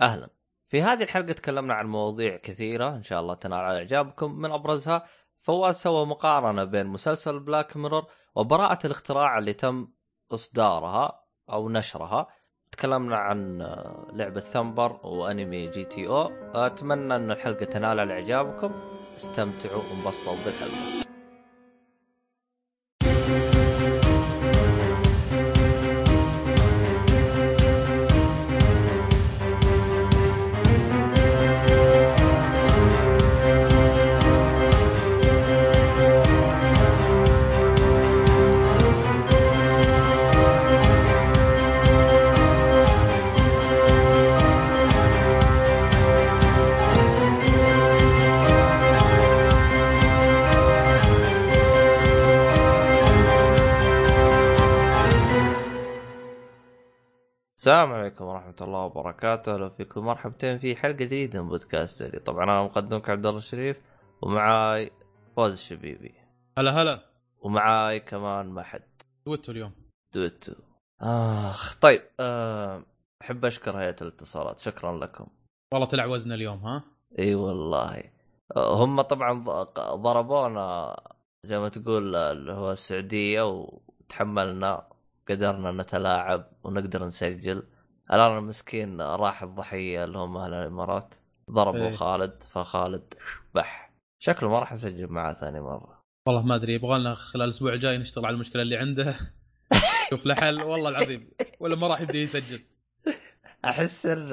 أهلا. في هذه الحلقة تكلمنا عن مواضيع كثيرة إن شاء الله تنال على إعجابكم. من أبرزها فواز سوى مقارنة بين مسلسل Black Mirror وبراءة الاختراع اللي تم إصدارها أو نشرها. تكلمنا عن آه، لعبة Thumper وأنمي GTO. أتمنى إن الحلقة تنال على إعجابكم. استمتعوا وانبسطوا بالحلقة. السلام عليكم ورحمة الله وبركاته، أهلا فيكم. مرحبتين في حلقة جديدة من بودكاست Oly. طبعا أنا مقدمك عبد الله الشريف ومعاي فواز الشبيبي. هلا هلا. ومعاي كمان ما حد دويتو اليوم. دويتو. آخ طيب آه، أحب أشكر هيئة الاتصالات. شكرا لكم. والله طلع وزن اليوم ها؟ إي والله. آه، هم طبعا ضربونا زي ما تقول اللي هو السعودية وتحملنا قدرنا نتلاعب ونقدر نسجل. الآن المسكين راح الضحية اللي هم أهل الإمارات. ضربوا إيه. خالد فخالد بح. شكله ما راح اسجل معاه ثاني مرة. والله ما أدري يبغى لنا خلال الأسبوع الجاي نشتغل على المشكلة اللي عنده. شوف له حل والله العظيم. ولا ما راح يبدأ يسجل. أحس إن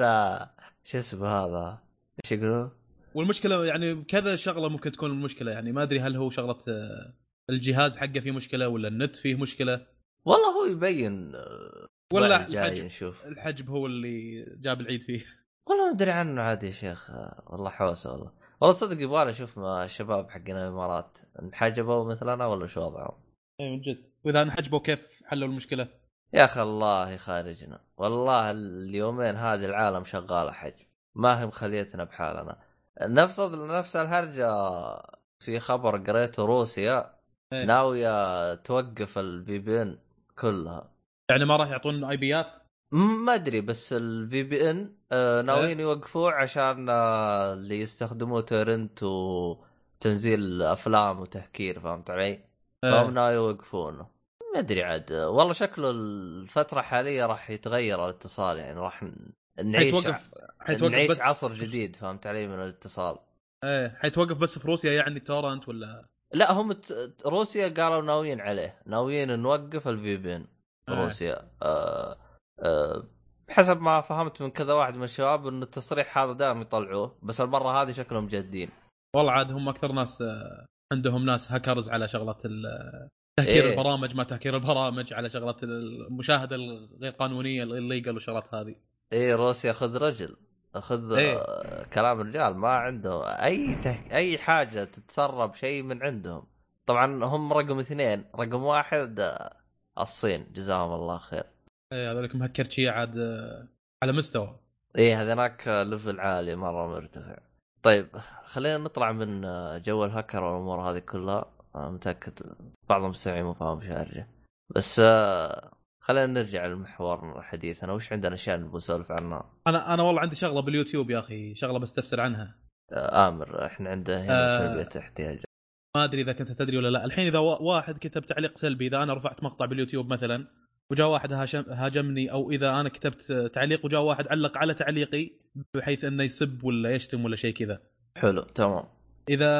شو اسمه هذا؟ إيش يقولون؟ والمشكلة يعني كذا شغلة ممكن تكون المشكلة. يعني ما أدري هل هو شغلة آه، الجهاز حقه فيه مشكلة ولا النت فيه مشكلة. والله هو يبين آه، ولا الحجب. نشوف. الحجب هو اللي جاب العيد فيه. والله ما أدري عنه عاد يا شيخ آه، والله حوسه والله. والله صدق يبغى أشوف ما الشباب حقين الإمارات انحجبوا مثلنا ولا شو وضعهم؟ اي من جد. وإذا انحجبوا كيف حلوا المشكلة؟ يا أخي الله يخارجنا. والله اليومين هذه العالم شغالة حجب ما هي مخليتنا بحالنا. نفس نفس الهرجة في خبر قريته روسيا. إيه. ناوية توقف ال VPN كلها. يعني ما راح يعطون IP ات ما أدري بس ال VPN ناويين يوقفوه عشان آه، اللي يستخدموه torrent وتنزيل أفلام وتهكير فهمت علي؟ فهم آه. ناوي يوقفونه. ما أدري عاد. والله شكله الفترة الحالية راح يتغير الاتصال يعني راح نعيش حيتوقف حيتوقف نعيش بس عصر جديد فهمت علي من الاتصال. إيه حيتوقف بس في روسيا يعني torrent ولا؟ لا هم ت- روسيا قالوا ناويين عليه ناويين نوقف ال VPN آه. روسيا آه آه حسب ما فهمت من كذا واحد من الشباب انه التصريح هذا دائما يطلعوه بس المرة هذه شكلهم جادين والله عاد هم أكثر ناس آه، عندهم ناس هاكرز على شغلة ال- تهكير إيه. البرامج ما تهكير البرامج على شغلة المشاهدة الغير قانونية illegal والشغلات هذه اي روسيا خذ رجل خذ إيه. آه كلام الرجال ما عنده أي ته... أي حاجة تتسرب شيء من عندهم. طبعا هم رقم اثنين. رقم واحد آه، الصين. جزاهم الله خير. إيه هذولك مهكر شيء عاد آه، على مستوى. إيه هذاك level عالي مرة مرتفع. طيب خلينا نطلع من جو الهكر والأمور هذه كلها. متأكد بعض المستمعين مو فاهم إيش هرجه بس خلينا نرجع لمحور حديثنا. وش عندنا أشياء نبغى نسولف عنها؟ أنا أنا والله عندي شغلة باليوتيوب يا أخي شغلة بستفسر عنها. آه، آمر إحنا عنده هنا آه. تربيه احتياج ما أدري إذا كنت تدري ولا لا. الحين إذا وا- واحد كتب تعليق سلبي إذا أنا رفعت مقطع باليوتيوب مثلا وجاء واحد هاجمني أو إذا أنا كتبت تعليق وجاء واحد علق على تعليقي بحيث إنه يسب ولا يشتم ولا شيء كذا. حلو تمام. إذا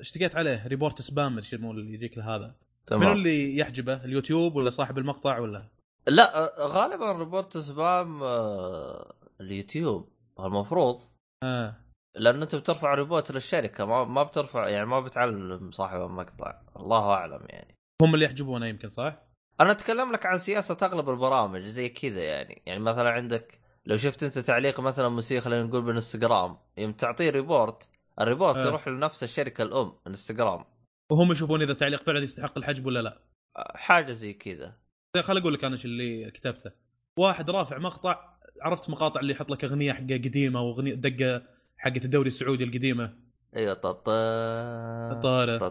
اشتكيت عليه report spam يسمونه اللي يجيك له هذا منو تمام اللي يحجبه؟ اليوتيوب ولا صاحب المقطع ولا؟ لا آه، غالبا report spam آه، اليوتيوب. المفروض. آه. لأن أنت بترفع report للشركة ما ما بترفع يعني ما بتعلم صاحب المقطع. الله أعلم يعني. هم اللي يحجبونه يمكن صح؟ أنا أتكلم لك عن سياسة أغلب البرامج زي كذا يعني. يعني مثلا عندك لو شفت أنت تعليق مثلا موسيقى خلينا نقول بالإنستغرام يوم تعطيه report ال report آه. يروح لنفس الشركة الأم إنستغرام. وهم يشوفون إذا التعليق فعلا يستحق الحجب ولا لا. حاجة زي كذا. خل أقول لك أنا إيش اللي كتبته. واحد رافع مقطع عرفت مقاطع اللي يحط لك أغنية حقة قديمة وأغنية دقة حقت الدوري السعودي القديمة. أيوه طط طارة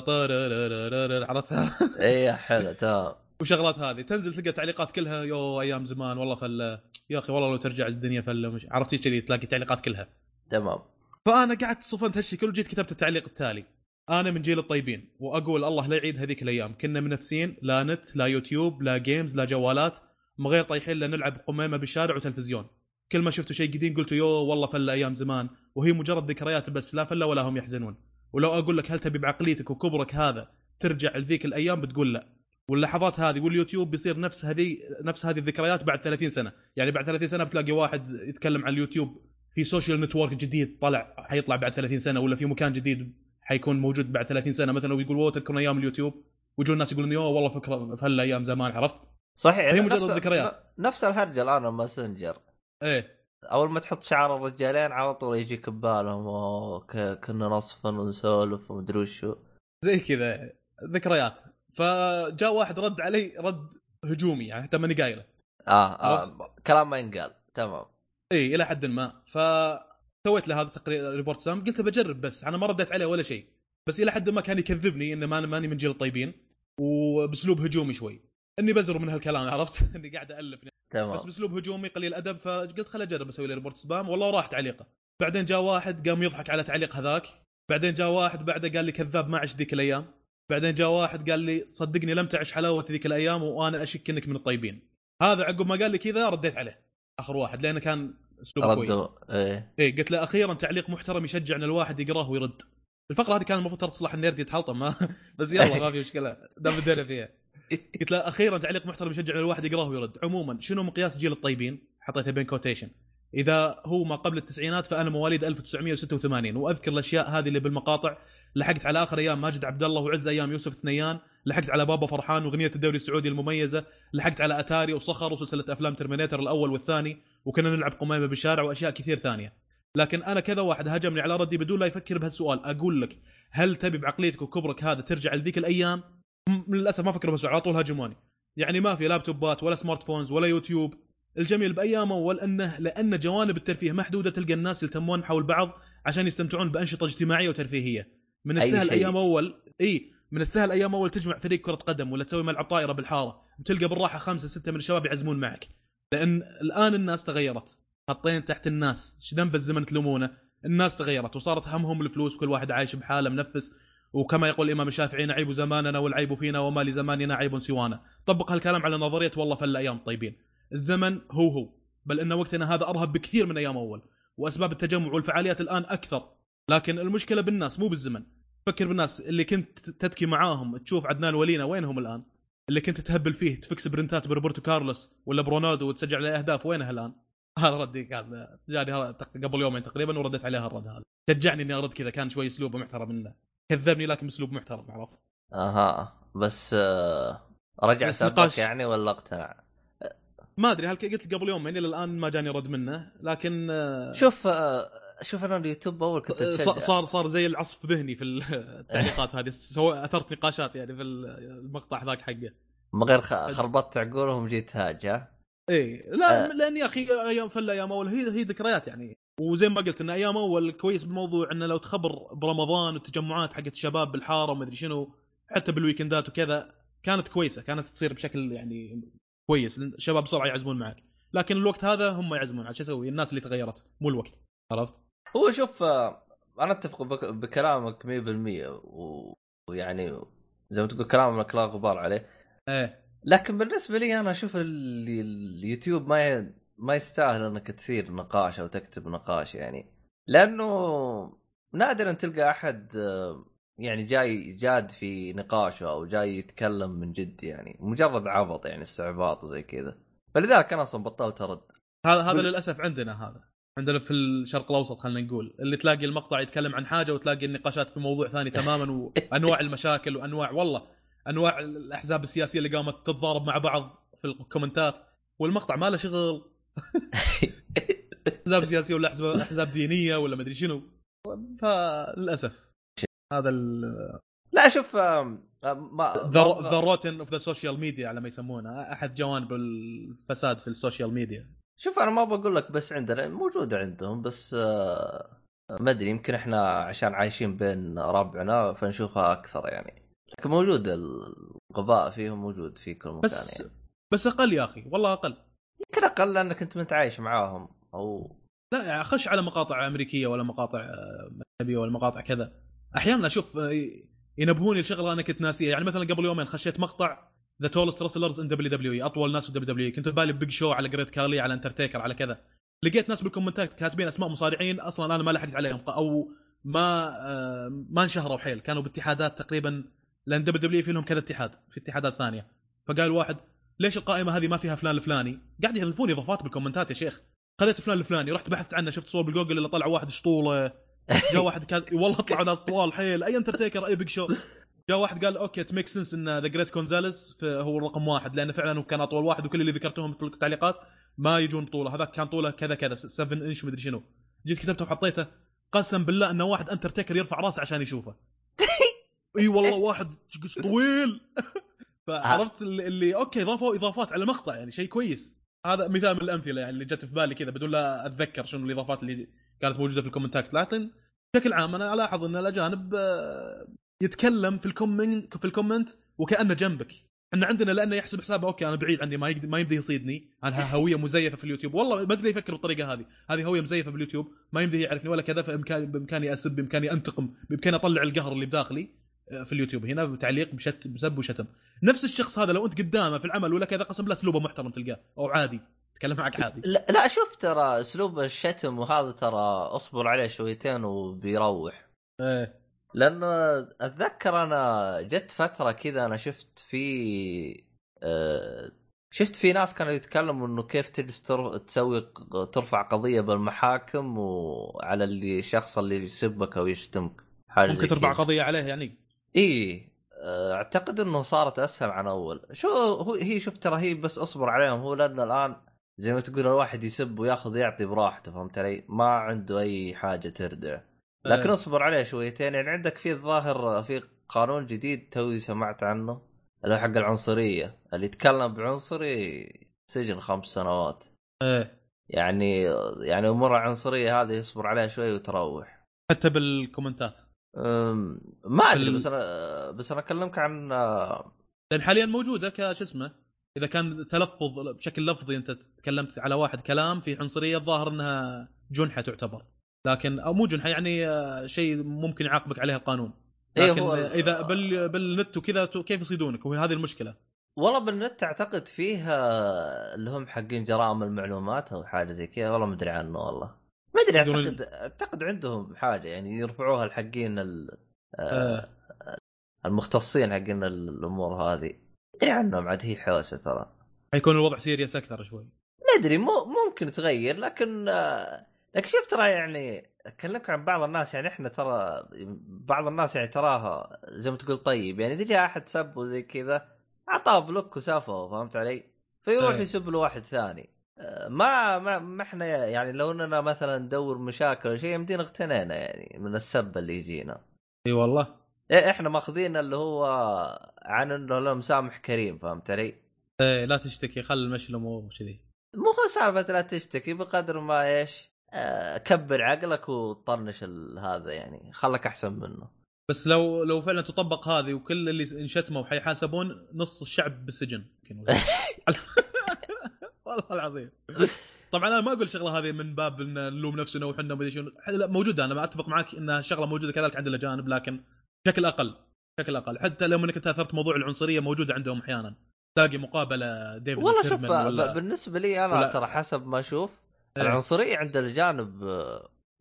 طارة عرفتها؟ إيه حلو تمام. وشغلات هذه. تنزل تلقى تعليقات كلها يو أيام زمان والله فله يا أخي والله لو ترجع الدنيا فله مش عرفتي كذي تلاقي تعليقات كلها. تمام. فأنا قعدت صفنت هالشكل وجيت كتبت التعليق التالي. أنا من جيل الطيبين وأقول الله لا يعيد هذيك الأيام. كنا منافسين لا نت لا يوتيوب لا games لا جوالات. ما غير طايحين لا نلعب قميمه بالشارع وتلفزيون. كل ما شفتوا شيء جديد قلتوا يو والله فله أيام زمان. وهي مجرد ذكريات بس لا فله ولا هم يحزنون. ولو أقول لك هل تبي بعقليتك وكبرك هذا ترجع لذيك الأيام بتقول لا. واللحظات هذه واليوتيوب بيصير نفس هذه نفس هذه الذكريات بعد 30 سنة. يعني بعد 30 سنة بتلاقي واحد يتكلم عن اليوتيوب في social network جديد طلع حيطلع بعد 30 سنة ولا في مكان جديد. حيكون موجود بعد 30 سنة مثلا ويقول اوه تذكرون أيام اليوتيوب؟ ويجون الناس يقولون يوه والله فكرة في هالأيام زمان عرفت؟ صحيح هي مجرد نفس- ذكريات. نفس الهرجة الآن ماسنجر إيه. أول ما تحط شعار الرجالين على طول يجيك ببالهم أوه كنا نصفن ونسولف ومدري وشو. زي كذا ذكريات. فجاء واحد رد علي رد هجومي يعني حتى ماني قايله. آه؟ آه كلام ما ينقال تمام. اي إلى حد ما. فسويت له هذا تقرير report spam قلت بجرب بس أنا ما رديت عليه ولا شيء. بس إلى حد ما كان يكذبني إنه ما- ماني من جيل الطيبين وبأسلوب هجومي شوي. إني بزر من هالكلام عرفت؟ إني قاعد الف تمام. بس بأسلوب هجومي قليل أدب فقلت خل أجرب أسوي له report spam والله راح تعليقه. بعدين جاء واحد قام يضحك على تعليق هذاك. بعدين جاء واحد بعده قال لي كذاب ما عشت ذيك الأيام. بعدين جاء واحد قال لي صدقني لم تعش حلاوة ذيك الأيام وأنا أشك إنك من الطيبين. هذا عقب ما قال لي كذا رديت عليه. آخر واحد لأنه كان اسلوبه كويس. إيه. إيه قلت له أخيرا تعليق محترم يشجع ان الواحد يقراه ويرد. الفقرة هذه كان المفروض ترى تصلح ال nerd يتحلطم ما بس يلا ما في مشكلة. دام بدينا فيها. قلت له أخيرا تعليق محترم يشجع ان الواحد يقراه ويرد. عموما شنو مقياس جيل الطيبين؟ حطيته بين quotation إذا هو ما قبل التسعينات فأنا مواليد 1986 وأذكر الأشياء هذه اللي بالمقاطع. لحقت على آخر أيام ماجد عبد الله وعز أيام يوسف ثنيان لحقت على بابا فرحان واغنيه الدوري السعودي المميزة. لحقت على أتاري وصخر وسلسلة أفلام ترمينيتر الأول والثاني. وكنا نلعب قميمه بالشارع وأشياء كثير ثانية. لكن أنا كذا واحد هاجمني على ردي بدون لا يفكر بهالسؤال. أقول لك هل تبي بعقليتك وكبرك هذا ترجع لذيك الأيام؟ للأسف ما فكر بهالسؤال على طول هاجموني يعني ما في لابتوبات ولا smart phones ولا يوتيوب. الجميل بايام اول انه لأن جوانب الترفيه محدودة تلقى الناس يلتمون حول بعض عشان يستمتعون بأنشطة اجتماعية وترفيهية. من السهل. أيام أول إي من السهل أيام أول تجمع فريق كرة قدم ولا تسوي ملعب طائرة بالحارة. وتلقى بالراحة خمسة ستة من الشباب يفزعون معك. لأن الآن الناس تغيرت. خطين تحت الناس. إيش ذنب الزمن تلومونه. الناس تغيرت وصارت همهم الفلوس وكل واحد عايش بحاله منفس. وكما يقول الإمام الشافعي نعيب زماننا والعيب فينا وما لزماننا عيب سوانا. طبق هالكلام على نظرية والله أيام الطيبين. الزمن هو هو. بل إن وقتنا هذا أرهب بكثير من أيام أول. وأسباب التجمع والفعاليات الآن أكثر. لكن المشكلة بالناس مو بالزمن. فكر بالناس اللي كنت تتكي معاهم تشوف عدنان ولينا وينهم الآن؟ اللي كنت تهبل فيه تفكس برنتات بروبرتو كارلوس ولا برونالدو وتسجل عليه أهداف وينها الآن هذا ردي كان جاني قبل يومين تقريبا ورديت عليه الرد هذا شجعني إني أرد كذا كان شوي أسلوبه محترم منه كذبني لكن بأسلوب محترم عرفت أها بس آه رجع سبك. يعني ولا اقتنع؟ ما أدري هل قلت قبل يومين إلى الآن ما جاني رد منه لكن آه، شوف آه شوف أنا اليوتيوب أول كنت صار أتشجع. صار صار زي العصف ذهني في التعليقات هذه سو أثرت نقاشات يعني في المقطع ذاك حقه من غير خربطت عقولهم جيت هاج ها؟ اي لا آه. لأن يا أخي أيام فل أيام أول هي هي ذكريات يعني وزي ما قلت إن أيام أول كويس بالموضوع إنه لو تخبر برمضان والتجمعات حقت الشباب بالحارة وما أدري شنو حتى بالويكندات وكذا كانت كويسة كانت تصير بشكل يعني كويس الشباب بسرعة يعزمون معك لكن الوقت هذا هم يعزمون شو أسوي الناس اللي تغيرت مو الوقت عرفت؟ هو شوف آه، أنا أتفق بك- بكلامك 100% و- ويعني زي ما تقول كلامك لا غبار عليه. إيه. لكن بالنسبة لي أنا أشوف ال- اليوتيوب ما. ما يستاهل إنك تثير نقاش أو تكتب نقاش يعني. لأنه نادرا تلقى أحد آه، يعني جاي جاد في نقاشه أو جاي يتكلم من جد يعني مجرد عبط يعني استعباط وزي كذا. فلذلك أنا أصلا بطلت أرد. هذا هذا للأسف عندنا هذا. عندنا في الشرق الأوسط خلينا نقول. اللي تلاقي المقطع يتكلم عن حاجة وتلاقي النقاشات في موضوع ثاني تماما وانواع المشاكل وأنواع والله أنواع الأحزاب السياسية اللي قامت تتضارب مع بعض في الكومنتات. والمقطع ما له شغل. أحزاب سياسية ولا أحزاب دينية ولا مدري شنو. فللأسف. هذا لا شوف ما the rotten of the social media على ما يسمونها أحد جوانب الفساد في ال social media. شوف أنا ما بقول لك بس عندنا موجوده عندهم بس آه، ما أدري يمكن إحنا عشان عايشين بين ربعنا فنشوفها أكثر يعني. لكن موجود الغباء فيهم موجود في كل مكان بس يعني. بس أقل يا أخي والله أقل. يمكن أقل لأنك أنت متعايش معاهم أو لا يعني خش على مقاطع أمريكية ولا مقاطع آه، أجنبية ولا مقاطع كذا. أحيانا أشوف آه، ينبهوني لشغلة أنا كنت ناسيها. يعني مثلا قبل يومين خشيت مقطع the tallest wrestlers in WWE أطول ناس في WW كنت ببالي Big Show على Great Khali على انترتيكر على كذا. لقيت ناس بالكومنتات كاتبين أسماء مصارعين أصلا أنا ما لحقت عليهم أو ما آه، ما انشهروا حيل. كانوا باتحادات تقريبا لأن WW في لهم كذا اتحاد في اتحادات ثانية. فقال واحد ليش القائمة هذه ما فيها فلان الفلاني؟ قاعد يحذفون إضافات بالكومنتات يا شيخ. خذيت فلان الفلاني رحت بحثت عنه شفت صور بالجوجل اللي طلع واحد شطوله جاء واحد كان والله طلعوا ناس طوال حيل. أي انترتيكر أي Big Show جاء واحد قال okay it makes sense إن the Great Gonzalez هو رقم واحد لأنه فعلا هو كان أطول واحد وكل اللي ذكرتهم في التعليقات ما يجون طوله هذاك كان طوله كذا كذا 7 انش مدري شنو. جيت كتبته وحطيته قسم بالله انه واحد انترتيكر يرفع راسه عشان يشوفه. إي والله واحد طويل. فعرفت اللي, اللي okay ضافوا إضافات على المقطع يعني شيء كويس. هذا مثال من الأمثلة يعني اللي جت في بالي كذا بدون لا أتذكر شنو الإضافات اللي كانت موجودة في الكومنتات. لكن بشكل عام أنا ألاحظ إن الأجانب آه، يتكلم في ال comment في ال comment وكأنه جنبك. إحنا عندنا لأنه يحسب حسابه okay أنا بعيد عني ما يقدر ما يمدي يصيدني. أنا هوية مزيفة في اليوتيوب. والله ما أدري يفكر بالطريقة هذه. هذه هوية مزيفة في اليوتيوب ما يمدي يعرفني ولا كذا فبامكاني بإمكاني أسب بإمكاني أنتقم بإمكاني أطلع القهر اللي بداخلي آه، في اليوتيوب. هنا بتعليق بشت بسب وشتم. نفس الشخص هذا لو أنت قدامه في العمل ولا كذا قسم بالله أسلوبه محترم تلقاه أو عادي. يتكلم معك عادي. لا, لا شوف ترى أسلوب الشتم وهذا ترى اصبر عليه شويتين وبيروح. إيه. لأنه أتذكر أنا جت فترة كذا أنا شفت في آه، شفت في ناس كانوا يتكلموا إنه كيف تجلس تسوي ترفع قضية بالمحاكم وعلى اللي الشخص اللي يسبك أو يشتمك حاجة ممكن ترفع. قضية عليه يعني إي آه، أعتقد إنه صارت أسهل عن أول شو هو هي شوف ترى هي بس أصبر عليهم هو لأنه الآن زي ما تقول الواحد يسب وياخذ يعطي براحته فهمت علي؟ ما عنده أي حاجة تردع لكن إيه. اصبر عليه شويتين. يعني عندك في الظاهر في قانون جديد توي سمعت عنه اللي هو حق العنصرية. اللي يتكلم بعنصري سجن خمس سنوات. إيه. يعني يعني أمور العنصرية هذه يصبر عليها شوي وتروح. حتى بالكومنتات. ما أدري بس أنا بس أنا أكلمك عن لأن حاليا موجودة كش اسمه إذا كان تلفظ بشكل لفظي أنت تكلمت على واحد كلام في عنصرية الظاهر إنها جنحة تعتبر. لكن أو مو جنحة يعني آه، شيء ممكن يعاقبك عليها القانون. إيه لكن هو- إذا بال بالنت وكذا كيف يصيدونك؟ وهي هذه المشكلة. والله بالنت أعتقد فيه آه، اللي هم حقين جرائم المعلومات أو حاجة زي كذا والله ما أدري عنه والله. ما أدري أعتقد أعتقد عندهم حاجة يعني يرفعوها الحقين ال- آه، المختصين حقين الأمور هذه. ما أدري عنهم عاد هي حوسة ترى. حيكون الوضع سيريس أكثر شوي. ما أدري مو ممكن تغير لكن آه، لكن شوف ترى يعني أكلمك عن بعض الناس يعني إحنا ترى بعض الناس يعني تراها زي ما تقول طيب يعني إذا جاء أحد سب وزي كذا أعطاه block وسافه فهمت علي؟ فيروح إيه. يسب لواحد ثاني ما ما ما إحنا يعني لو إننا مثلا ندور مشاكل ولا شيء يمدينا اغتنينا يعني من السب اللي يجينا إي والله إيه، إحنا ماخذين اللي هو عن إنه له مسامح كريم فهمت علي؟ إيه لا تشتكي خل الأمور وكذي مو هو سالفة لا تشتكي بقدر ما إيش كبر عقلك وطنش هذا يعني. خلك أحسن منه. بس لو لو فعلا تطبق هذه وكل اللي انشتموا حيحاسبون نص الشعب بالسجن. يمكن. والله العظيم. طبعا أنا ما أقول الشغله هذه من باب إن نلوم نفسنا وحنا ما شنو. موجودة. أنا ما أتفق معك انها شغله موجودة كذلك عند الأجانب لكن بشكل أقل. بشكل أقل. حتى لو إنك انت اثرت موضوع العنصرية موجوده عندهم أحيانا. تلاقي مقابلة ديفيد والله شوف بالنسبة لي أنا ترى حسب ما أشوف. العنصرية عند الجانب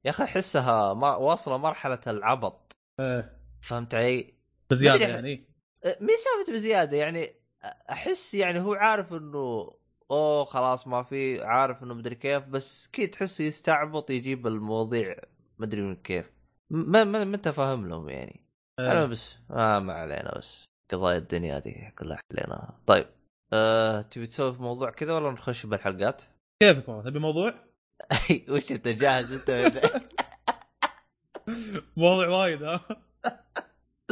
يا أخي أحسها ما واصلة مرحلة العبط إيه. فهمت علي؟ بزيادة يعني آه، مي سالفة بزيادة يعني أحس يعني هو عارف إنه أوه خلاص ما في عارف إنه مدري كيف بس كي تحسه يستعبط يجيب المواضيع مدري من كيف ما ما ما انت فاهم لهم يعني أنا إيه. بس آه ما علينا بس قضايا الدنيا هذه كلها حليناها طيب أه تبي تسوي في موضوع كذا ولا نخش بالحلقات؟ كيفك والله؟ تبي موضوع؟ وش انت جاهز انت مواضيع وايد ها؟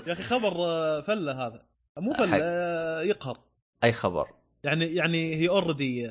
يا أخي خبر آه، فلة هذا. مو فلة. آه، يقهر. أي خبر؟ يعني يعني هي اوريدي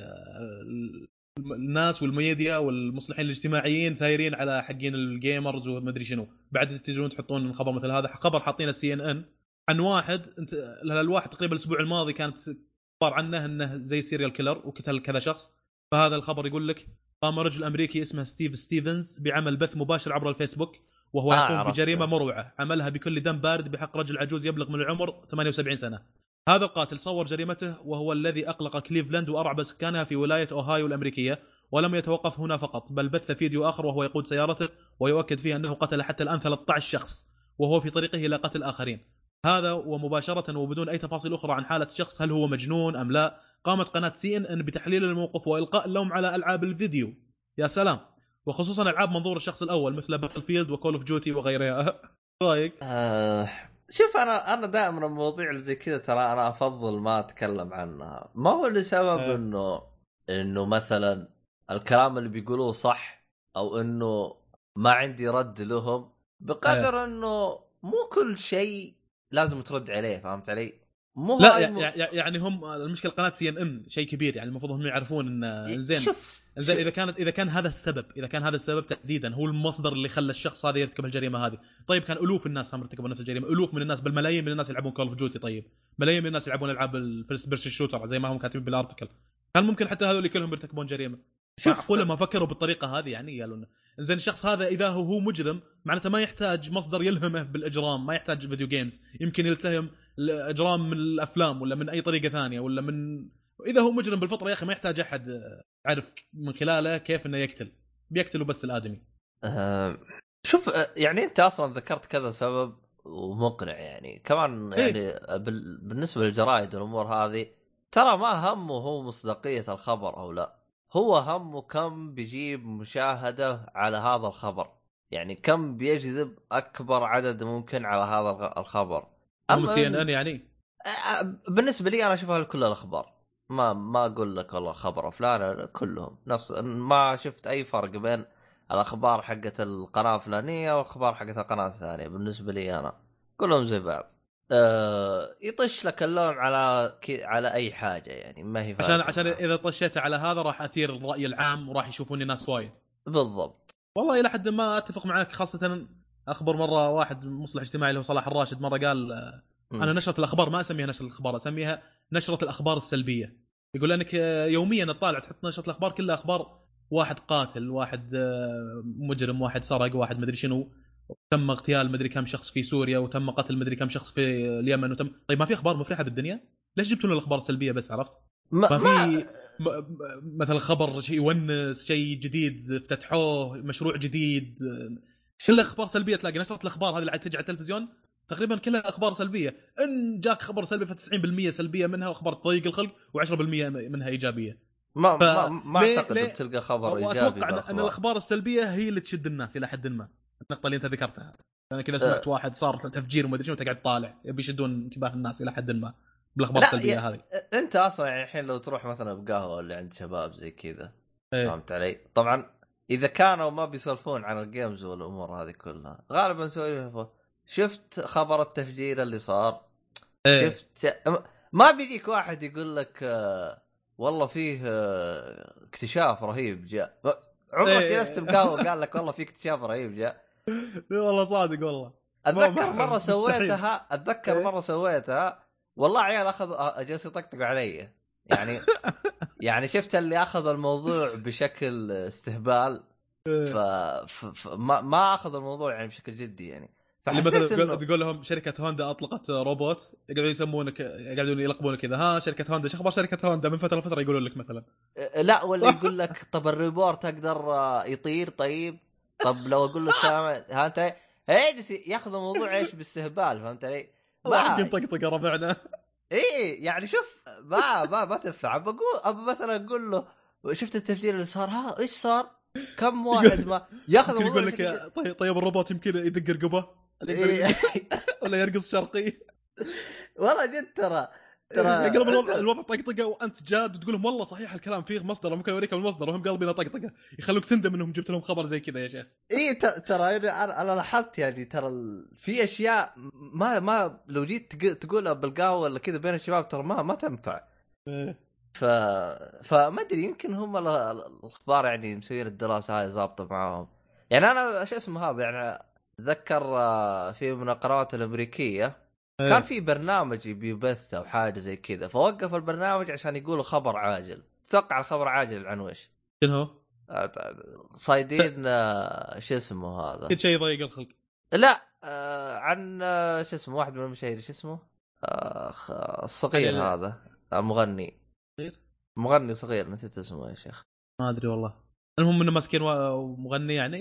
الناس والميديا والمصلحين الاجتماعيين ثايرين على حقين ال gamers وما أدري شنو. بعد تجون تحطون خبر مثل هذا. خبر حاطينه CNN عن واحد انت الواحد تقريبا الأسبوع الماضي كانت أخبار عنه إنه زي serial killer وقتل كذا شخص. فهذا الخبر يقول لك قام رجل أمريكي اسمه ستيف ستيفنز بعمل بث مباشر عبر الفيسبوك وهو آه، يقوم. بجريمة مروعة. عملها بكل دم بارد بحق رجل عجوز يبلغ من العمر 78 سنة. هذا القاتل صور جريمته وهو الذي أقلق كليفلاند وأرعب سكانها في ولاية أوهايو الأمريكية ولم يتوقف هنا فقط بل بث فيديو آخر وهو يقود سيارته ويؤكد فيه أنه قتل حتى الآن 13 شخص وهو في طريقه إلى قتل آخرين. هذا ومباشرة وبدون أي تفاصيل أخرى عن حالة الشخص هل هو مجنون أم لا قامت قناة CNN بتحليل الموقف وإلقاء اللوم على ألعاب الفيديو. يا سلام. وخصوصا ألعاب منظور الشخص الأول مثل Battlefield و Call of Duty وغيرها. رأيك؟ آه شوف أنا أنا دائما المواضيع اللي زي كذا ترى أنا أفضل ما أتكلم عنها. ما هو لسبب آه. إنه إنه مثلا الكلام اللي بيقولوه صح أو إنه ما عندي رد لهم بقدر إنه مو كل شيء لازم ترد عليه فهمت علي؟ مو لا هاي يع- مو- يع- يعني هم المشكلة قناة سي إن إن شيء كبير يعني المفروض هم يعرفون إن زين. شوف زين إذا كانت إذا كان هذا السبب إذا كان هذا السبب تحديدا هو المصدر اللي خلى الشخص هذا يرتكب الجريمة هذه. طيب كان ألوف الناس هم ارتكبوا نفس الجريمة ألوف من الناس بل ملايين من الناس يلعبون Call of Duty طيب ملايين من الناس يلعبون ألعاب ال first person shooter زي ما هم كاتبين بال article كان ممكن حتى هذول كلهم يرتكبون جريمة؟ شوف معقولة ما فكروا بالطريقة هذه يعني؟ قالوا لنا زين الشخص هذا إذا هو هو مجرم معناته ما يحتاج مصدر يلهمه بالإجرام ما يحتاج video games يمكن يستلهم الاجرام من الأفلام ولا من أي طريقة ثانية ولا من إذا هو مجرم بالفطرة يا أخي ما يحتاج أحد يعرف من خلاله كيف إنه يقتل. بيقتلوا بس الآدمي. آه، شوف آه، يعني أنت أصلا ذكرت كذا سبب ومقنع يعني. كمان إيه. يعني بال- بالنسبة للجرائد والأمور هذه ترى ما همه هو مصداقية الخبر أو لا. هو همه كم بيجيب مشاهدة على هذا الخبر. يعني كم بيجذب أكبر عدد ممكن على هذا الخبر. أما سي إن إن يعني. بالنسبة لي أنا اشوفها كل الأخبار. ما ما أقول لك والله خبر فلان كلهم. نفس ما شفت أي فرق بين الأخبار حقت القناة الفلانية والاخبار حقت القناة الثانية بالنسبة لي أنا. كلهم زي بعض. أه يطش لك اللون على كي على أي حاجة يعني ما هي عشان عشان. إذا طشيت على هذا راح أثير الرأي العام وراح يشوفوني ناس وايد. بالضبط. والله إلى حد ما أتفق معك خاصة أخبر مرة واحد مصلح اجتماعي اللي هو صلاح الراشد مرة قال آه،. أنا نشرة الأخبار ما أسميها نشرة الأخبار أسميها نشرة الأخبار السلبية. يقول انك آه، يوميا تطالع تحط نشرة الأخبار كلها أخبار واحد قاتل واحد آه، مجرم واحد سرق واحد مدري شنو تم اغتيال مدري كم شخص في سوريا وتم قتل مدري كم شخص في اليمن وتم طيب ما في أخبار مفرحة بالدنيا؟ ليش جبتوا لنا الأخبار السلبية بس عرفت؟ ما, ما في ما مثلا خبر شيء يونس شيء جديد افتتحوه مشروع جديد كلها أخبار سلبية تلاقي؟ نشره الأخبار هذه اللي عاد تجي على التلفزيون؟ تقريبا كلها أخبار سلبية. إن جاك خبر سلبي ف 90% سلبية منها وأخبار تضيق الخلق و10% منها إيجابية. ما, ف- ما, ما أعتقد بتلقى خبر إيجابي واتوقع إن الأخبار السلبية هي اللي تشد الناس إلى حد ما. النقطة اللي أنت ذكرتها. أنا كذا سمعت واحد صار تفجير وما أدري شنو تقعد طالع. يبي يشدون انتباه الناس إلى حد ما بالأخبار لا، السلبية هذه. أنت أصلا يعني الحين لو تروح مثلا بقهوة اللي عند شباب زي كذا إيه. فهمت علي؟ طبعا إذا كانوا ما بيسولفون عن الجيمز والأمور هذه كلها غالبا يسولفون شفت خبر التفجير اللي صار إيه. شفت ما بيجيك واحد يقول لك آه، والله فيه آه، اكتشاف رهيب جاء عمرك إيه. جلست بقهوة قال لك والله في اكتشاف رهيب جاء والله صادق والله أتذكر مرة. سويتها أتذكر إيه. مرة سويتها والله عيال أخذ آه، جالس يطقطقوا علي يعني يعني شفت اللي أخذ الموضوع بشكل استهبال؟ ف... ف... ف... ما... ما أخذ الموضوع يعني بشكل جدي يعني. اللي فحسيت مثلا إنه تقول, لهم شركة هوندا أطلقت روبوت يقعدون يسمونك يقعدون يلقبونك كذا ها شركة هوندا شو أخبار شركة هوندا؟ من فترة لفترة يقولون لك مثلا. لا ولا يقول لك طب الروبوت أقدر يطير؟ طيب. طب لو أقول له السلام ها انت إيش ياخذ الموضوع إيش؟ باستهبال فهمت علي؟ ما يطقطق ربعنا. إيه يعني شوف ما ما ما تنفع. بقول ابى مثلا أقول له شفت التفجير اللي صار؟ ها إيش صار؟ كم واحد ما يأخذ يقول لك طيب طيب الروبوت يمكن يدق رقبه إيه. ولا يرقص شرقي؟ والله جد ترى. ترى يقلب الوضع طقطقة وأنت جاد وتقول لهم والله صحيح الكلام فيه مصدر ممكن اوريكم المصدر وهم قلبنا طقطقة. يخلوك تندم إنهم جبت لهم خبر زي كذا يا شيخ. إي ترى أنا أنا لاحظت يعني ترى في أشياء ما ما لو جيت تق- تقولها بالقهوة ولا كذا بين الشباب ترى ما ما تنفع. ف فما أدري يمكن هم ال- ال- الأخبار يعني مسويين الدراسة هاي ظابطة معاهم. يعني أنا شو اسمه هذا يعني أتذكر آه، في من القنوات الأمريكية إيه. كان في برنامج يبي يبث أو حاجة زي كذا فوقف البرنامج عشان يقولوا خبر عاجل تتوقع الخبر عاجل عن وش؟ شنو هو؟ آه، صايدين آه، شو اسمه هذا كل شيء يضيق الخلق لا آه، عن آه، شو اسمه واحد من المشاهير شو اسمه؟ آه، خ- الصغير. هذا صغير؟ مغني صغير نسيت اسمه يا شيخ ما أدري والله المهم إنه ماسكين و- مغني يعني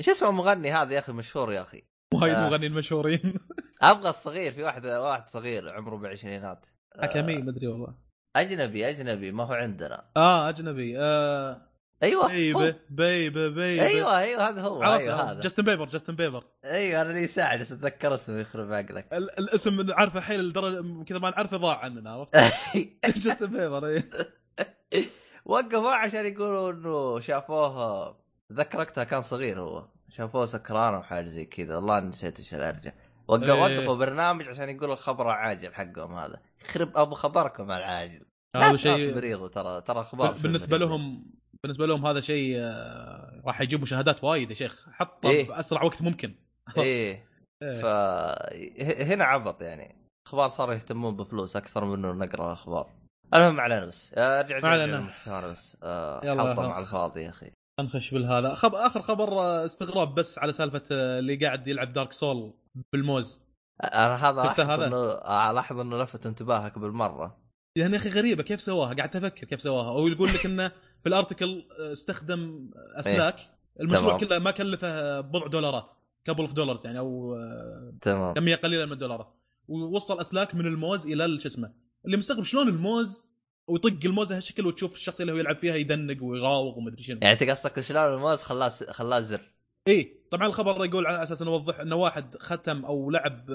إيش اسمه المغني هذا يا أخي مشهور يا أخي وايد آه. مغنيين مشهورين أبغى الصغير في واحد واحد صغير عمره بالعشرينات آه، حكمي ما ادري والله. أجنبي أجنبي ما هو عندنا. آه أجنبي آه. أيوه. baby baby baby. أيوه أيوه هذا هو عرفت أيوه هذا. جاستن بيبر جاستن بيبر. أيوه أنا اللي يساعد بس أتذكر اسمه يخرب عقلك. ال- الاسم عارفه حيل لدرجه كذا ما نعرفه ضاع عننا عرفت؟ جاستن بيبر إيه. وقفوه عشان يقولوا إنه شافوه أتذكر وقتها كان صغير هو. شافوه سكران أو حاجة زي كذا. والله نسيت إيش الأرجع. وقف إيه. وقفوا برنامج عشان يقولوا الخبر العاجل حقهم هذا. يخرب أبو خبركم العاجل. هذا شيء مريضه ترى ترى أخبار بالنسبة. لهم بالنسبة لهم هذا شيء آه، راح يجيب مشاهدات وايد يا شيخ. حطه إيه. بأسرع وقت ممكن. إيه. إيه. ف هنا عبط يعني. أخبار صاروا يهتمون بفلوس أكثر من إنه نقرأ أخبار. المهم علينا بس. آه، أرجع ارجع بس. آه، يلا ها. مع الفاضي يا أخي. نخش بالهذا. خب... آخر خبر استغراب بس على سالفة اللي قاعد يلعب دارك سول بالموز. أنا هذا لاحظ؟ إنه لاحظ إنه لفت انتباهك بالمرة. يعني يا أخي غريبة كيف سواها؟ قاعد أفكر كيف سواها؟ أو يقول لك إنه في ال article استخدم أسلاك المشروع تمام. كله ما كلفه بضع دولارات couple of dollars يعني أو تمام. كمية قليلة من الدولارات. ووصل أسلاك من الموز إلى ال- شو اسمه اللي مستغرب شلون الموز ويطق الموزه هالشكل وتشوف الشخص اللي هو يلعب فيها يدنق ويراوغ ومدري شنو. يعني أنت قصدك شلون الموز خلاه خلاه زر. اي طبعا الخبر يقول على أساس نوضح إنه واحد ختم أو لعب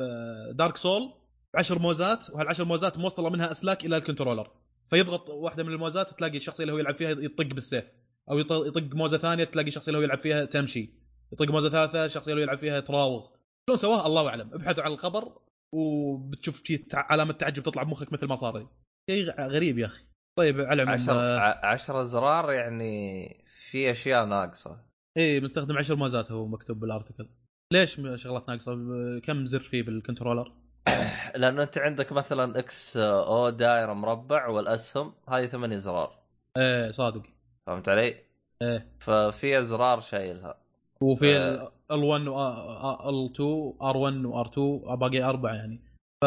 Dark Soul بعشر موزات وهالعشر موزات موصلة منها أسلاك إلى ال controller. فيضغط واحدة من الموزات تلاقي الشخص اللي هو يلعب فيها يطق بالسيف. أو يط- يطق موزة ثانية تلاقي الشخص اللي هو يلعب فيها تمشي. يطق موزة ثالثة الشخص اللي هو يلعب فيها تراوغ. شلون سواه؟ الله أعلم. ابحثوا عن الخبر وبتشوف شي تع- علامة تعجب تطلع بمخك مثل ما صار. شيء غريب يا أخي. طيب على عشر آه، عشر أزرار يعني في أشياء ناقصة. إيه مستخدم 10 موزات هو مكتوب بال article ليش شغلات ناقصة؟ كم زر فيه بال controller لأنه أنت عندك مثلا X أو دائرة مربع والأسهم هذه ثمانية ازرار إيه صادق. فهمت علي؟ إيه ففي ازرار شايلها. وفي آه. L1 L2 R1 و R2 باقي أربعة يعني. ف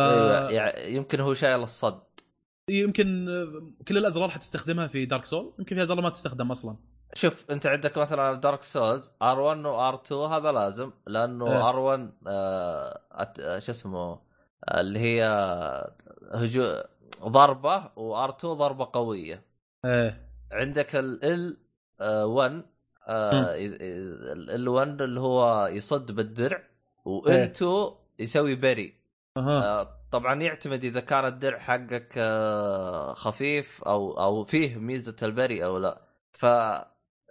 يعني يمكن هو شايل الصد. يمكن آه، كل الأزرار حتستخدمها في Dark Soul يمكن في أزرار ما تستخدم أصلا. شوف انت عندك مثلا دارك سولز ار1 و R2 هذا لازم لأنه إيه. R1 آه أت- آه، شو اسمه آه، اللي هي هجو ضربة و R2 ضربة قوية. إيه. عندك ال L1 L1 اللي هو يصد بالدرع و L2 يسوي parry. آه، طبعا يعتمد إذا كان الدرع حقك آه، خفيف أو أو فيه ميزة ال parry أو لا. ف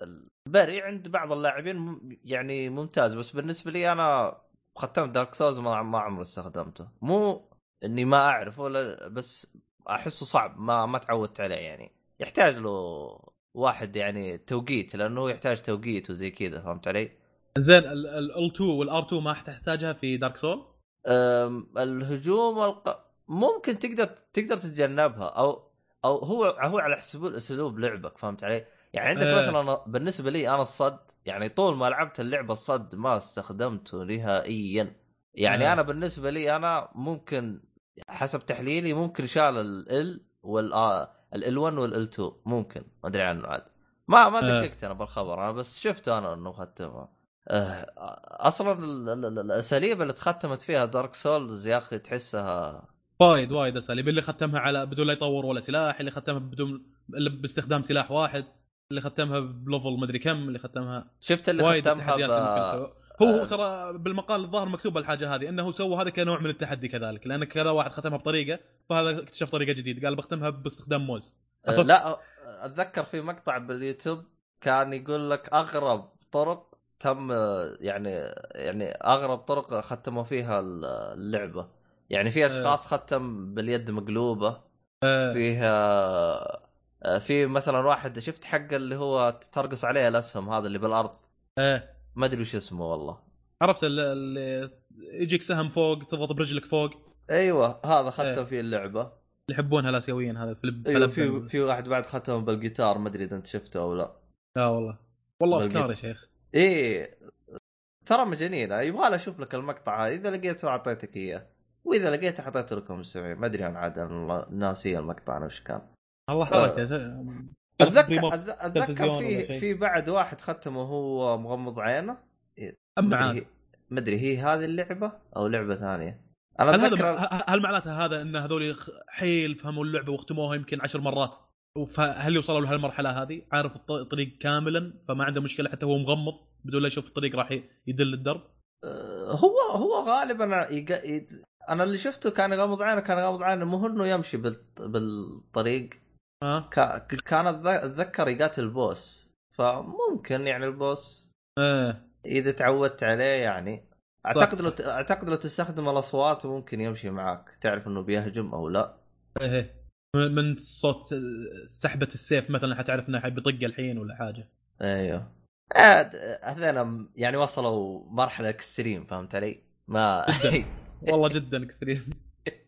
ال parry عند بعض اللاعبين يعني ممتاز بس بالنسبة لي أنا ختمت Dark Souls ما ما عمري استخدمته مو إني ما أعرفه بس أحسه صعب ما ما تعودت عليه يعني يحتاج له واحد يعني توقيت لأنه هو يحتاج توقيت وزي كذا فهمت علي؟ زين ال2 والار2 ما تحتاجها في دارك سول الهجوم الق... ممكن تقدر تقدر تتجنبها أو أو هو هو على حسب أسلوب لعبك فهمت علي؟ يعني عندك إيه. مثلا بالنسبة لي أنا الصد يعني طول ما لعبت اللعبة الصد ما استخدمته نهائيا يعني إيه. أنا بالنسبة لي أنا ممكن حسب تحليلي ممكن شال ال وال ال 1 وال 2 ممكن ما أدري عنه عاد ما ما إيه. دققت أنا بالخبر أنا بس شفته أنا إنه ختمها آه، أصلا ال- ال- ال- الأساليب اللي تختمت فيها Dark Souls يا أخي تحسها وايد وايد أساليب اللي ختمها على بدون لا يطور ولا سلاح اللي ختمها بدون باستخدام سلاح واحد اللي ختمها ب level مدري كم اللي ختمها شفت اللي ختمها ب... هو هو. ترى بالمقال الظاهر مكتوب الحاجة هذه إنه سوى هذا كنوع من التحدي كذلك لأن كذا واحد ختمها بطريقة فهذا اكتشف طريقة جديدة قال بختمها باستخدام موز. آه، لا أتذكر في مقطع باليوتيوب كان يقول لك أغرب طرق تم يعني يعني أغرب طرق ختموا فيها اللعبة. يعني في أشخاص ختم باليد مقلوبة آه. فيها في مثلا واحد شفت حق اللي هو ترقص عليه الأسهم هذا اللي بالأرض. آه ما أدري وش اسمه والله. عرفت ال- اللي يجيك سهم فوق تضغط برجلك فوق. أيوه هذا ختم إيه. فيه اللعبة. اللي يحبونها الاسيويين هذا فلب أيوه في في واحد بعد ختم بالجيتار ما أدري إذا أنت شفته أو لا. لا والله. والله. افكار يا شيخ. إيه. ترى مجانين. يبغى أشوف لك المقطع. هذا إذا لقيته أعطيتك إياه. وإذا لقيته حطيته لكم المستمعين ما أدري عن عاد ناسي المقطع أنا وش كان. الله حركه اتذكر أتذكر في. في بعد واحد ختمه وهو مغمض عينه. أما ما ادري هي هذه اللعبة أو لعبة ثانية. أنا هل أتذكر هذا هل معناته هذا إن هذول حيل فهموا اللعبة واختموها يمكن عشر مرات؟ فهل يوصلوا لهالمرحله هذه؟ عارف الط- الطريق كاملا فما عنده مشكلة حتى هو مغمض بدون لا يشوف الطريق راح يدل الدرب؟ آه، هو هو غالبا يق... يد- أنا اللي شفته كان يغمض عينه كان يغمض عينه مو إنه يمشي بال... بالطريق. كا... كان أتذكر يقاتل البوس فممكن يعني البوس إيه. إذا تعودت عليه يعني. أعتقد لو ت- أعتقد لو تستخدم الأصوات ممكن يمشي معك تعرف إنه بيهجم أو لا. إيه. من- صوت سحبة السيف مثلا حتعرف إنه حيطق الحين ولا حاجة. أيوه. عاد هذول يعني وصلوا مرحلة extreme فهمت علي؟ ما والله جدا extreme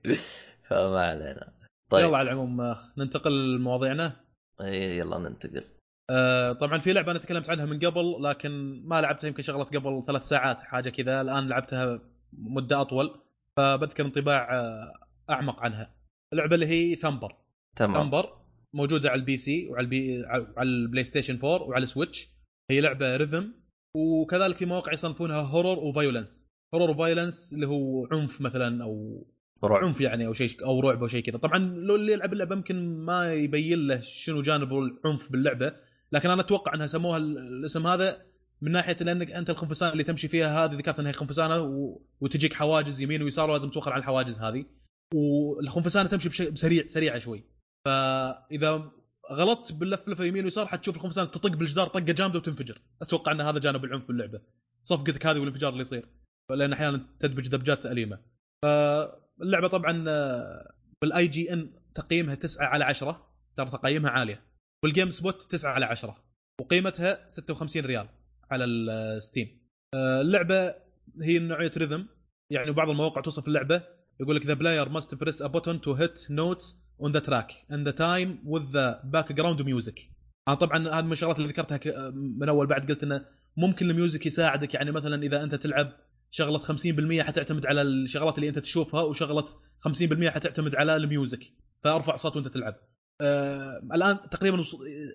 فما علينا. طيب. يلا على العموم آه، ننتقل لمواضيعنا. إيه، يلا ننتقل. آه، طبعا في لعبة أنا تكلمت عنها من قبل لكن ما لعبتها يمكن شغله قبل ثلاث ساعات حاجة كذا. الآن لعبتها مدة أطول فبذكر انطباع آه، أعمق عنها. اللعبة اللي هي Thumper تمام. Thumper موجودة على ال PC وعلى البي على ال PlayStation 4 وعلى ال Switch. هي لعبة rhythm وكذلك في مواقع يصنفونها horror و violence horror و violence اللي هو عنف مثلا أو عنف يعني أو شيء أو رعب أو شيء كذا. طبعا لو اللي يلعب اللعبة يمكن ما يبين له شنو جانب العنف باللعبة لكن أنا أتوقع أنها سموها ال- الاسم هذا من ناحية لانك أنت الخنفسان اللي تمشي فيها هذه ذكرت إنها خنفسانة و... وتجيك حواجز يمين ويسار ولازم توخر عن الحواجز هذه. والخنفسانة تمشي بش... بسريع سريعة شوي. فإذا غلطت باللفلفة يمين ويسار حتشوف الخنفسان تطق بالجدار طقة جامدة وتنفجر. أتوقع إن هذا جانب العنف باللعبة. صفقتك هذه والانفجار اللي يصير. لأن أحيانا تدبج دبجات أليمة. فاللعبه طبعا آه، بال IGN تقييمها 9 على 10 ترى تقييمها عالية. وال GameSpot 9 على 10 وقيمتها 56 ريال على ال Steam آه، اللعبة هي نوعية rhythm. يعني بعض المواقع توصف اللعبة يقول لك the player must press a button to hit notes on the track and the time with the background music أنا طبعا هذه من الشغلات اللي ذكرتها من أول. بعد قلت إنه ممكن ال music يساعدك. يعني مثلا إذا أنت تلعب شغلة 50% حتعتمد على الشغلات اللي انت تشوفها وشغلة 50% حتعتمد على ال music. فأرفع صوت وأنت تلعب. آه الآن تقريبا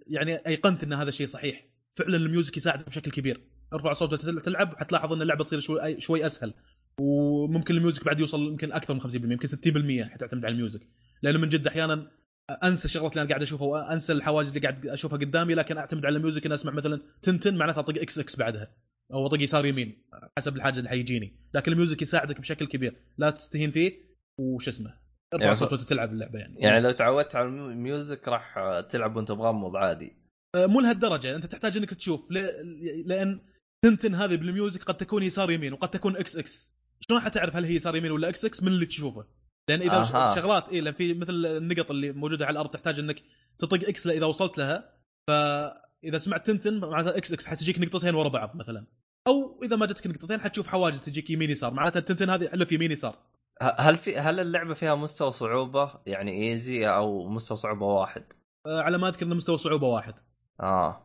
يعني أيقنت إن هذا الشيء صحيح. فعلا ال music يساعدك بشكل كبير. ارفع صوت وأنت تل- تلعب حتلاحظ إن اللعبة تصير شوي شوي أسهل. وممكن ال music بعد يوصل يمكن أكثر من 50% يمكن 60% حتعتمد على ال music. لأنه من جد أحيانا أنسى الشغلات اللي أنا قاعد أشوفها وأنسى الحواجز اللي قاعد أشوفها قدامي لكن أعتمد على ال music إن أسمع مثلا تنتن معناتها أطق X X بعدها. أو اطق يسار يمين حسب الحاجة اللي حيجيني. لكن ال music يساعدك بشكل كبير. لا تستهين فيه وش اسمه ارفع يعني صوت وأنت تلعب اللعبة يعني. يعني لو تعودت على ال music راح تلعب وأنت مغمض عادي. آه، مو لهالدرجة. أنت تحتاج إنك تشوف. ل- لأن تنتن هذه بال music قد تكون يسار يمين وقد تكون X X. شلون حتعرف هل هي يسار يمين ولا إكس إكس؟ من اللي تشوفه. لأن إذا أها. شغلات اي لأن في مثل النقط اللي موجودة على الأرض تحتاج إنك تطق X اذا وصلت لها. فإذا سمعت تنتن معناتها X X حتجيك نقطتين ورا بعض مثلا. أو إذا ما جتك نقطتين حتشوف حواجز تجيك يمين يسار. معناتها التنتن هذه ألف يمين يسار. هل في هل اللعبة فيها مستوى صعوبة؟ يعني easy أو مستوى صعوبة واحد؟ آه، على ما أذكر إنه مستوى صعوبة واحد. آه.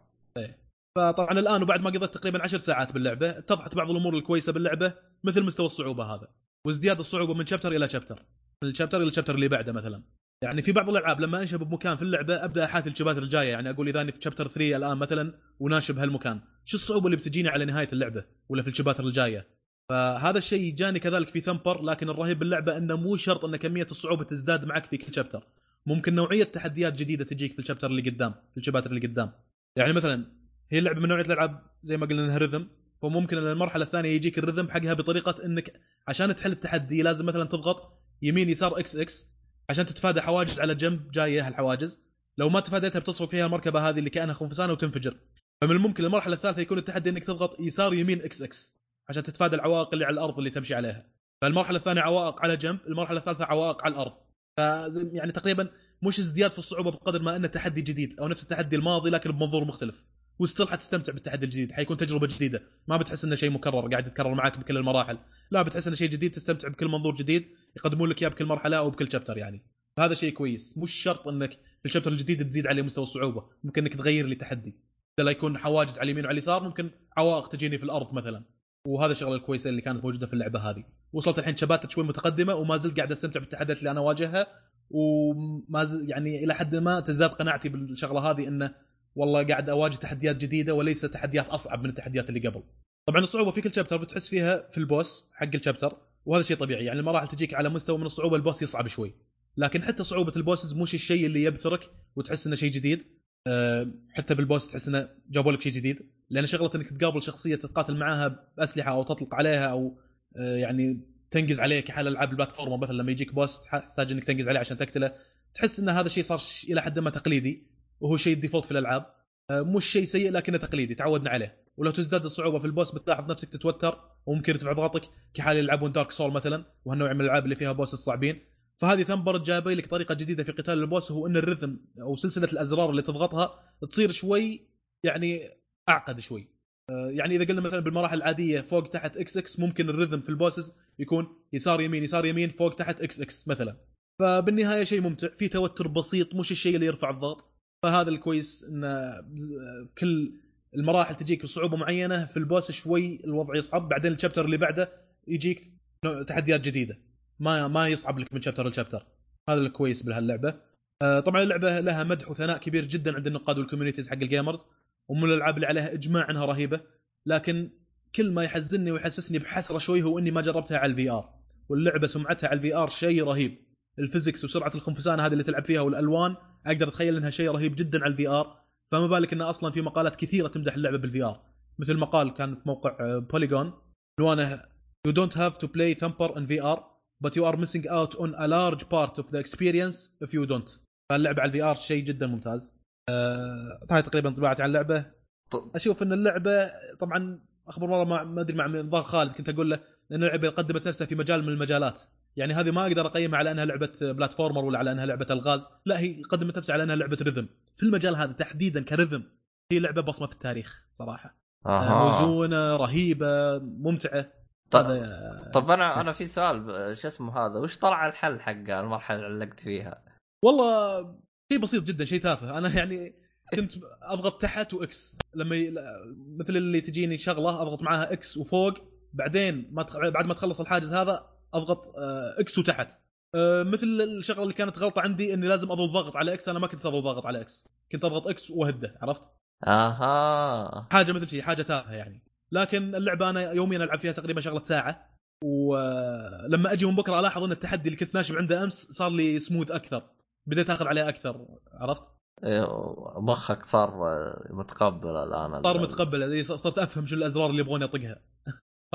فطبعا الآن وبعد ما قضيت تقريبا عشر ساعات باللعبة اتضحت بعض الأمور الكويسة باللعبة مثل مستوى الصعوبة هذا. وازدياد الصعوبة من شابتر إلى شابتر من الشابتر إلى الشابتر اللي بعده مثلا. يعني في بعض الألعاب لما أنشب بمكان في اللعبة أبدأ احاثي الشباتر الجاية. يعني أقول إذا اني في شابتر 3 الآن مثلا وناشب هالمكان شو الصعوبة اللي بتجيني على نهاية اللعبة ولا في الشباتر الجاية؟ فهذا الشيء جاني كذلك في ثمبر لكن الرهيب باللعبة إنه مو شرط إن كمية الصعوبة تزداد معك في كل شابتر ممكن نوعية تحديات جديدة تجيك في الشابتر اللي قدام في الشباتر اللي قدام. يعني مثلا هي اللعبة من نوعية الألعاب زي ما قلنا إنها rhythm فممكن ان المرحلة الثانية يجيك ال rhythm حقها بطريقة إنك عشان تحل التحدي لازم مثلا تضغط يمين يسار X X عشان تتفادى حواجز على جنب جاية هالحواجز. لو ما تفاديتها بتصفق فيها المركبة هذه اللي كأنها خنفسانه وتنفجر. فمن الممكن المرحله الثالثة يكون التحدي إنك تضغط يسار يمين X X عشان تتفادى العوائق اللي على الأرض اللي تمشي عليها. فالمرحلة الثانية عوائق على جنب المرحلة الثالثة عوائق على الأرض. فزي يعني تقريبا مش ازدياد في الصعوبة بقدر ما إنه تحدي جديد أو نفس التحدي الماضي لكن بمنظور مختلف. وستيل حتستمتع بالتحدي الجديد. حيكون تجربة جديدة. ما بتحس إنه شيء مكرر قاعد يتكرر معك بكل المراحل. لا بتحس إنه شيء جديد تستمتع بكل منظور جديد يقدمون لك إياه بكل مرحلة أو بكل شابتر يعني. هذا شيء كويس. مش شرط إنك في الشابتر الجديد تزيد عليه مستوى الصعوبة. ممكن إنك تغير لي تحدي. لا يكون حواجز على اليمين وعلى اليسار ممكن عوائق تجيني في الأرض مثلا. وهذا الشغلة الكويسة اللي كانت موجودة في اللعبة هذه. وصلت الحين شباتر شوي متقدمة وما زلت قاعد أستمتع بالتحديات اللي أنا أواجهها. وما يعني إلى حد ما تزداد قناعتي بالشغلة هذه إنه والله قاعد أواجه تحديات جديدة وليس تحديات أصعب من التحديات اللي قبل. طبعا الصعوبة في كل شابتر بتحس فيها في البوس حق الشابتر وهذا شيء طبيعي يعني المراحل تجيك على مستوى من الصعوبة البوس يصعب شوي. لكن حتى صعوبة البوسز مش الشيء اللي يبثرك وتحس إنه شيء جديد. أه حتى بالبوس تحس إنه جابوا لك شيء جديد. لأن شغلة إنك تقابل شخصية تتقاتل معاها بأسلحة أو تطلق عليها أو أه يعني تنقز عليه كحال ألعاب ال platform مثلا لما يجيك boss تحتاج إنك تنقز عليه عشان تقتله. تحس إن هذا الشيء صار إلى حد ما تقليدي. وهو شيء ال default في الألعاب. أه مش شيء سيء لكنه تقليدي تعودنا عليه. ولو تزداد الصعوبة في ال boss بتلاحظ نفسك تتوتر وممكن يرتفع ضغطك كحال يلعبون Dark Soul مثلا وهالنوع من الألعاب اللي فيها boss الصعبين. فهذه Thumper جايبة لك طريقة جديدة في قتال ال boss وهو إن ال rhythm أو سلسلة الأزرار اللي تضغطها تصير شوي يعني أعقد شوي. يعني إذا قلنا مثلا بالمراحل العادية فوق تحت X X ممكن ال rhythm في ال bosses يكون يسار يمين يسار يمين فوق تحت X X مثلا. فبالنهاية شيء ممتع في توتر بسيط مش الشيء اللي يرفع الضغط. فهذا الكويس إن كل المراحل تجيك بصعوبة معينة في ال boss شوي الوضع يصعب بعدين ال chapter اللي بعده يجيك تحديات جديدة. ما ما يصعب لك من chapter ل chapter. هذا الكويس بهاللعبة. آه طبعا اللعبة لها مدح وثناء كبير جدا عند النقاد وال communities حق ال gamers ومن الألعاب اللي عليها إجماع إنها رهيبة. لكن كل ما يحزنني ويحسسني بحسرة شوي هو إني ما جربتها على ال VR واللعبة سمعتها على ال VR شيء رهيب. ال physics وسرعة الخنفسان هذه اللي تلعب فيها والألوان. أقدر أتخيل إنها شيء رهيب جدا على ال VR فما بالك إنه أصلا في مقالات كثيرة تمدح اللعبة بال VR مثل مقال كان في موقع Polygon عنوانه You don't have to play Thumper in VR but you are missing out on a large part of the experience if you don't. فاللعبة على ال VR شيء جدا ممتاز. هاي تقريبا انطباعاتي عن اللعبة. أشوف إن اللعبة طبعا أخبر مرة ما أدري مع نظام خالد كنت أقول له إن اللعبة قدمت نفسها في مجال من المجالات. يعني هذه ما أقدر أقيمها على أنها لعبة platformer ولا على أنها لعبة الغاز. لا هي قدمت نفسها على أنها لعبة rhythm في المجال هذا تحديدا ك rhythm هي لعبة بصمة في التاريخ صراحة. أها. موزونة رهيبة ممتعة. طب, هذا- طب أنا أنا في سؤال شو اسمه هذا؟ وش طلع الحل حق المرحله اللي علقت فيها؟ والله شيء بسيط جدا شيء تافه. أنا يعني كنت أضغط تحت و X. لما ي... مثل اللي تجيني شغلة أضغط معاها X وفوق. بعدين ما تخ... بعد ما تخلص الحاجز هذا أضغط آه، X وتحت. آه، مثل الشغلة اللي كانت غلطة عندي إني لازم أضغط ضغط على X أنا ما كنت أضغط ضغط على X كنت أضغط X وأهده عرفت؟ أها. حاجة مثل شيء حاجة تافهة يعني. لكن اللعبة أنا يوميا ألعب فيها تقريبا شغلة ساعة. ولما أجي من بكرة ألاحظ إن التحدي اللي كنت ناشب عنده أمس صار لي سموث أكثر. بديت أخذ عليه أكثر عرفت؟ إيه، مخك صار آه، متقبل الآن. صار متقبل ص- صرت أفهم شو الأزرار اللي يبغوني اطقها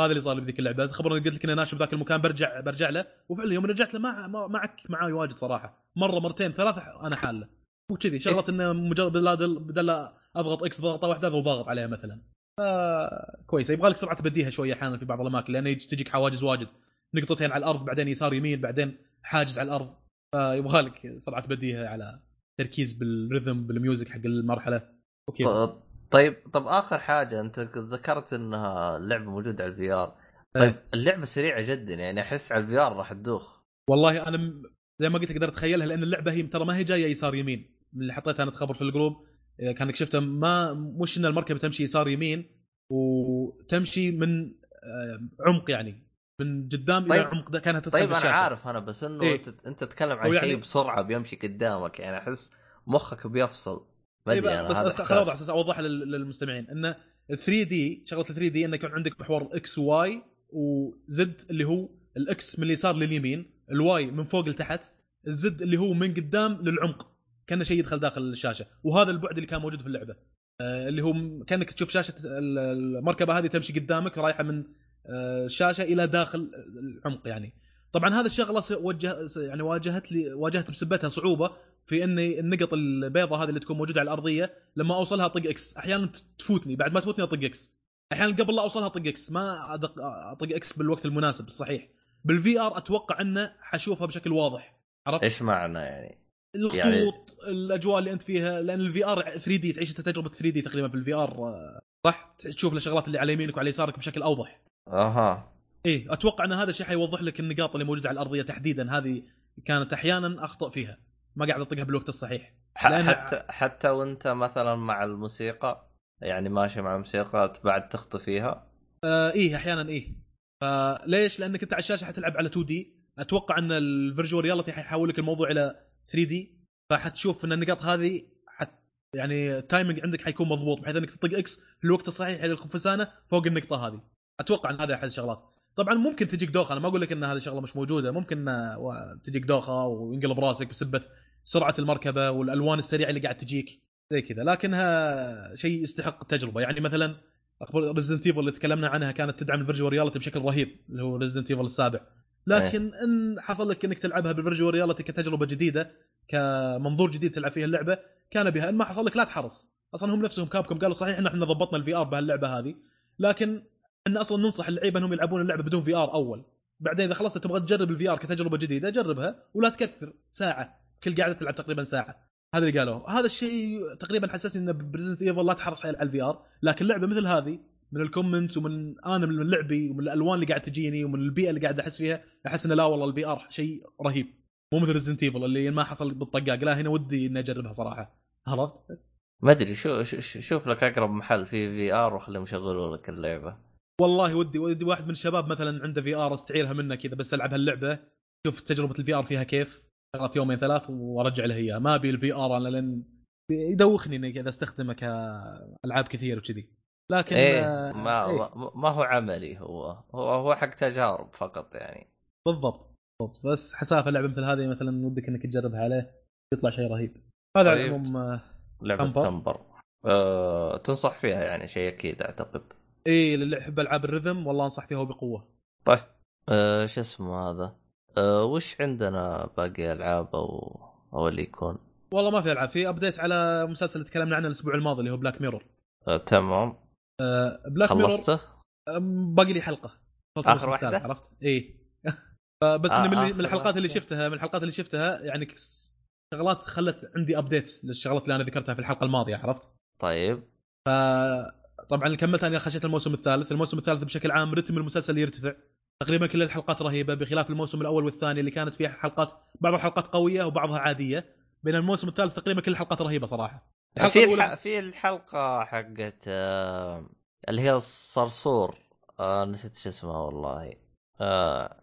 هذا اللي صار لي بذيك اللعبة. خبرني قلت لك اني ناشب ذاك المكان برجع برجع له وفعلا يوم رجعت له ما ما عك معاي واجد صراحة. مرة مرتين ثلاثة أنا حالة. وكذي شغله إنه مجرد بدل أضغط X ضغطة واحدة أضغط ضاغط عليها مثلا. آه كويس. يبغى لك سرعة بديهه شوية أحيانا في بعض الأماكن لأن تجيك حواجز واجد. نقطتين على الأرض بعدين يسار يمين بعدين حاجز على الأرض. فيبغى لك سرعة بديهه على تركيز بال rhythm بال music حق المرحلة. وكذا ط- طيب طب آخر حاجة أنت ذكرت إنها اللعبه موجودة على ال VR. طيب اللعبة سريعة جدا يعني أحس على ال VR راح تدوخ. والله أنا زي ما قلت أقدر أتخيلها لأن اللعبة هي ترى ما هي جاية يسار يمين. من اللي حطيتها أنا تخبر في ال group إيه، كأنك شفته ما مش إن المركبة تمشي يسار يمين وتمشي من آه، عمق يعني من قدام إلى طيب. عمق. ده كانت تدخل طيب أنا بالشاشة. عارف أنا بس إنه إيه. أنت تتكلم عن يعني- شيء بسرعة بيمشي قدامك يعني أحس مخك بيفصل. ما إيه أدري بس بس خل اوضح إحساس. أساس اوضحها لل- للمستمعين. انه 3 دي شغلة 3 دي انه يكون عندك محور إكس واي وزد اللي هو الإكس من اليسار لليمين الواي من فوق لتحت ال Z اللي هو من قدام للعمق كأنه شيء يدخل داخل الشاشة. وهذا البعد اللي كان موجود في اللعبة. آه، اللي هو كأنك تشوف شاشة ال- المركبة هذه تمشي قدامك رايحه من آه، الشاشة إلى داخل العمق يعني. طبعا هذا الشغلة وجه يعني واجهت لي واجهت بسبتها صعوبة. في اني النقط البيضاء هذه اللي تكون موجودة على الأرضية لما أوصلها اطق X أحيانا تفوتني. بعد ما تفوتني أطق X أحيانا قبل لا أوصلها اطق X ما أطق X بالوقت المناسب الصحيح بال VR أتوقع إنه حشوفها بشكل واضح. عرفت؟ إيش معنى يعني؟ الخطوط يعني- الأجواء اللي أنت فيها لأن ال VR 3D تعيش انت تجربة 3D تقريبا في ال VR صح؟ تشوف الشغلات اللي على يمينك وعلى يسارك بشكل أوضح. أها. إيه أتوقع إن هذا الشيء حيوضح لك النقاط اللي موجودة على الأرضية تحديدا. هذه كانت أحيانا أخطأ فيها. ما قاعد أطقها بالوقت الصحيح. حتى حتى وأنت مثلا مع الموسيقى يعني ماشي مع الموسيقى بعد تخطي فيها. آه إيه أحيانا إيه. فليش؟ لأنك أنت على الشاشة حتلعب على 2D أتوقع إن ال virtual reality حيحول لك الموضوع إلى 3D فحتشوف إن النقاط هذه حت يعني ال timing عندك حيكون مضبوط بحيث إنك تطق X في الوقت الصحيح للخنفسانه فوق النقطة هذه. أتوقع إن هذا أحد الشغلات. طبعا ممكن تجيك دوخة. أنا ما أقول لك إن هذه شغلة مش موجودة. ممكن آه، تجيك دوخة وينقلب راسك بسبة سرعة المركبة والألوان السريعة اللي قاعد تجيك زي كذا. لكنها شيء يستحق التجربه يعني مثلا أخبار Resident Evil اللي تكلمنا عنها كانت تدعم ال virtual reality بشكل رهيب اللي هو Resident Evil السابع. لكن إن حصل لك إنك تلعبها بال virtual reality كتجربة جديدة كمنظور جديد تلعب فيها اللعبة كان بها. إن ما حصل لك لا تحرص. أصلا هم نفسهم Capcom قالوا صحيح ان إحنا ضبطنا ال VR بهاللعبة هذه. لكن إحنا أصلا ننصح اللعيبة إنهم يلعبون اللعبة بدون VR أول. بعدين إذا خلصت تبغى تجرب ال VR كتجربة جديدة جربها ولا تكثر. ساعة. كل قاعدة تلعب تقريبا ساعة. هذا اللي قالوه. هذا الشيء تقريبا حسسني إن ب Resident Evil لا تحرص على ال VR لكن لعبة مثل هذه من ال comments ومن أنا من لعبي ومن الألوان اللي قاعد تجيني ومن البيئة اللي قاعد أحس فيها أحس إنه لا والله ال VR شيء رهيب. مو مثل Resident Evil اللي ما حصل بالطقاق. لا هنا ودي إني أجربها صراحة. عرفت؟ ما أدري شو شو- شو- شوف لك أقرب محل فيه VR وخليهم يشغلوا لك اللعبة. والله ودي ودي واحد من الشباب مثلا عنده VR استعيرها منه كذا بس ألعب هاللعبة. شوف تجربة ال VR فيها كيف. شغلت يومين ثلاث وارجع له إياه. ما أبي ال VR أنا لأن يدوخني إني كذا أستخدمه كألعاب كثير وكذي. لكن إيه آه، ما, إيه. ما هو عملي هو. هو هو حق تجارب فقط يعني. بالضبط بالضبط. بس حسافة لعبه مثل هذه مثلا ودك إنك تجربها عليه يطلع شيء رهيب. هذا على طيب. العموم آه، لعبة Thumper. أه تنصح فيها يعني شيء أكيد أعتقد. إيه للي يحب ألعاب ال rhythm والله أنصح فيها وبقوة. طيب. أه شو اسمه هذا؟ أه وش عندنا باقي ألعاب أو أو اللي يكون؟ والله ما في ألعاب. في update على مسلسل اللي تكلمنا عنه الأسبوع الماضي اللي هو Black Mirror أه تمام. Black Mirror خلصته؟ باقي لي حلقة. واحدة؟ الثالث، عرفت؟ إيه. بس آه، من, من الحلقات اللي. شفتها من الحلقات اللي شفتها يعني شغلات خلت عندي ابديت للشغلات اللي أنا ذكرتها في الحلقة الماضية عرفت؟ طيب. طبعا كملت أنا خشيت الموسم الثالث، الموسم الثالث بشكل عام رتم المسلسل يرتفع. تقريبا كل الحلقات رهيبة بخلاف الموسم الأول والثاني اللي كانت فيها حلقات بعض الحلقات قوية وبعضها عادية بين الموسم الثالث تقريبا كل الحلقات رهيبة صراحة. في الح... في الحلقة حقت أه اللي هي الصرصور. أه نسيت شو اسمها والله. أه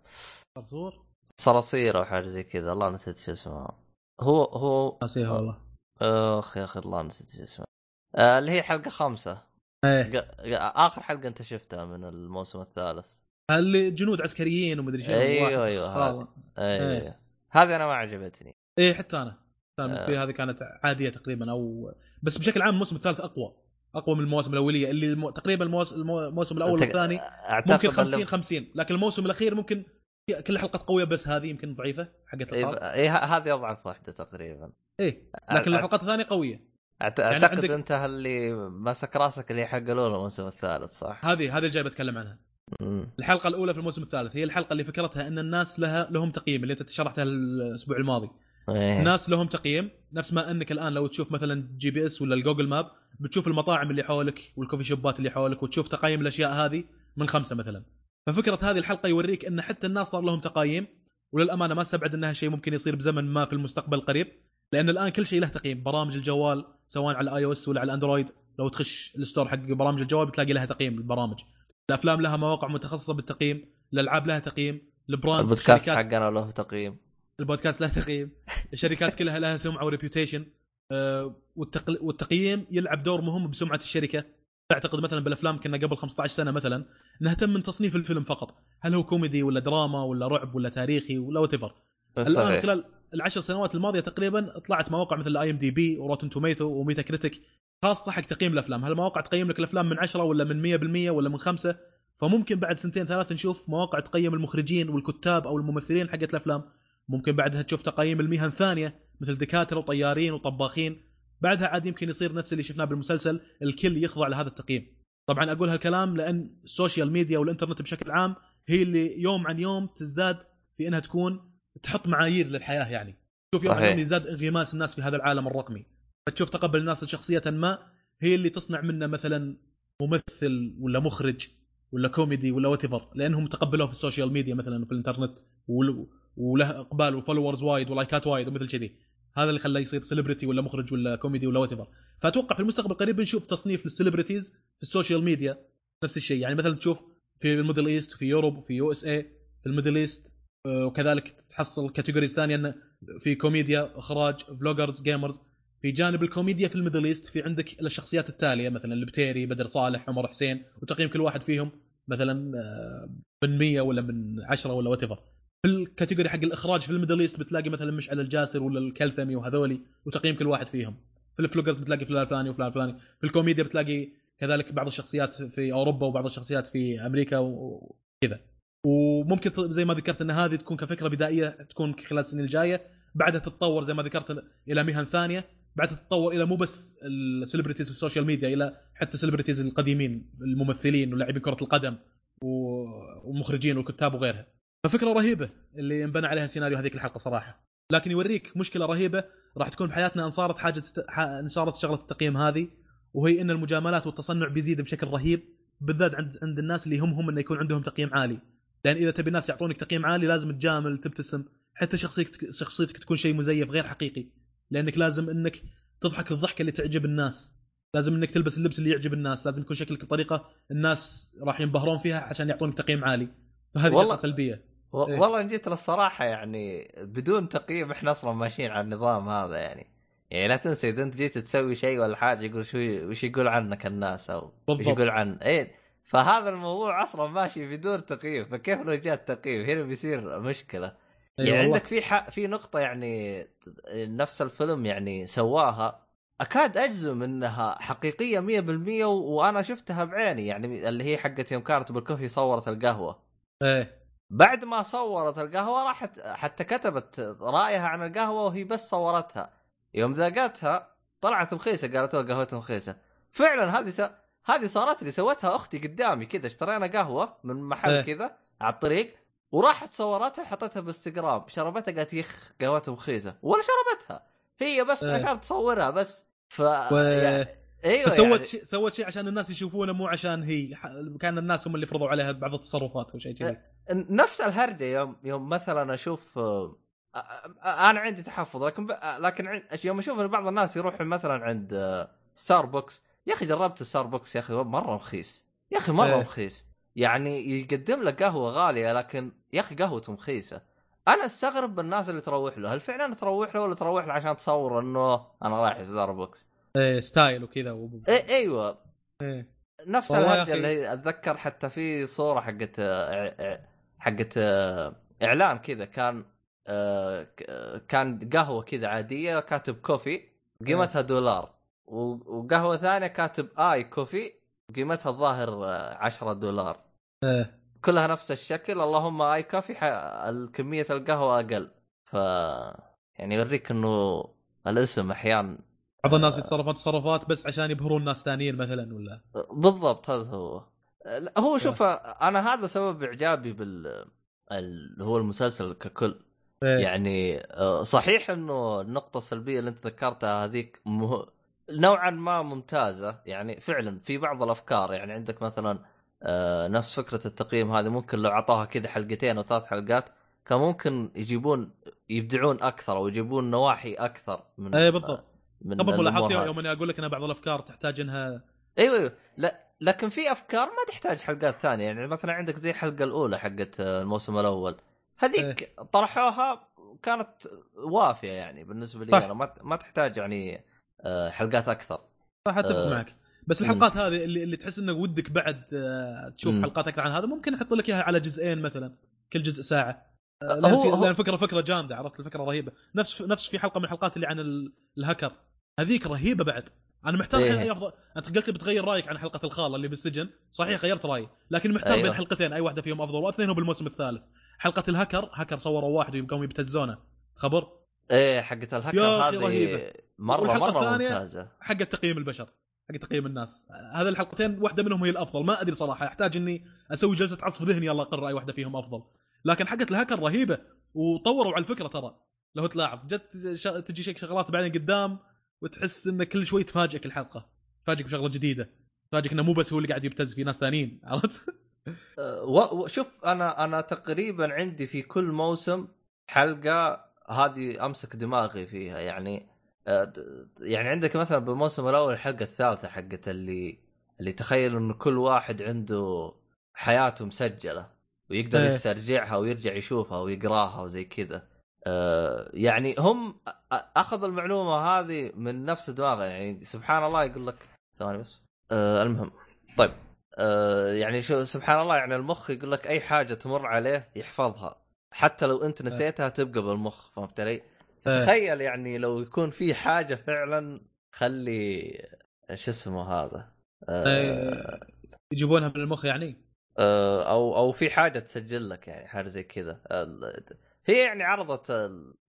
صرصور؟ صراصير أو حاجة زي كذا. الله نسيت شو اسمها هو هو ناسيها والله. اخ يا أخي الله نسيت شو اسمها آه اللي هي حلقة خمسة. إيه. آخر حلقة أنت شفتها من الموسم الثالث. اللي جنود عسكريين ومدري شنو واحد. أيوة، خال- أيوه. إيه. هذه أنا ما عجبتني. إيه حتى أنا. بالنسبة لي آه. هذه كانت عادية تقريبا أو بس بشكل عام الموسم الثالث أقوى. أقوى من المواسم الأولية اللي. تقريبا الموس... المو- الموسم الأول والثاني أعتقد ممكن إن 50 لو- 50 لكن الموسم الأخير ممكن كل حلقات قوية بس هذه يمكن ضعيفة حقت إيه، القاب ه- هذه أضعف واحدة تقريبا. إيه. لكن أع- الحلقات الثانية قوية. أعت- يعني أعتقد عندك- أنت اللي مسك راسك اللي حقلوا له الموسم الثالث صح؟ هذه هذه اللي جاي بتكلم عنها. الحلقة الأولى في الموسم الثالث هي الحلقة اللي فكرتها أن الناس لها لهم تقييم اللي أنت شرحتها الأسبوع الماضي. إيه. الناس لهم تقييم نفس ما أنك الآن لو تشوف مثلا GPS ولا ال Google Map بتشوف المطاعم اللي حولك وال coffee shop ات اللي حولك وتشوف تقايم الأشياء هذه من خمسة مثلا. ففكرة هذه الحلقة يوريك أن حتى الناس صار لهم تقايم وللأمانة ما استبعد أنها شيء ممكن يصير بزمن ما في المستقبل القريب لأن الآن كل شيء له تقييم. برامج الجوال سواء على ال iOS ولا على ال Android لو تخش ال store حق برامج الجوال بتلاقي لها تقييم البرامج. الأفلام لها مواقع متخصصة بالتقييم الألعاب لها تقييم ال brands البودكاست حقنا له تقييم. البودكاست له تقييم الشركات كلها لها سمعة و reputation والتقل... والتقييم يلعب دور مهم بسمعة الشركة. تعتقد مثلا بالأفلام كنا قبل 15 سنة مثلا نهتم من تصنيف الفيلم فقط. هل هو كوميدي ولا دراما ولا رعب ولا تاريخي ولا what الآن خلال العشر سنوات الماضية تقريبا طلعت مواقع مثل IMDb و Rotten Tomatoes و Metacritic خاصة حق تقييم الأفلام. هالمواقع تقيم لك الأفلام من 10 ولا من 100% ولا من 5 فممكن بعد سنتين ثلاث نشوف مواقع تقيم المخرجين والكتاب أو الممثلين حقت الأفلام. ممكن بعدها تشوف تقييم المهن ثانية مثل دكاترة وطيارين وطباخين. بعدها عاد يمكن يصير نفس اللي شفناه بالمسلسل الكل يخضع لهذا التقييم. طبعا أقول هالكلام لأن ال social media والإنترنت بشكل عام هي اللي يوم عن يوم تزداد في إنها تكون تحط معايير للحياة يعني. تشوف يوم عن صحيح. يوم يزداد انغماس الناس في هذا العالم الرقمي. فتشوف تقبل الناس لشخصيه ما هي اللي تصنع منه مثلا ممثل ولا مخرج ولا كوميدي ولا what لأنهم تقبلوه في ال social media مثلا وفي الإنترنت ول- وله إقبال و followers وايد ولايكات وايد ومثل كذي. هذا اللي خلاه يصير celebrity ولا مخرج ولا كوميدي ولا what فأتوقع في المستقبل القريب بنشوف تصنيف لل celebrities في ال social media نفس الشيء. يعني مثلا تشوف في ال Middle East وفي Europe وفي USA في ال Middle East آه، وكذلك تحصل categories ثانية في كوميديا إخراج vloggers gamers في جانب الكوميديا في ال Middle East في عندك الشخصيات التالية مثلا البتيري بدر صالح عمر حسين وتقييم كل واحد فيهم مثلا آه، من 100 ولا من 10 ولا what في ال category حق الإخراج في ال Middle East بتلاقي مثلا مشعل الجاسر ولا الكلثمي وهذولي وتقييم كل واحد فيهم. في ال vloggers بتلاقي فلان الفلاني وفلان الفلاني. في الكوميديا بتلاقي كذلك بعض الشخصيات في أوروبا وبعض الشخصيات في أمريكا وكذا وممكن زي ما ذكرت إن هذه تكون كفكرة بدائية تكون خلال السنين الجاية. بعدها تتطور زي ما ذكرت إلى مهن ثانية. بعدها تتطور إلى مو بس ال celebrities في ال social media إلى حتى ال celebrities القديمين الممثلين ولاعبين كرة القدم و- والمخرجين والكتاب وغيرها. ففكرة رهيبة اللي انبنى عليها سيناريو هذيك الحلقة صراحة. لكن يوريك مشكلة رهيبة راح تكون بحياتنا إن صارت حاجة إن صارت شغلة التقييم هذه وهي إن المجاملات والتصنع بيزيد بشكل رهيب بالذات عند عند الناس اللي يهمهم انه يكون عندهم تقييم عالي. لأن إذا تبي الناس يعطونك تقييم عالي لازم تجامل تبتسم حتى شخصيتك شخصيتك تكون شيء مزيف غير حقيقي. لأنك لازم إنك تضحك الضحكة اللي تعجب الناس. لازم إنك تلبس اللبس اللي يعجب الناس. لازم يكون شكلك بطريقة الناس راح ينبهرون فيها عشان يعطونك تقييم عالي. فهذه والله- شغله سلبية. و- إيه. والله إن جيت للصراحة يعني بدون تقييم إحنا أصلا ماشيين على النظام هذا يعني. يعني لا تنسى إذا أنت جيت تسوي شيء ولا حاجة يقول شو وش يقول عنك الناس أو وش بالضبط. يقول عن إيه. فهذا الموضوع أصلا ماشي بدون تقييم. فكيف لو جاء التقييم؟ هنا بيصير مشكلة. يعني والله. عندك في ح... في نقطة يعني نفس الفيلم يعني سواها. أكاد أجزم إنها حقيقية 100% و... وأنا شفتها بعيني يعني اللي هي حقت يوم كانت بالكوفي صورت القهوة. إيه. بعد ما صورت القهوة راحت حتى كتبت رأيها عن القهوة وهي بس صورتها. يوم ذاقتها طلعت رخيصه قالت "أوه، قهوتها رخيصه فعلا هذه س... هذه صارت لي سوتها أختي قدامي كذا اشترينا قهوة من محل إيه. كذا على الطريق. وراحت صورتها وحطتها بالانستغرام شربتها قالت يخ قهوتها رخيصه ولا شربتها. هي بس إيه. عشان تصورها بس. ف و... يعني... أيوه فسوت يعني... شيء سوت شيء عشان الناس يشوفونه مو عشان هي. كان الناس هم اللي فرضوا عليها بعض التصرفات أو شيء كذي. نفس الهرجة يوم يوم مثلا أشوف آه، أنا عندي تحفظ لكن ب... لكن عند... يوم أشوف بعض الناس يروحوا مثلا عند ستاربكس يا أخي جربت ستاربكس يا أخي مرة رخيص يا أخي مرة إيه. رخيص يعني يقدم لك قهوة غالية لكن يا أخي قهوته رخيصه أنا أستغرب بالناس اللي تروح له. هل فعلا تروح له ولا تروح له عشان تصور إنه أنا رايح ستاربكس إيه style وكذا و... إيه أيوه. إيه. نفس الهرجه. اللي أتذكر حتى في صورة حقت آه، آه، حقت آه، إعلان كذا. كان آه، كان قهوة كذا عادية كاتب coffee قيمتها دولار. و- وقهوة ثانية كاتب آي كوفي قيمتها الظاهر آه، 10 دولار. إيه. كلها نفس الشكل. اللهم آي كوفي ح- كميه القهوة أقل. ف يعني يوريك إنه الاسم أحيانا بعض الناس يتصرفون تصرفات بس عشان يبهرون ناس ثانيين مثلا ولا؟ بالضبط هذا هو. هو شوف أنا هذا سبب إعجابي بال اللي هو المسلسل ككل. إيه. يعني آه، صحيح إنه النقطة السلبية اللي أنت ذكرتها هذيك مه... نوعا ما ممتازة. يعني فعلا في بعض الأفكار. يعني عندك مثلا آه، نفس فكرة التقييم هذه. ممكن لو أعطوها كذا حلقتين أو ثلاث حلقات كان ممكن يجيبون يبدعون أكثر أو يجيبون نواحي أكثر من إيه بالضبط. من ملاحظتي هذه. يوم اني أقول لك إن بعض الأفكار تحتاج إنها أيوه أيوه. لا لكن في أفكار ما تحتاج حلقات ثانية. يعني مثلا عندك زي الحلقة الأولى حقت آه، الموسم الأول. هذيك طرحوها كانت وافية يعني بالنسبة لي. أنا. ما تحتاج يعني آه، حلقات أكثر. صح أتفق آه. معك. بس. الحلقات هذه اللي, اللي تحس إنك ودك بعد آه، تشوف مم. حلقات أكثر عن هذا ممكن أحط لك إياها على جزئين مثلا كل جزء ساعة. آه، هو- لأن, هو- لأن فكره فكرة جامدة عرفت؟ الفكرة رهيبة. نفس نفس في حلقة من الحلقات اللي عن ال- الهكر هذيك رهيبة بعد. أنا محتار إيه. الحين أي افضل أنت قلت بتغير رأيك عن حلقة الخاله اللي بالسجن. صحيح غيرت رأيي. لكن محتار أيوة. بين حلقتين أي واحدة فيهم أفضل واثنينهم بالموسم الثالث. حلقة الهكر هكر صوروا واحد ويقوموا يبتزونه. خبر؟ إيه حقت الهكر هذه رهيبة. مره مرة الثانية- ممتازة. حق تقييم البشر. حق تقييم الناس. هذه الحلقتين واحدة منهم هي الأفضل. ما أدري صراحة يحتاج إني أسوي جلسة عصف ذهني الله اقرر أي واحدة فيهم أفضل. لكن حقت الهكر رهيبة وطوروا على الفكرة ترى. لو تلاحظ جت. تجي شيء شغلات بعدين قدام وتحس إنه كل شوي تفاجئك الحلقة. تفاجئك بشغلة جديدة. تفاجئك إنه مو بس هو اللي قاعد يبتز في ناس ثانيين عرفت؟ أه، شوف أنا أنا تقريبا عندي في كل موسم حلقة هذه أمسك دماغي فيها. يعني يعني عندك مثلا بالموسم الأول الحلقة الثالثة حقت اللي اللي تخيل انه كل واحد عنده حياته مسجلة ويقدر إيه. يسترجعها ويرجع يشوفها ويقراها وزي كذا. أه، يعني هم أخذوا المعلومة هذه من نفس دماغه. يعني سبحان الله يقول لك ثواني بس. أه، المهم. طيب. آه، يعني شو سبحان الله يعني المخ يقول لك أي حاجة تمر عليه يحفظها. حتى لو أنت نسيتها تبقى بالمخ فهمت علي؟ تخيل يعني لو يكون في حاجة فعلا خلي شو اسمه هذا آه، إيه. يجيبونها من المخ يعني آه، أو أو في حاجة تسجل لك يعني حاجة زي كذا هي يعني عرضت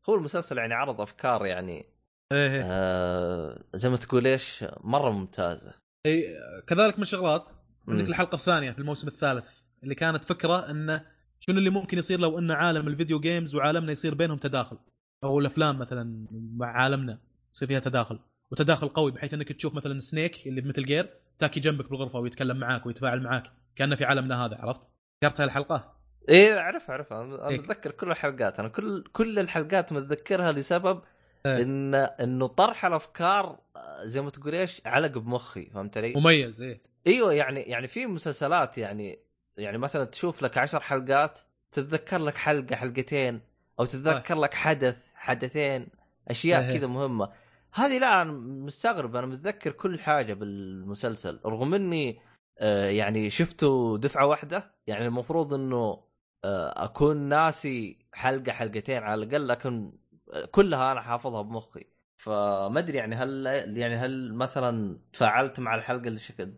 هو المسلسل يعني عرض أفكار يعني إيه إيه. آه، زي ما تقول إيش مرة ممتازة إيه. كذلك من الشغلات عندك. الحلقة الثانية في الموسم الثالث اللي كانت فكرة إنه شنو اللي ممكن يصير لو إن عالم ال video games وعالمنا يصير بينهم تداخل أو الأفلام مثلا مع عالمنا يصير فيها تداخل وتداخل قوي بحيث إنك تشوف مثلا Snake اللي ب Metal Gear تاكي جنبك بالغرفة ويتكلم معاك ويتفاعل معاك كأنه في عالمنا هذا عرفت؟ ذكرت الحلقة؟ إيه أعرف أعرف أنا هيك. متذكر كل الحلقات أنا كل كل الحلقات متذكرها لسبب إيه. إن إنه طرح الأفكار آه، زي ما تقول إيش علق بمخي فهمت علي؟ مميز إيه إيوه يعني يعني في مسلسلات يعني يعني مثلا تشوف لك عشر حلقات تتذكر لك حلقة حلقتين أو تتذكر لك حدث حدثين أشياء إيه. كذا مهمة. هذه لا أنا مستغرب أنا متذكر كل حاجة بالمسلسل رغم إني آه، يعني شفته دفعة واحدة يعني المفروض إنه آه، أكون ناسي حلقة حلقتين على الأقل لكن كلها أنا حافظها بمخي. فما أدري يعني هل يعني هل مثلا تفاعلت مع الحلقة اللي شكل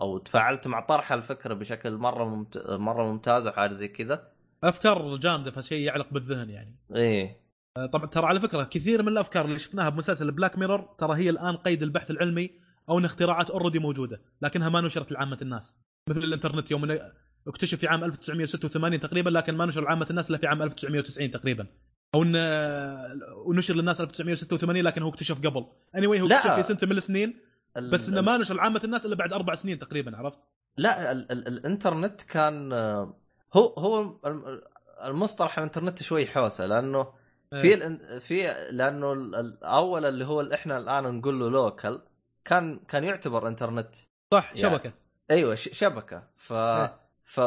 أو تفاعلت مع طرح الفكرة بشكل مرة ممت... مرة ممتازه حاجة زي كذا؟ أفكار جامده فشيء يعلق بالذهن يعني. إيه. طبعا ترى على فكرة كثير من الأفكار اللي شفناها بمسلسل Black Mirror ترى هي الآن قيد البحث العلمي أو إن اختراعات already موجودة لكنها ما نشرت لعامة الناس مثل الإنترنت يوم اكتشف في عام 1986 تقريبا لكن ما نشر لعامة الناس إلا في عام 1990 تقريبا أو انه ونشر للناس 1986 لكن هو اكتشف قبل اني anyway هو لا. اكتشف في سنة من السنين ال- بس إنه ما نشر لعامة الناس إلا بعد أربع سنين تقريبا عرفت؟ لا ال... ال... الإنترنت كان آه، هو هو الم- المصطلح الإنترنت شوي حوسة لأنه في الإن- في لأنه ال- الأول اللي هو اللي إحنا الآن نقول له لوكال كان كان يعتبر إنترنت صح يعني. شبكة أيوه ش- شبكة ف إيه. ف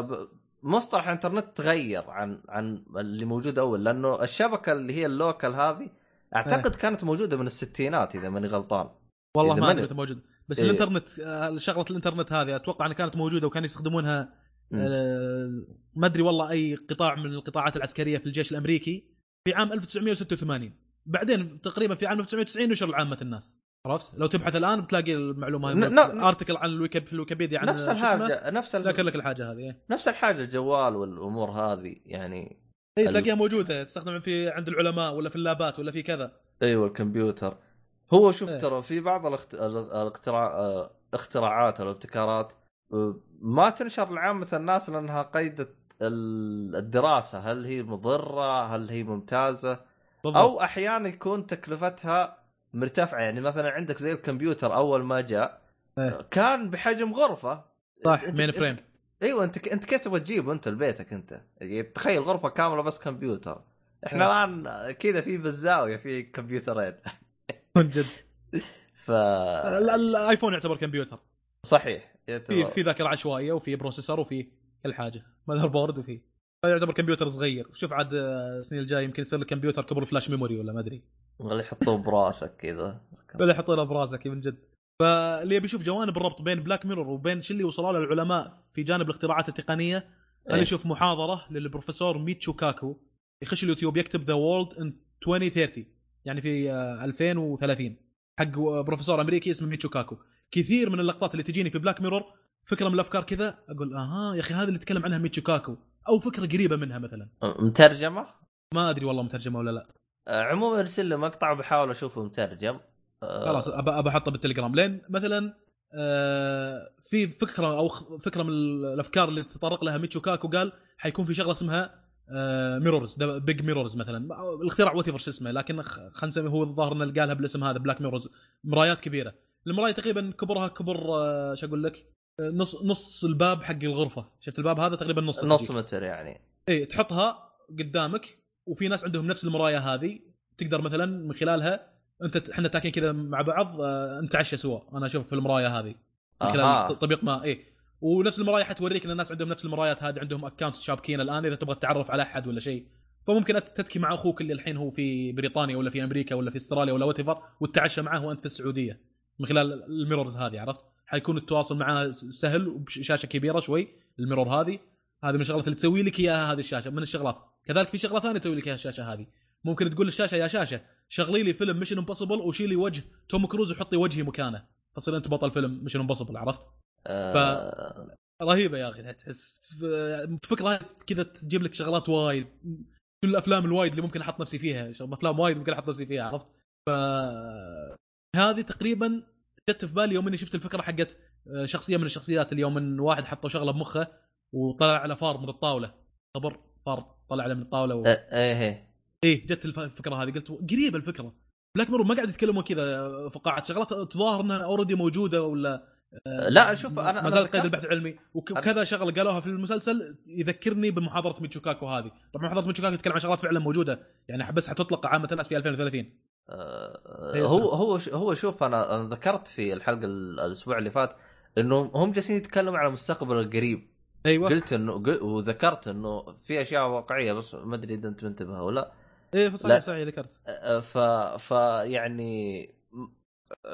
مصطلح الإنترنت تغير عن عن اللي موجود أول لأنه الشبكة اللي هي اللوكال هذه أعتقد كانت موجودة من الستينات إذا ماني غلطان والله ما أدري متى موجود بس إيه. الإنترنت آه، شغلة الإنترنت هذه أتوقع إنها كانت موجودة وكانوا يستخدمونها. آه، ما أدري والله أي قطاع من القطاعات العسكرية في الجيش الأمريكي في عام 1986 بعدين تقريبا في عام 1990 نشر لعامه الناس عرفت؟ لو تبحث الآن بتلاقي المعلومة ن- article عن الويكيب في الويكيبيديا عن نفس الحاجة نفس ال... ذاكر لك الحاجة هذه إيه. نفس الحاجة الجوال والأمور هذه يعني اي تلاقيها موجودة تستخدم في عند العلماء ولا في ال labات ولا في كذا أيوه الكمبيوتر هو شوف إيه. ترى في بعض الاخت... الاختراع... اختراعات أو الابتكارات ما تنشر لعامة الناس لأنها قيدت ال- الدراسة هل هي مضرة؟ هل هي ممتازة؟ بالضبط. أو أحيانا يكون تكلفتها مرتفعة يعني مثلا عندك زي الكمبيوتر أول ما جاء إيه. كان بحجم غرفة. صح mainframe أيوه أنت أنت كيف تبغى تجيبه؟ أنت لبيتك أنت. يعني تخيل غرفة كاملة بس كمبيوتر. إحنا إيه. الآن كذا في بالزاوية في كمبيوترين. من جد. ف ال- الآيفون يعتبر كمبيوتر. صحيح في يعتبر. في ذاكرة عشوائية وفي processor وفي كل حاجة. motherboard وفي. هذا يعتبر كمبيوتر صغير. شوف عاد آه، السنين الجاية يمكن يصير لك كمبيوتر كبر flash memory ولا ما أدري. اللي يحطوه براسك كذا. ولا يحط له براسك من جد. فاللي يبي يشوف جوانب الربط بين Black Mirror وبين شو اللي وصلوا له العلماء في جانب الاختراعات التقنية إيه. أنا أشوف محاضرة للبروفيسور ميتشو كاكو. يخش اليوتيوب يكتب the world in 2030 يعني في آه، 2030 حق بروفيسور أمريكي اسمه ميتشو كاكو. كثير من اللقطات اللي تجيني في Black Mirror فكرة من الأفكار كذا؟ أقول أها يا أخي هذا اللي يتكلم عنها ميتشو كاكو أو فكرة قريبة منها مثلا. مترجمة؟ ما أدري والله مترجمة ولا لا. عموما ارسل لي مقطع وبحاول أشوفه مترجم. خلاص ابى أحطه بالتليجرام. لين مثلا في فكرة أو فكرة من الأفكار اللي تطرق لها ميتشو كاكو قال حيكون في شغلة اسمها mirrors big mirrors مثلا. الاختراع وات شو اسمه. لكن خلينا نسميه هو الظاهر إنه قالها بالاسم هذا black mirrors مرايات كبيرة. المراية تقريبا كبرها كبر شو أقول لك؟ نص نص الباب حق الغرفة. شفت الباب هذا تقريبا نص نص متر يعني. اي تحطها قدامك وفي ناس عندهم نفس المرايه هذه. تقدر مثلا من خلالها أنت إحنا متكين كذا مع بعض آه، نتعشى سوا. أنا أشوف في المرايه هذه. من خلال أها. تطبيق ما اي ونفس المرايه حتوريك إن الناس عندهم نفس المرايات هذه عندهم account شابكين الآن إذا تبغى تتعرف على أحد ولا شيء. فممكن أنت تتكي مع أخوك اللي الحين هو في بريطانيا ولا في أمريكا ولا في أستراليا ولا what وتتعشى معه وأنت في السعودية. من خلال ال mirrors هذه عرفت؟ حيكون التواصل معاه سهل وبشاشه كبيرة شوي ال mirror هذه. هذه من الشغلات اللي تسوي لك إياها هذه الشاشة من الشغلات. كذلك في شغلة ثانية تسوي لك إياها الشاشة هذه. ممكن تقول للشاشه يا شاشة شغلي لي فيلم Mission Impossible وشيلي وجه توم كروز وحطي وجهي مكانه. فتصير أنت بطل فيلم Mission Impossible عرفت؟ آه، رهيبة يا أخي تحس. ف- فكره كذا تجيب لك شغلات وايد. كل الأفلام الوايد اللي ممكن أحط نفسي فيها أفلام وايد ممكن أحط نفسي فيها عرفت؟ ف هذه تقريبا جت في بالي يوم إني شفت الفكرة حقت آه، شخصية من الشخصيات اليوم إن واحد حطوا شغلة بمخه وطلع على فار من الطاولة. خبر فار طلع عليه من الطاولة و... آه، إيه. إيه جت الف- الفكرة هذه. قلت قريبة الفكرة. Black Mirror ما قاعد يتكلمون كذا فقاعات شغلات. تظاهر إنها already موجودة ولا آه، لا، شوف، أنا- ما أنا زال ذكرت- قيد البحث العلمي. وك- وكذا شغلة قالوها في المسلسل يذكرني بمحاضرة ميتشوكاكو هذه. طبعا محاضرة ميتشوكاكو يتكلم عن شغلات فعلا موجودة. يعني بس حتطلق عامة الناس في 2030 آه، إيه، هو هو هو شوف أنا ذكرت في الحلقة ال- الأسبوع اللي فات انه هم جالسين يتكلموا على المستقبل القريب. أيوه. قلت إنه وذكرت إنه في أشياء واقعية بس ما أدري إذا أنت منتبه ولا إيه لا. صحيح صحيح ذكرت. آه، ف ف يعني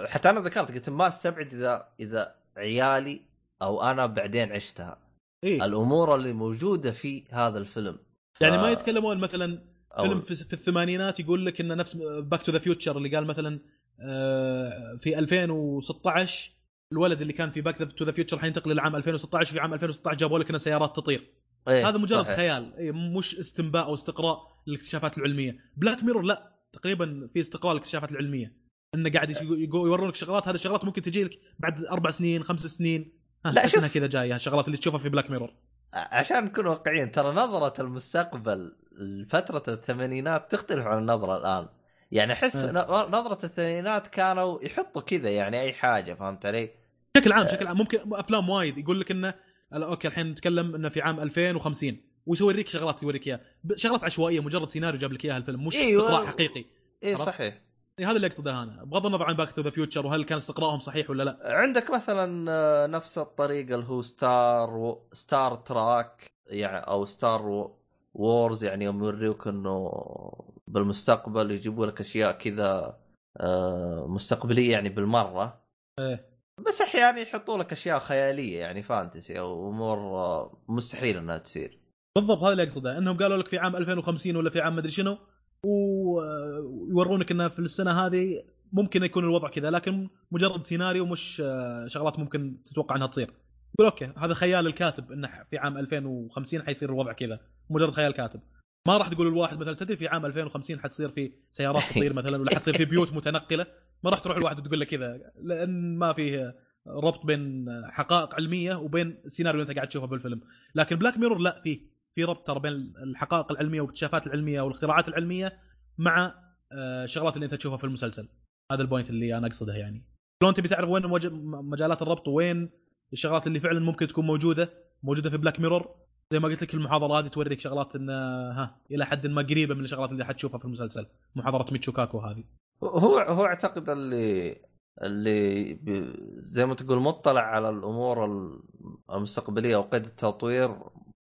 حتى أنا ذكرت قلت ما أستبعد إذا إذا عيالي أو أنا بعدين عشتها. إيه. الأمور اللي موجودة في هذا الفيلم. ف- يعني ما يتكلمون مثلا أو- فيلم في, في الثمانينات يقول لك إنه نفس Back to the Future اللي قال مثلا آه، في 2016 الولد اللي كان في Back to the Future حينتقل للعام 2016 في عام 2016 جابوا لك إنه سيارات تطير. إيه، هذا مجرد صحيح. خيال. إيه، مش استنباء أو استقراء للاكتشافات العلمية. Black Mirror لا تقريبا في استقراء للاكتشافات العلمية. إنه قاعد يورونك شغلات هذه الشغلات ممكن تجي لك بعد أربع سنين خمس سنين. لا، شوف. كذا جاية الشغلات اللي تشوفها في Black Mirror عشان نكون واقعيين ترى نظرة المستقبل لفترة الثمانينات تختلف عن النظرة الآن يعني أه. ن- نظرة الثمانينات كانوا يحطوا كذا يعني أي حاجة فهمت علي؟ بشكل عام بشكل عام ممكن أفلام وايد يقول لك إنه okay الحين نتكلم إنه في عام 2050 ويسوي شغلات يوريك إياها شغلات عشوائية مجرد سيناريو جاب لك إياها الفيلم مش أيوة. استقراء حقيقي عرفت؟ صحيح إيه هذا اللي أقصده أنا. بغض النظر عن Back to the Future وهل كان استقراءهم صحيح ولا لا. عندك مثلا آه، نفس الطريقة اللي هو Star و... Star Trek يعني أو Star و... Wars يعني يوم يوريوك إنه بالمستقبل يجيبوا لك أشياء كذا آه، مستقبلية يعني بالمرة. إيه. بس أحيانا يحطوا لك أشياء خيالية يعني fantasy أو أمور آه، مستحيل إنها تصير. بالضبط هذا اللي أقصده. إنهم قالوا لك في عام 2050 ولا في عام مدري شنو ويورونك إنه في السنة هذه ممكن يكون الوضع كذا لكن مجرد سيناريو مش آه، شغلات ممكن تتوقع إنها تصير. يقول okay هذا خيال الكاتب إنه في عام 2050 حيصير الوضع كذا. مجرد خيال كاتب. ما راح تقول الواحد مثلا تدري في عام 2050 حتصير في سيارات تطير مثلا ولا حتصير في بيوت متنقلة؟ ما راح تروح الواحد وتقول له كذا لأن ما فيه ربط بين حقائق علمية وبين السيناريو اللي أنت قاعد تشوفه بالفيلم. لكن Black Mirror لا فيه. في ربط ترى بين الحقائق العلمية والاكتشافات العلمية والاختراعات العلمية مع آه، الشغلات اللي انت تشوفها في المسلسل. هذا ال point اللي أنا اقصده يعني. شلون تبي تعرف وين مج- مجالات الربط وين الشغلات اللي فعلا ممكن تكون موجودة؟ موجودة في Black Mirror زي ما قلت لك المحاضرة هذه توريك شغلات إن ها إلى حد ما قريبة من الشغلات اللي حتشوفها في المسلسل. محاضرة ميتشوكاكو هذه. هو هو أعتقد اللي اللي زي ما تقول مطلع على الأمور المستقبلية أو قيد التطوير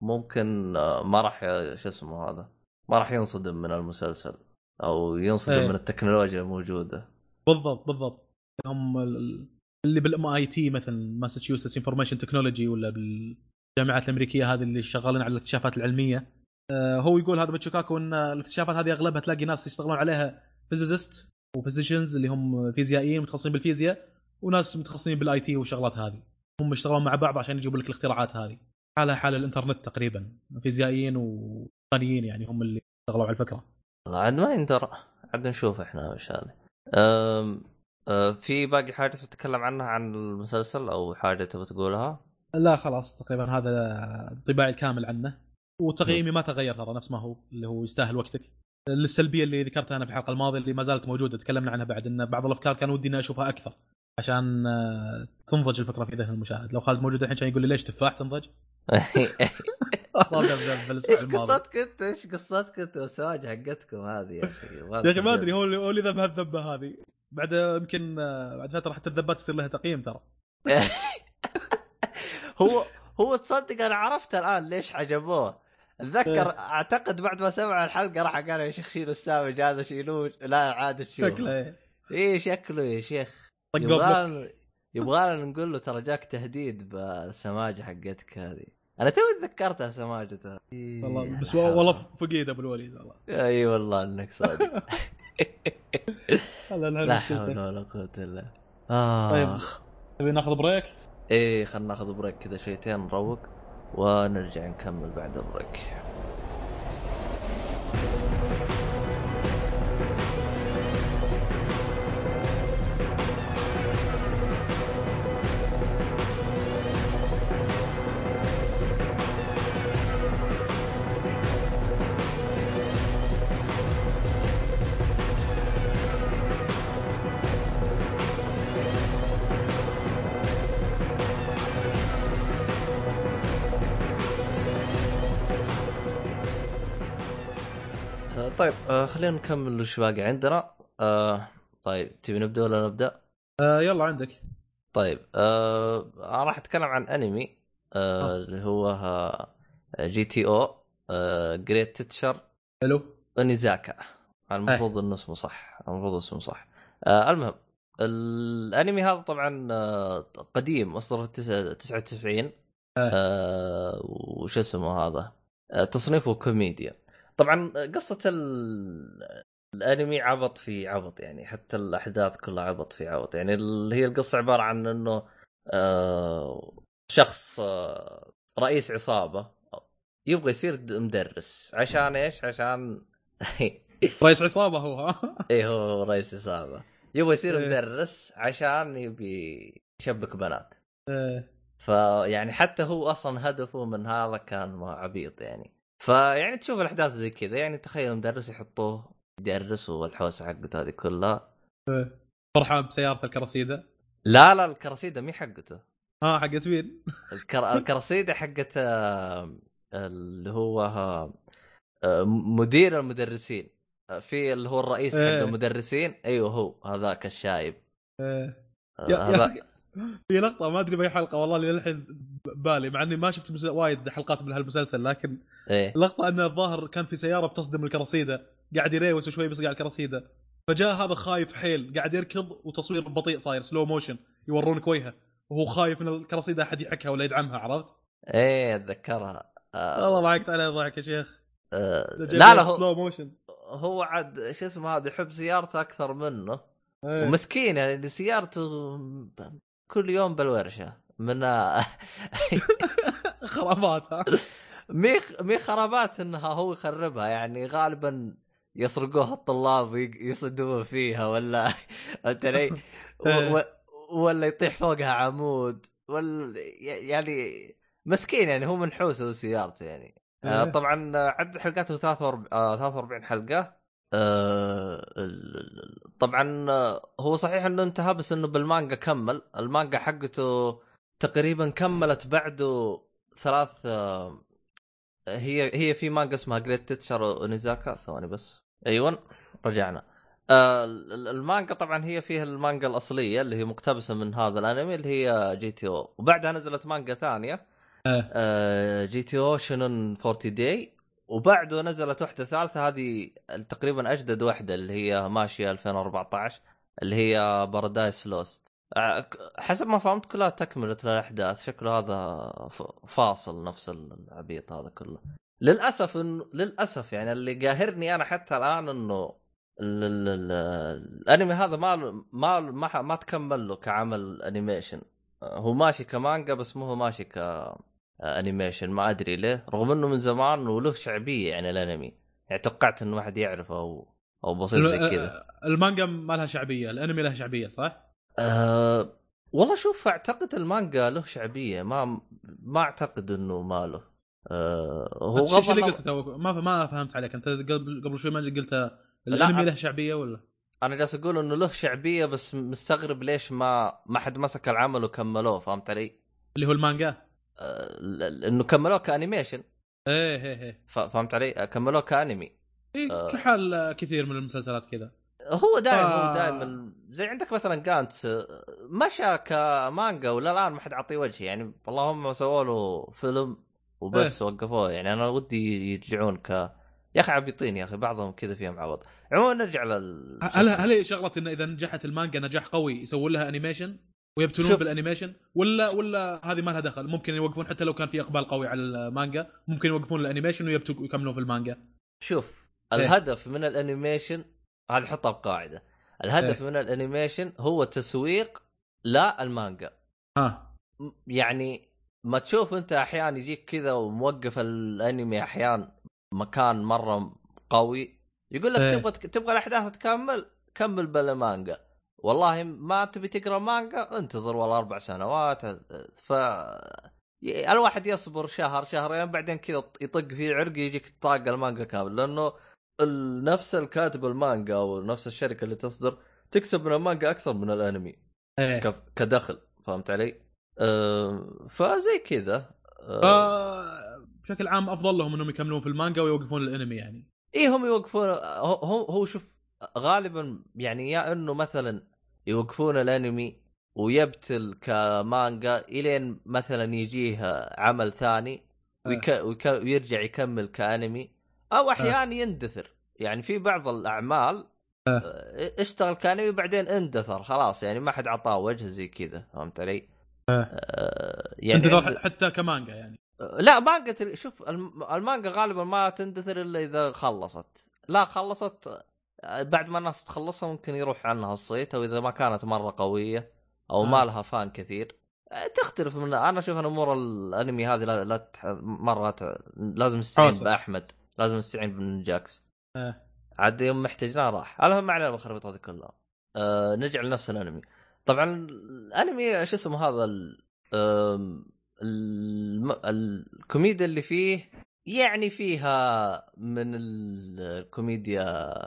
ممكن آه، ما راح شو اسمه هذا ما راح ينصدم من المسلسل أو ينصدم إيه. من التكنولوجيا الموجودة. بالضبط بالضبط. هم ال- اللي بال MIT مثلا ماساتشوستس information technology ولا بالجامعات الأمريكية هذه اللي شغالين على الاكتشافات العلمية آه، هو يقول هذا بتشوكاكو إن الاكتشافات هذه أغلبها تلاقي ناس يشتغلون عليها physicist و physicians اللي هم فيزيائيين متخصصين بالفيزياء وناس متخصصين بال IT والشغلات هذه. هم يشتغلون مع بعض عشان يجيبوا لك الاختراعات هذه. حالها حال الإنترنت تقريبا فيزيائيين وتقنيين يعني هم اللي اشتغلوا على الفكرة. لا عاد ما يندر عاد نشوف إحنا وش هذا. أه في باقي حاجة تتكلم عنها عن المسلسل أو حاجة تبغى تقولها؟ لا خلاص تقريبا هذا انطباعي الكامل عنه. وتقييمي ما تغير ترى نفس ما هو اللي هو يستاهل وقتك. للسلبيه اللي ذكرتها أنا في الحلقة الماضية اللي ما زالت موجودة تكلمنا عنها بعد إن بعض الأفكار كان ودي إني أشوفها أكثر. عشان آه، تنضج الفكرة في ذهن المشاهد. لو خالد موجود الحين كان يقول لي ليش تفاح تنضج؟ قصتك انت إيش قصتك انت والسواج حقتكم هذه يا أخي يا أخي ما أدري هو اللي هو اللي ذبح الذبة هذه. بعد يمكن بعد فترة حتى الذبات يصير لها تقييم ترى. هو هو تصدق أنا عرفت الآن ليش عجبوه أتذكر أعتقد بعد ما سمع الحلقة راح قال يا شيخ شيلوا السامج هذا شيلوه. لا عاد شوف شكله إيه. إيه شكله يا شيخ. يبغى يبغى نقول له ترى جاك تهديد بالسماجة حقتك هذه. أنا توي تذكرتها سماجته والله بس والله فقيد ابو الوليد والله أي والله إنك صادق. هذا لا حول ولا قوة إلا آه. طيب تبي ناخذ break؟ إيه خلينا ناخذ break كذا شويتين نروق ونرجع نكمل بعد ال break. خلينا نكمل وش باقي عندنا. آه طيب تبي نبدأ ولا نبدأ؟ آه يلا عندك. طيب آه راح أتكلم عن أنمي. آه اللي هو آه جي تي أو آه Great Teacher حلو. اونيزاكا المفروض انه اسمه صح. المفروض اسمه صح. آه المهم الأنمي هذا طبعا آه قديم صدر في التس- 99 آه وش اسمه هذا؟ آه تصنيفه كوميديا. طبعا قصة ال... الأنمي عبط في عبط يعني حتى الأحداث كلها عبط في عبط يعني. هي القصة عبارة عن إنه آه شخص آه رئيس عصابة يبغى يصير مدرس عشان إيش؟ عشان رئيس عصابة هو ها إيه هو رئيس عصابة يبغى يصير إيه. مدرس عشان يبي يشبك بنات إيه. فيعني حتى هو أصلا هدفه من هذا كان عبيط يعني فيعني تشوف الأحداث زي كذا. يعني تخيل مدرس يحطوه يدرس والحوسه حقته هذه كلها. فرحان بسيارته الكراسيده لا لا الكراسيده مي حقته. ها حقت مين؟ الكر... الكراسيده حقت آه، اللي هو آه، مدير المدرسين. في اللي هو الرئيس حق إيه. المدرسين. أيوه هو. هذاك الشايب. إيه. آه، يا في لقطة ما أدري بأي حلقة والله للحين بالي مع إني ما شفت. وايد حلقات من هالمسلسل لكن إيه. اللقطة انه الظاهر كان في سيارة بتصدم الكريسيدا قاعد يريوس شوي بيصقع الكريسيدا. فجاء هذا خايف حيل قاعد يركض وتصوير بطيء صاير slow motion يورونك وجهه. وهو خايف إن الكريسيدا أحد يحكها ولا يدعمها عرفت؟ إيه أتذكرها. آه، والله ضحكت عليه ضحك يا شيخ. آه، لا لا هو slow motion هو عاد شو اسمه هذا يحب سيارته أكثر منه. إيه. ومسكين يعني سيارته كل يوم بالورشة. من خرابات ها؟ مي مي خرابات إنها هو يخربها يعني غالبا يسرقوها الطلاب ويصدمون فيها ولا انت لي و- ولا يطيح فوقها عمود ولا يعني مسكين يعني هو منحوس هو سيارته يعني. آه، إيه. طبعا عدد حلقاته 43 آه، 43 حلقة. آه، طبعا هو صحيح إنه انتهى بس إنه بالمانجا كمل. المانجا حقته تقريبا كملت بعده ثلاث آه، هي هي في مانجا اسمها Great Teacher اونيزاكا ثواني بس. أيوه رجعنا. آه، ال- ال- المانجا طبعا هي فيها المانجا الأصلية اللي هي مقتبسة من هذا الأنمي اللي هي GTO. وبعدها نزلت مانجا ثانية. إيه. آه، GTO شونان 14 Days. وبعده نزلت واحدة ثالثة هذه تقريبا أجدد واحدة اللي هي ماشية 2014 اللي هي Paradise Lost حسب ما فهمت كلها تكملة للاحداث شكله هذا فاصل نفس العبيط هذا كله. للأسف انه للأسف يعني اللي قاهرني أنا حتى الآن إنه ال- ال- ال- الأنمي هذا ما ما ما, ما تكمل له كعمل animation هو ماشي كمانجا بس مو هو ماشي ك animation ما أدري ليه. رغم إنه من زمان وله شعبية يعني الأنمي. يعني توقعت انه ما حد يعرفه أو أو بسيط زي كذا. المانجا ما لها شعبية. الأنمي له شعبية صح؟ أه والله شوف أعتقد المانجا له شعبية ما ما أعتقد إنه ما له آه هو الشيء اللي غلط قلته تو ما ما فهمت عليك أنت قبل قبل شوي ما قلت لا، الأنمي له شعبية ولا؟ أنا جالس أقول إنه له شعبية بس مستغرب ليش ما ما حد مسك العمل وكملوه فهمت علي؟ اللي هو المانجا ل- إنه كملوه ك animation إيه إيه إيه فهمت علي؟ آه، كملوه كأنمي إيه آه. كحال كثير من المسلسلات كذا هو دائما ف- هو دائما. زي عندك مثلا قانتس مشى كمانجا ولا الآن ما حد عطيه وجه؟ يعني اللهم سووا له فيلم وبس وقفوه. يعني أنا ودي يرجعون ك يا أخي عبيطين يا أخي بعضهم كذا فيهم عبط. عموما نرجع لل هل هل هي شغلة انه إذا نجحت المانجا نجاح قوي يسوون لها animation ويبتلون شوف. بال animation ولا ولا هذه ما لها دخل؟ ممكن يوقفون حتى لو كان في إقبال قوي على المانجا ممكن يوقفون ال animation ويبتدوا يكملون في المانجا. شوف إيه. الهدف من ال animation هذه حطها بقاعدة. الهدف إيه. من ال animation هو تسويق لا المانجا. ها. يعني ما تشوف انت احيان يجيك كذا وموقف الانمي احيان مكان مرة قوي يقول لك إيه. تبغى تبغى الأحداث تكمل كمل بلا مانجا. والله ما تبي تقرأ مانجا انتظر والله أربع سنوات ف الواحد يصبر شهر شهرين بعدين كذا يطق فيه عرق يجيك طاق المانجا كامل. لأنه نفس الكاتب المانجا أو نفس الشركة اللي تصدر تكسب من المانجا أكثر من الأنمي. كف- كدخل فهمت علي؟ أه فزي كذا. ف أه بشكل عام أفضل لهم إنهم يكملون في المانجا ويوقفون الأنمي يعني. إيه هم يوقفون هو هو هو شوف غالبا يعني يا إنه مثلا يوقفون الأنمي ويبتل كمانجا إلين مثلا يجيه عمل ثاني ويك ويك ويرجع يكمل كأنمي. أو أحيانا يندثر. يعني في بعض الأعمال آه، اشتغل كانمي بعدين اندثر خلاص يعني ما حد عطاه وجه زي كذا فهمت علي؟ آه، يعني عند- حتى كمانجا يعني. لا مانجا شوف الم- المانجا غالبا ما تندثر إلا إذا خلصت. لا خلصت آه، بعد ما الناس تخلصها ممكن يروح عنها الصيت أو إذا ما كانت مرة قوية أو ما آه. لها فان كثير. آه، تختلف من أنا أشوف إن امور الأنمي هذه لا, لا تح... مرة ت... لازم نستعين حوسة. بأحمد. لازم نستعين بنجاكس آه. عاد يوم احتجناه راح. المهم ما علينا بالخربيط هذه كلها. آه نرجع لنفس الانمي. طبعا الانمي شو اسمه هذا ال... الم... الكوميديا اللي فيه يعني فيها من ال- الكوميديا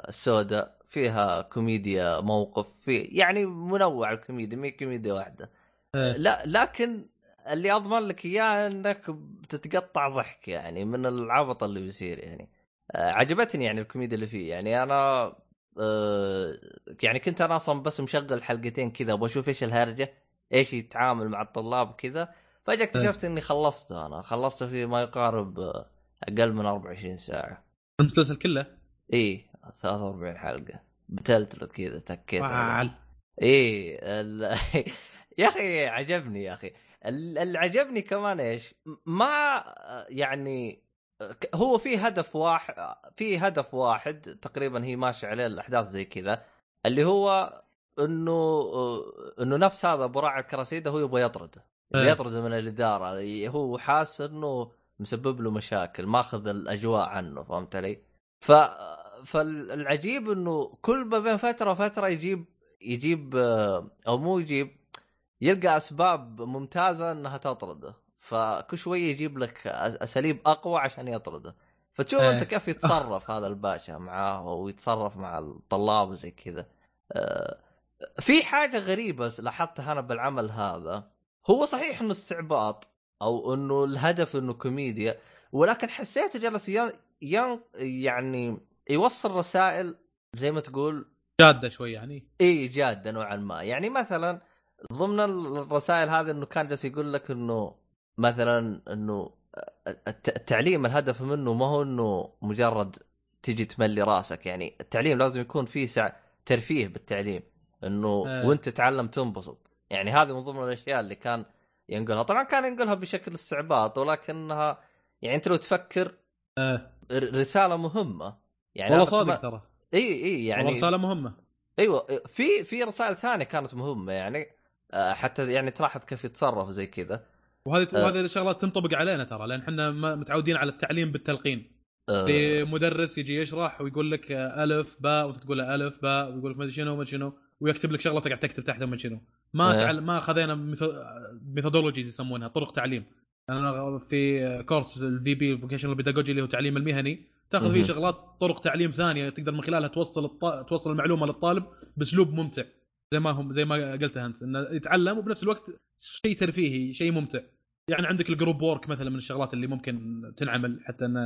السوداء فيها كوميديا موقف في يعني منوع الكوميديا مي كوميديا واحدة. إيه. لا لكن اللي أضمن لك إياه إنك بتتقطع ضحك يعني من العبط اللي بيصير يعني. آه، عجبتني يعني الكوميديا اللي فيه يعني أنا آه، يعني كنت أنا أصلا بس مشغل حلقتين كذا أبغى أشوف إيش الهرجة إيش يتعامل مع الطلاب كذا فجأة اكتشفت إني خلصته أنا خلصته في ما يقارب آه، أقل من 24 ساعة. المسلسل كله؟ إيه 43 حلقة بتلتله كذا تكيت. إيه ال... يا أخي عجبني يا أخي. اللي عجبني كمان إيش ما يعني هو في هدف واحد في هدف واحد تقريبا هي ماشية عليه الأحداث زي كذا اللي هو إنه إنه نفس هذا أبو راعي الكراسيده هو يبغى يطرده إيه. يطرده من الإدارة هو حاس إنه مسبب له مشاكل ماخذ الأجواء عنه فهمت علي؟ ف فالعجيب إنه كل ما بين فترة وفترة يجيب يجيب أو مو يجيب يلقى أسباب ممتازة إنها تطرده. فكل شوية يجيب لك أساليب أقوى عشان يطرده. فتشوف إيه. أنت كيف يتصرف هذا الباشا معاه ويتصرف مع الطلاب وزي كذا. آه، في حاجة غريبة لاحظتها أنا بالعمل هذا. هو صحيح إنه استعباط أو إنه الهدف إنه كوميديا ولكن جالس ين... ين... يعني يوصل رسائل زي ما تقول جادة شوي يعني. اي جادة نوعا ما. يعني مثلا ضمن الرسائل هذه إنه كان جالس يقول لك إنه مثلا إنه الت- التعليم الهدف منه ما هو إنه مجرد تجي تملي رأسك. يعني التعليم لازم يكون فيه سع... ترفيه بالتعليم. إنه آه. وإنت تتعلم تنبسط. يعني هذه من ضمن الأشياء اللي كان ينقلها. طبعا كان ينقلها بشكل استعباط ولكنها يعني أنت لو تفكر. ر- رسالة مهمة. يعني والله صادق ترى. إي إي يعني رسالة مهمة. أيوه في في رسائل ثانية كانت مهمة يعني. حتى يعني تلاحظ كيف يتصرف زي كذا وهذه آه. وهذه الشغلات تنطبق علينا ترى لأن إحنا متعودين على التعليم بالتلقين آه، في مدرس يجي يشرح ويقول لك آه، ألف باء وأنت تقول له ألف باء ويقول لك ما أدري شنو ما شنو ويكتب لك شغله وتقعد تكتب تحتها ما شنو ما. تعل... ما خذينا methodologies يسمونها طرق تعليم أنا في course ال VP vocational pedagogy اللي هو تعليم المهني تأخذ فيه. شغلات طرق تعليم ثانية تقدر من خلالها توصل الط... توصل المعلومة للطالب بأسلوب ممتع زي ما هم زي ما قلتها أنت إنه يتعلم وبنفس الوقت شيء ترفيهي شيء ممتع. يعني عندك ال group work مثلا من الشغلات اللي ممكن تنعمل حتى إنه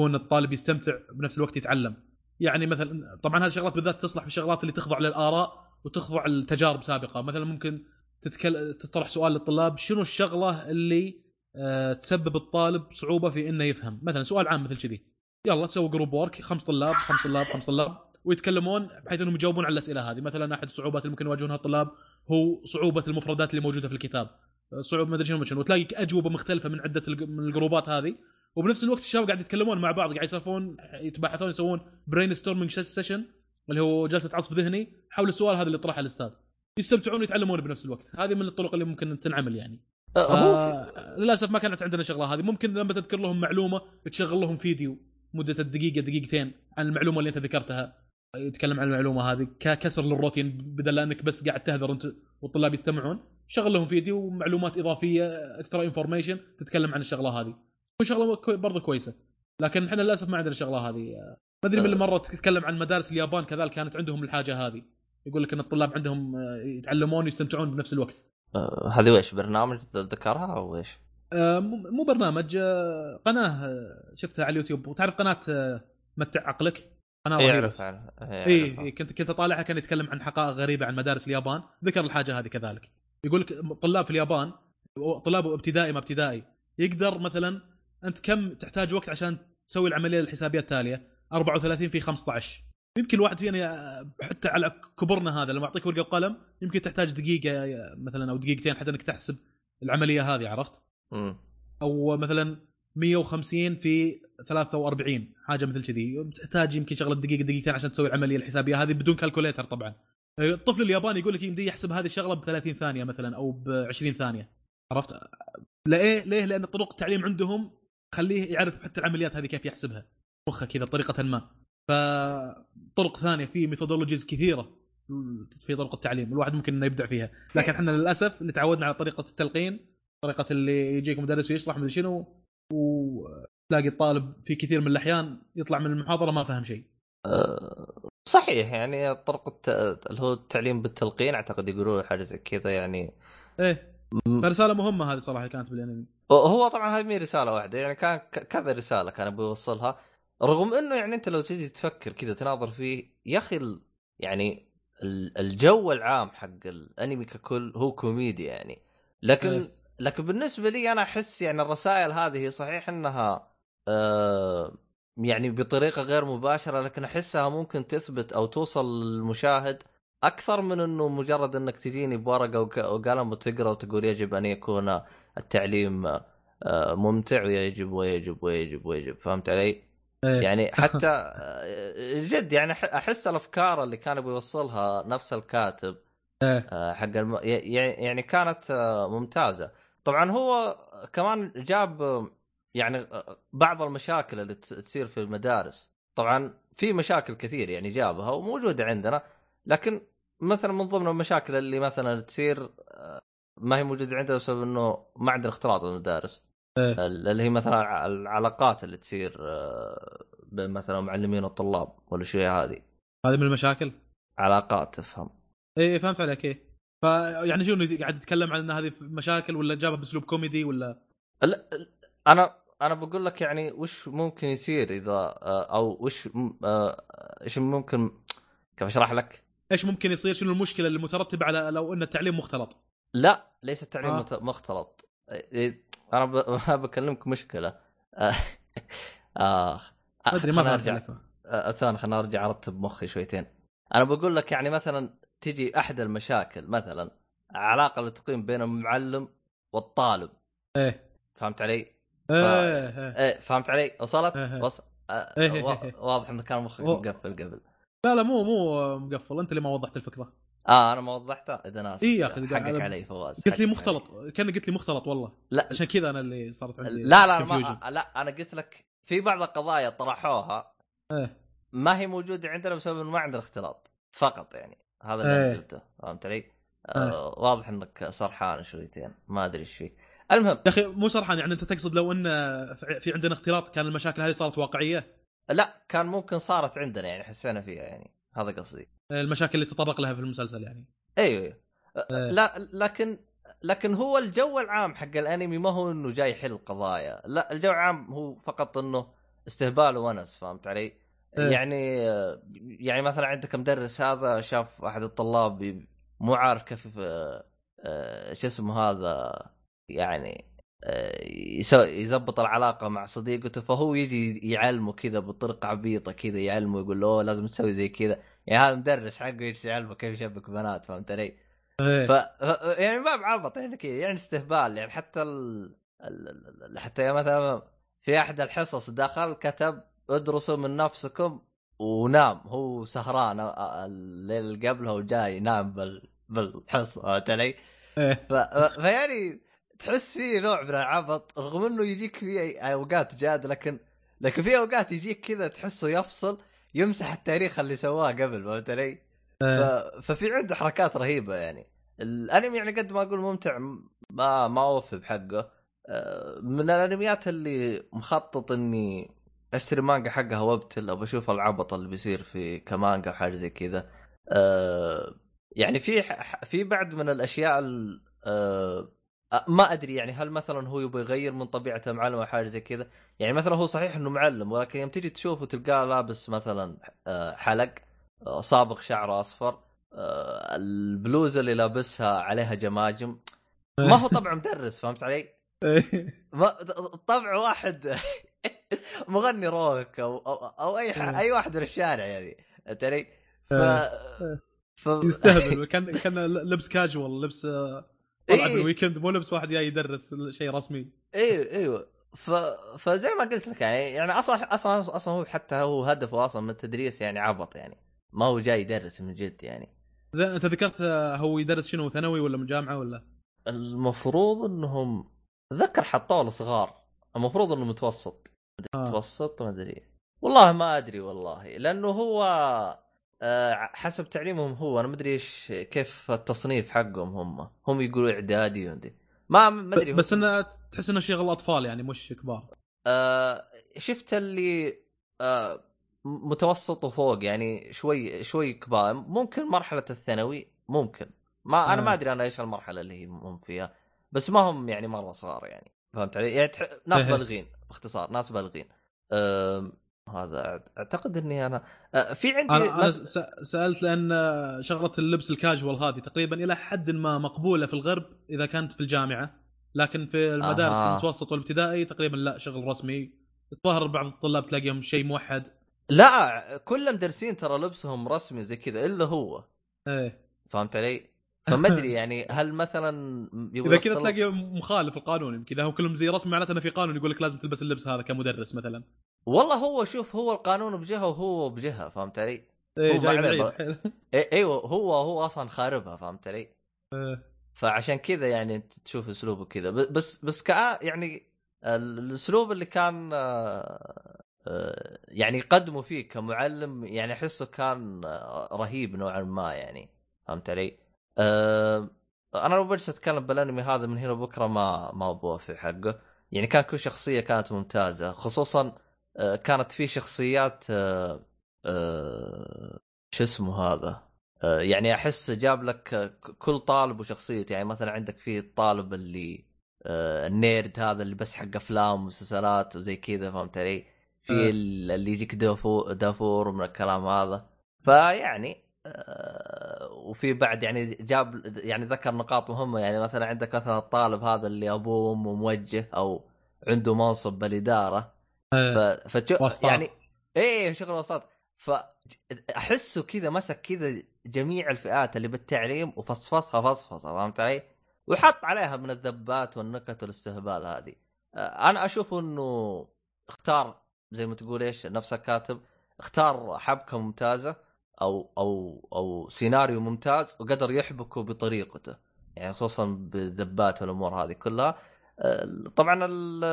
يكون الطالب يستمتع بنفس الوقت يتعلم. يعني مثلا طبعا هذه الشغلات بالذات تصلح في الشغلات اللي تخضع للآراء وتخضع لتجارب سابقة. مثلا ممكن تتكل... تطرح سؤال للطلاب شنو الشغلة اللي آه، تسبب الطالب صعوبة في إنه يفهم؟ مثلا سؤال عام مثل كذي. يلا سووا group work خمس طلاب خمس طلاب خمس طلاب. ويتكلمون بحيث انهم يجاوبون على الأسئلة هذه. مثلا أحد الصعوبات اللي ممكن يواجهونها الطلاب هو صعوبة المفردات اللي موجودة في الكتاب. صعوبة ما أدري شنو شنو. وتلاقي أجوبة مختلفة من عدة من ال groups هذه. وبنفس الوقت الشباب قاعد يتكلمون مع بعض قاعد يسولفون يتباحثون يسوون brainstorming session اللي هو جلسة عصف ذهني حول السؤال هذا اللي طرحه الأستاذ. يستمتعون ويتعلمون بنفس الوقت. هذه من الطرق اللي ممكن تنعمل يعني. هو في... آه للأسف ما كانت عندنا الشغله هذه. ممكن لما تذكر لهم معلومة تشغل لهم فيديو مدة الدقيقة دقيقتين عن المعلومة اللي أنت ذكرتها. يتكلم عن المعلومة هذه. ككسر للروتين بدل انك بس قاعد تهذر انت والطلاب يستمعون شغل لهم فيديو ومعلومات إضافية extra information تتكلم عن الشغلة هذه. شغلة برضه كويسة لكن إحنا للأسف ما عندنا الشغله هذه. ما أدري من آه. مره تتكلم عن مدارس اليابان كذلك كانت عندهم الحاجة هذه. يقول لك إن الطلاب عندهم آه، يتعلمون ويستمتعون بنفس الوقت. آه، هذه ويش برنامج ذكرها أو إيش؟ آه، مو برنامج قناة شفتها على اليوتيوب. وتعرف قناة متع عقلك؟ قناه اي رهيبه إيه، اي. إي، كنت كنت اطالعها كان يتكلم عن حقائق غريبة عن مدارس اليابان ذكر الحاجة هذه كذلك يقول لك طلاب في اليابان طلاب ابتدائي ما ابتدائي يقدر مثلا أنت كم تحتاج وقت عشان تسوي العملية الحسابية التالية 34 في 15 يمكن الواحد فينا حتى على كبرنا هذا لما أعطيك ورقة وقلم يمكن تحتاج دقيقة مثلا أو دقيقتين حتى إنك تحسب العملية هذه عرفت؟ مم. أو مثلا 150 في 43 حاجة مثل كذي. تحتاج يمكن شغلة دقيقة دقيقتين عشان تسوي العملية الحسابية. هذه بدون كالكوليتر طبعا. الطفل الياباني يقول لك يمديه يحسب هذه الشغلة ب 30 ثانية مثلا أو ب 20 ثانية. عرفت؟ ليه؟ ليه؟ لأن طرق التعليم عندهم خليه يعرف حتى العمليات هذه كيف يحسبها. مخه كذا بطريقة ما. فطرق ثانية في ميثودولوجيز كثيرة في طرق التعليم الواحد ممكن إنه يبدع فيها. لكن إحنا للأسف اللي تعودنا على طريقة التلقين طريقة اللي يجيك مدرس ويشرح مدري شنو وتلاقي الطالب في كثير من الأحيان يطلع من المحاضرة ما فهم شيء آه، صحيح يعني طرق. اللي هو التعليم بالتلقين أعتقد يقولون حاجة زي كذا يعني إيه فرساله مهمة هذه صراحة كانت بالانمي هو طبعا هذه مي رسالة واحدة يعني كان كذا رسالة كان أبغى يوصلها رغم إنه يعني أنت لو تجي تفكر كذا تناظر فيه يا أخي يعني ال- الجو العام حق الأنمي ككل هو كوميديا يعني لكن إيه. لكن بالنسبة لي أنا أحس يعني الرسائل هذه صحيح إنها يعني بطريقة غير مباشرة لكن أحسها ممكن تثبت أو توصل للمشاهد أكثر من إنه مجرد إنك تجيني بورقة وقلم وتقرأ وتقول يجب أن يكون التعليم آه، ممتع ويجب ويجب ويجب ويجب فهمت علي؟ إيه. يعني حتى آه، جد يعني أحس الأفكار اللي كان بيوصلها نفس الكاتب إيه. آه، حق الم... يعني كانت آه، ممتازة طبعا هو كمان جاب آه، يعني بعض المشاكل اللي تصير في المدارس. طبعا في مشاكل كثير يعني جابها وموجودة عندنا لكن مثلا من ضمن المشاكل اللي مثلا تصير ما هي موجودة عندنا بسبب إنه ما عندنا اختلاط بالمدارس إيه. اللي هي مثلا العلاقات اللي تصير بين مثلا المعلمين والطلاب والاشياء هذه هذه من المشاكل؟ علاقات تفهم. إيه فهمت عليك إيه. فيعني شنو قاعد تتكلم عن إن هذه مشاكل ولا جابها بأسلوب كوميدي ولا؟ لا أنا أنا بقول لك يعني وش ممكن يصير إذا آه، أو وش آه، إيش ممكن كيف أشرح لك؟ إيش ممكن يصير شنو المشكلة المترتبة على لو إن التعليم مختلط لا ليس التعليم آه. مختلط إيه، أنا ب- بكلمك مشكلة آه، آه. أدري ما خلنا ارجع ثاني خليني ارجع أرتب مخي شويتين أنا بقول لك يعني مثلا تجي أحد المشاكل مثلا علاقة للتقييم بين المعلم والطالب إيه فهمت علي؟ إيه إيه فهمت علي؟ وصلت؟ إيه. وص... آه، إيه، إيه، إيه. واضح انه كان مخك مقفل قبل لا لا مو مو مقفل أنت اللي ما وضحت الفكرة آه أنا ما وضحتها إذا ناس إيه يا أخي، حقك علي فواز قلت لي مختلط كان قلت لي مختلط والله. لا عشان كذا أنا اللي صارت عندي لا لا. ما لا أنا قلت لك في بعض القضايا طرحوها إيه ما هي موجودة عندنا بسبب إنه ما عندنا اختلاط فقط يعني هذا اللي إيه. أنا قلته فهمت علي؟ آه واضح إنك سرحان شويتين ما أدري إيش فيك المهم يا أخي مو سرحان يعني أنت تقصد لو إن في عندنا اختلاط كان المشاكل هذه صارت واقعية؟ لا كان ممكن صارت عندنا يعني حسينا فيها يعني هذا قصدي المشاكل اللي تطرق لها في المسلسل يعني أيوه, أيوه. أه. لا لكن لكن هو الجو العام حق الأنمي ما هو إنه جاي يحل قضايا لا الجو العام هو فقط إنه استهبال ونس فهمت علي؟ إيه. يعني يعني مثلا عندك مدرس هذا شاف أحد الطلاب مو عارف كيف آه، شو اسمه هذا يعني آه، يزبط العلاقة مع صديقته فهو يجي يعلمه كذا بطريقه عبيطة كذا يعلمه يقول له لازم تسوي زي كذا يعني هذا مدرس حقه يجي يعلمه كيف يشبك بنات فهمت علي؟ إيه. ف يعني ما بعبط يعني كذا يعني استهبال يعني حتى ال... حتى مثلا في أحد الحصص دخل كتب ادرسوا من نفسكم ونام هو سهران الليل اللي قبله وجاي ينام بال بالحصة فهمت علي؟ إيه. ف... فيعني تحس فيه نوع من العبط رغم إنه يجيك في أوقات جاد لكن لكن في أوقات يجيك كذا تحسه يفصل يمسح التاريخ اللي سواه قبل فهمت علي؟ ف... إيه. ففي عنده حركات رهيبة يعني الأنمي يعني قد ما أقول ممتع ما ما أوفي بحقه آه، من الأنميات اللي مخطط إني أشتري مانجا حقها وابتل أو بشوف العبط اللي بيصير في كمانجا وحاجه زي كذا أه يعني في في بعد من الأشياء أه ما أدري يعني هل مثلا هو يبغى يغير من طبيعته معلم أو حاجة زي كذا؟ يعني مثلا هو صحيح إنه معلم ولكن يوم تجي تشوفه تلقاه لابس مثلا آه، حلق آه، صابغ شعره أصفر البلوزة اللي لابسها عليها جماجم. ما هو طبع مدرس فهمت علي؟ ما طبع واحد مغني روك أو أو, أو أي ح... أي واحد من الشارع يعني فهمت علي؟ ف... ف... يستهبل كان كان لبس كاجوال لبس طلعت إيه؟ الويكند مو لبس واحد جاي يدرس شيء رسمي. أيوه إيوه. ف... فزي ما قلت لك يعني يعني أصلا أصلا أصلا هو حتى هو هدفه أصلا من التدريس يعني عبط يعني. ما هو جاي يدرس من جد يعني. زين أنت ذكرت هو يدرس شنو ثانوي ولا من جامعة ولا؟ المفروض إنهم اتذكر حطوه لصغار المفروض إنه متوسط. آه. متوسط ما أدري. والله ما أدري والله. لأنه هو آه، حسب تعليمهم هو أنا ما ادري إيش كيف التصنيف حقهم هم. هم يقولوا إعدادي ما ما أدري بس إنه تحس إنه شغل أطفال يعني مش كبار. آه شفت اللي آه متوسط وفوق يعني شوي شوي كبار. ممكن مرحلة الثانوي ممكن. ما أنا ما آه. أدري أنا إيش المرحلة اللي هم فيها. بس ما هم يعني مرة صغار يعني. فهمت علي؟ يعني ناس إيه. بالغين باختصار ناس بالغين أه هذا أعتقد إني أنا في عندي أنا, أنا سألت لأن شغلة اللبس الكاجوال هذه تقريبا إلى حد ما مقبولة في الغرب إذا كانت في الجامعة. لكن في المدارس آه. المتوسط والابتدائي تقريبا لا شغل رسمي. الظاهر بعض الطلاب تلاقيهم شيء موحد. لا كل المدرسين ترى لبسهم رسمي زي كذا إلا هو. إيه. فهمت علي؟ فما أدري يعني هل مثلا إذا كذا تلاقي مخالف القانون يمكن إذا هم كلهم زي رسمي معناته إنه في قانون يقول لك لازم تلبس اللبس هذا كمدرس مثلا. والله هو شوف هو القانون بجهة وهو بجهة فهمت علي؟ إيه جاي بعيد إيه إيوه هو هو أصلا خاربها فهمت علي؟ إيه فعشان كذا يعني أنت تشوف أسلوبه كذا بس بس كأ يعني الأسلوب اللي كان آه، آه، يعني يقدمه فيه كمعلم يعني أحسه كان آه، رهيب نوعا ما يعني فهمت علي؟ أنا لو بجلس أتكلم بالأنمي هذا من هنا بكره ما ما بوافق حقه يعني كان كل شخصية كانت ممتازة خصوصا كانت في شخصيات آه، آه، شو اسمه هذا؟ يعني أحس جاب لك كل طالب وشخصيته. يعني مثلا عندك في الطالب اللي النيرد هذا اللي بس حق أفلام ومسلسلات وزي كذا فهمت علي؟ في اللي يجيك دافور دافور ومن الكلام هذا. فيعني وفي بعد يعني جاب يعني ذكر نقاط مهمة. يعني مثلا عندك مثلا الطالب هذا اللي أبوه وأمه موجه أو عنده منصب بالإدارة. إيه. ف... يعني إيه شغل وسط فاحسه كذا مسك كذا جميع الفئات اللي بالتعليم وفصفصها فصفصة فهمت علي؟ وحط عليها من الذبات والنكت والاستهبال هذه. آه، أنا أشوف إنه اختار زي ما تقول إيش نفس الكاتب اختار حبكة ممتازة أو أو أو سيناريو ممتاز وقدر يحبكه بطريقته. يعني خصوصا بالذبات والأمور هذه كلها. طبعا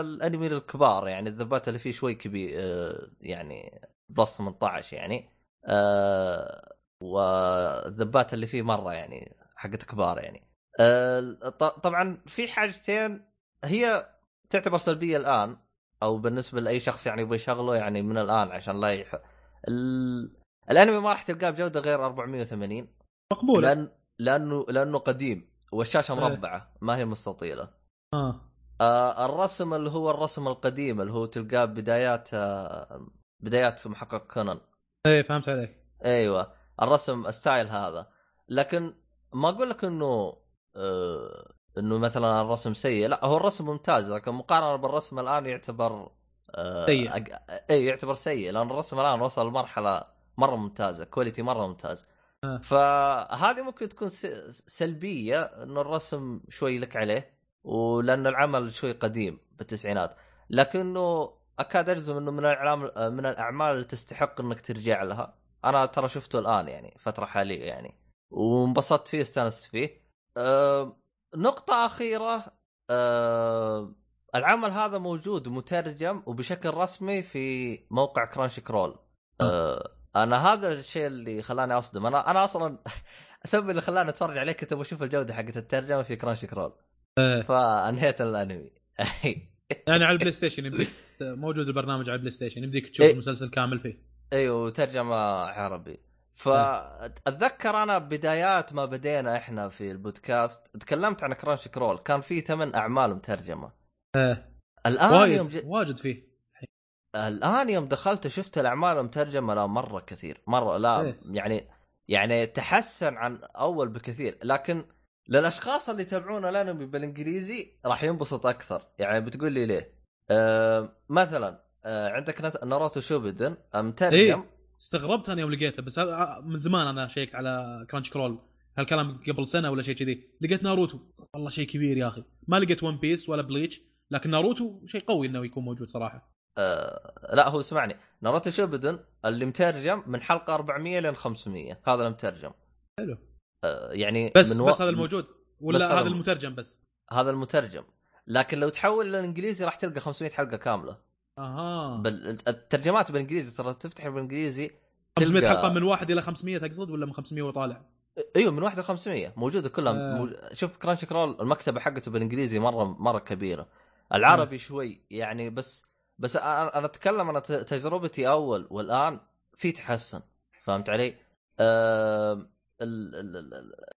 الأنمي للكبار يعني الذبات اللي فيه شوي كبير آه، يعني بلس 18 يعني آه، والذبات اللي فيه مرة يعني حقت كبار يعني. آه، طبعا في حاجتين هي تعتبر سلبية الآن أو بالنسبة لأي شخص يعني يبغى يشغله يعني من الآن عشان لا يح... ال... الأنمي ما راح تلقاه بجودة غير 480 مقبولة. لأن لأنه لأنه قديم والشاشة إيه. مربعة ما هي مستطيلة. آه. آه الرسم اللي هو الرسم القديم اللي هو تلقاه بدايات آه بدايات محقق كونان إيه فهمت عليك أيوه الرسم ستايل هذا لكن ما أقول لك إنه آه إنه مثلا الرسم سيء لا هو الرسم ممتاز لكن مقارنة بالرسم الآن يعتبر آه سيء. أق... اي يعتبر سيء لأن الرسم الآن وصل لمرحلة مرة ممتازة quality مرة ممتاز آه. فهذه ممكن تكون. سلبية إنه الرسم شوي لك عليه ولأنه العمل شوي قديم بالتسعينات. لكنه أكاد أجزم إنه من الاعلام من الأعمال اللي تستحق إنك ترجع لها. أنا ترى شفته الآن يعني فترة حالية يعني وانبسطت فيه استانست فيه. أه نقطة أخيرة أه العمل هذا موجود مترجم وبشكل رسمي في موقع كرانشي كرول أه. أنا هذا الشيء اللي خلاني أصدم. أنا أنا أصلا السبب اللي خلاني أتفرج عليه كنت بشوف الجودة حقت الترجمة في كرانشي كرول. فانهيت الانمي. يعني على البلاي ستيشن يمديك موجود البرنامج على البلاي ستيشن يمديك تشوف إيه. المسلسل كامل فيه. أيوه ترجمه عربي. فأتذكر أنا بدايات ما بدينا إحنا في البودكاست تكلمت عن كرانشي كرول كان في ثمان أعمال مترجمة. إيه. الآن يوم واجد ج... واجد فيه. الآن يوم دخلت وشفت الأعمال المترجمة لا مرة كثير. مرة لا إيه. يعني يعني تحسن عن أول بكثير. لكن للأشخاص اللي يتابعون الانمي بالإنجليزي راح ينبسط أكثر. يعني بتقول لي ليه؟ آه مثلا آه عندك ناروتو شوبدن آه، مترجم إيه. استغربت أنا يوم لقيته بس هذا من زمان أنا شيكت على كرانش كرول. هالكلام قبل سنة ولا شيء كذي. لقيت ناروتو. والله شيء كبير يا أخي. ما لقيت ون بيس ولا بليتش لكن ناروتو شيء قوي إنه يكون موجود صراحة. آه لا هو اسمعني. ناروتو شوبدن اللي مترجم من حلقة 400 لين 500 هذا المترجم حلو. آه يعني بس من بس هذا الموجود. ولا هذا هذا الم- المترجم بس؟ هذا المترجم. لكن لو تحول للانجليزي راح تلقى 500 حلقة كاملة. أها. بل الترجمات بالإنجليزي ترى تفتح بالإنجليزي 500 تلقى- حلقة من واحد إلى 500 تقصد ولا من 500 وطالع؟ أيوه من واحد ل 500 موجودة كلها. آه. موج... شوف كرانشي كرول المكتبة حقته بالإنجليزي مرة مرة كبيرة. العربي شوي يعني بس بس أنا أتكلم أنا تجربتي أول والآن في تحسن. فهمت علي؟ آه...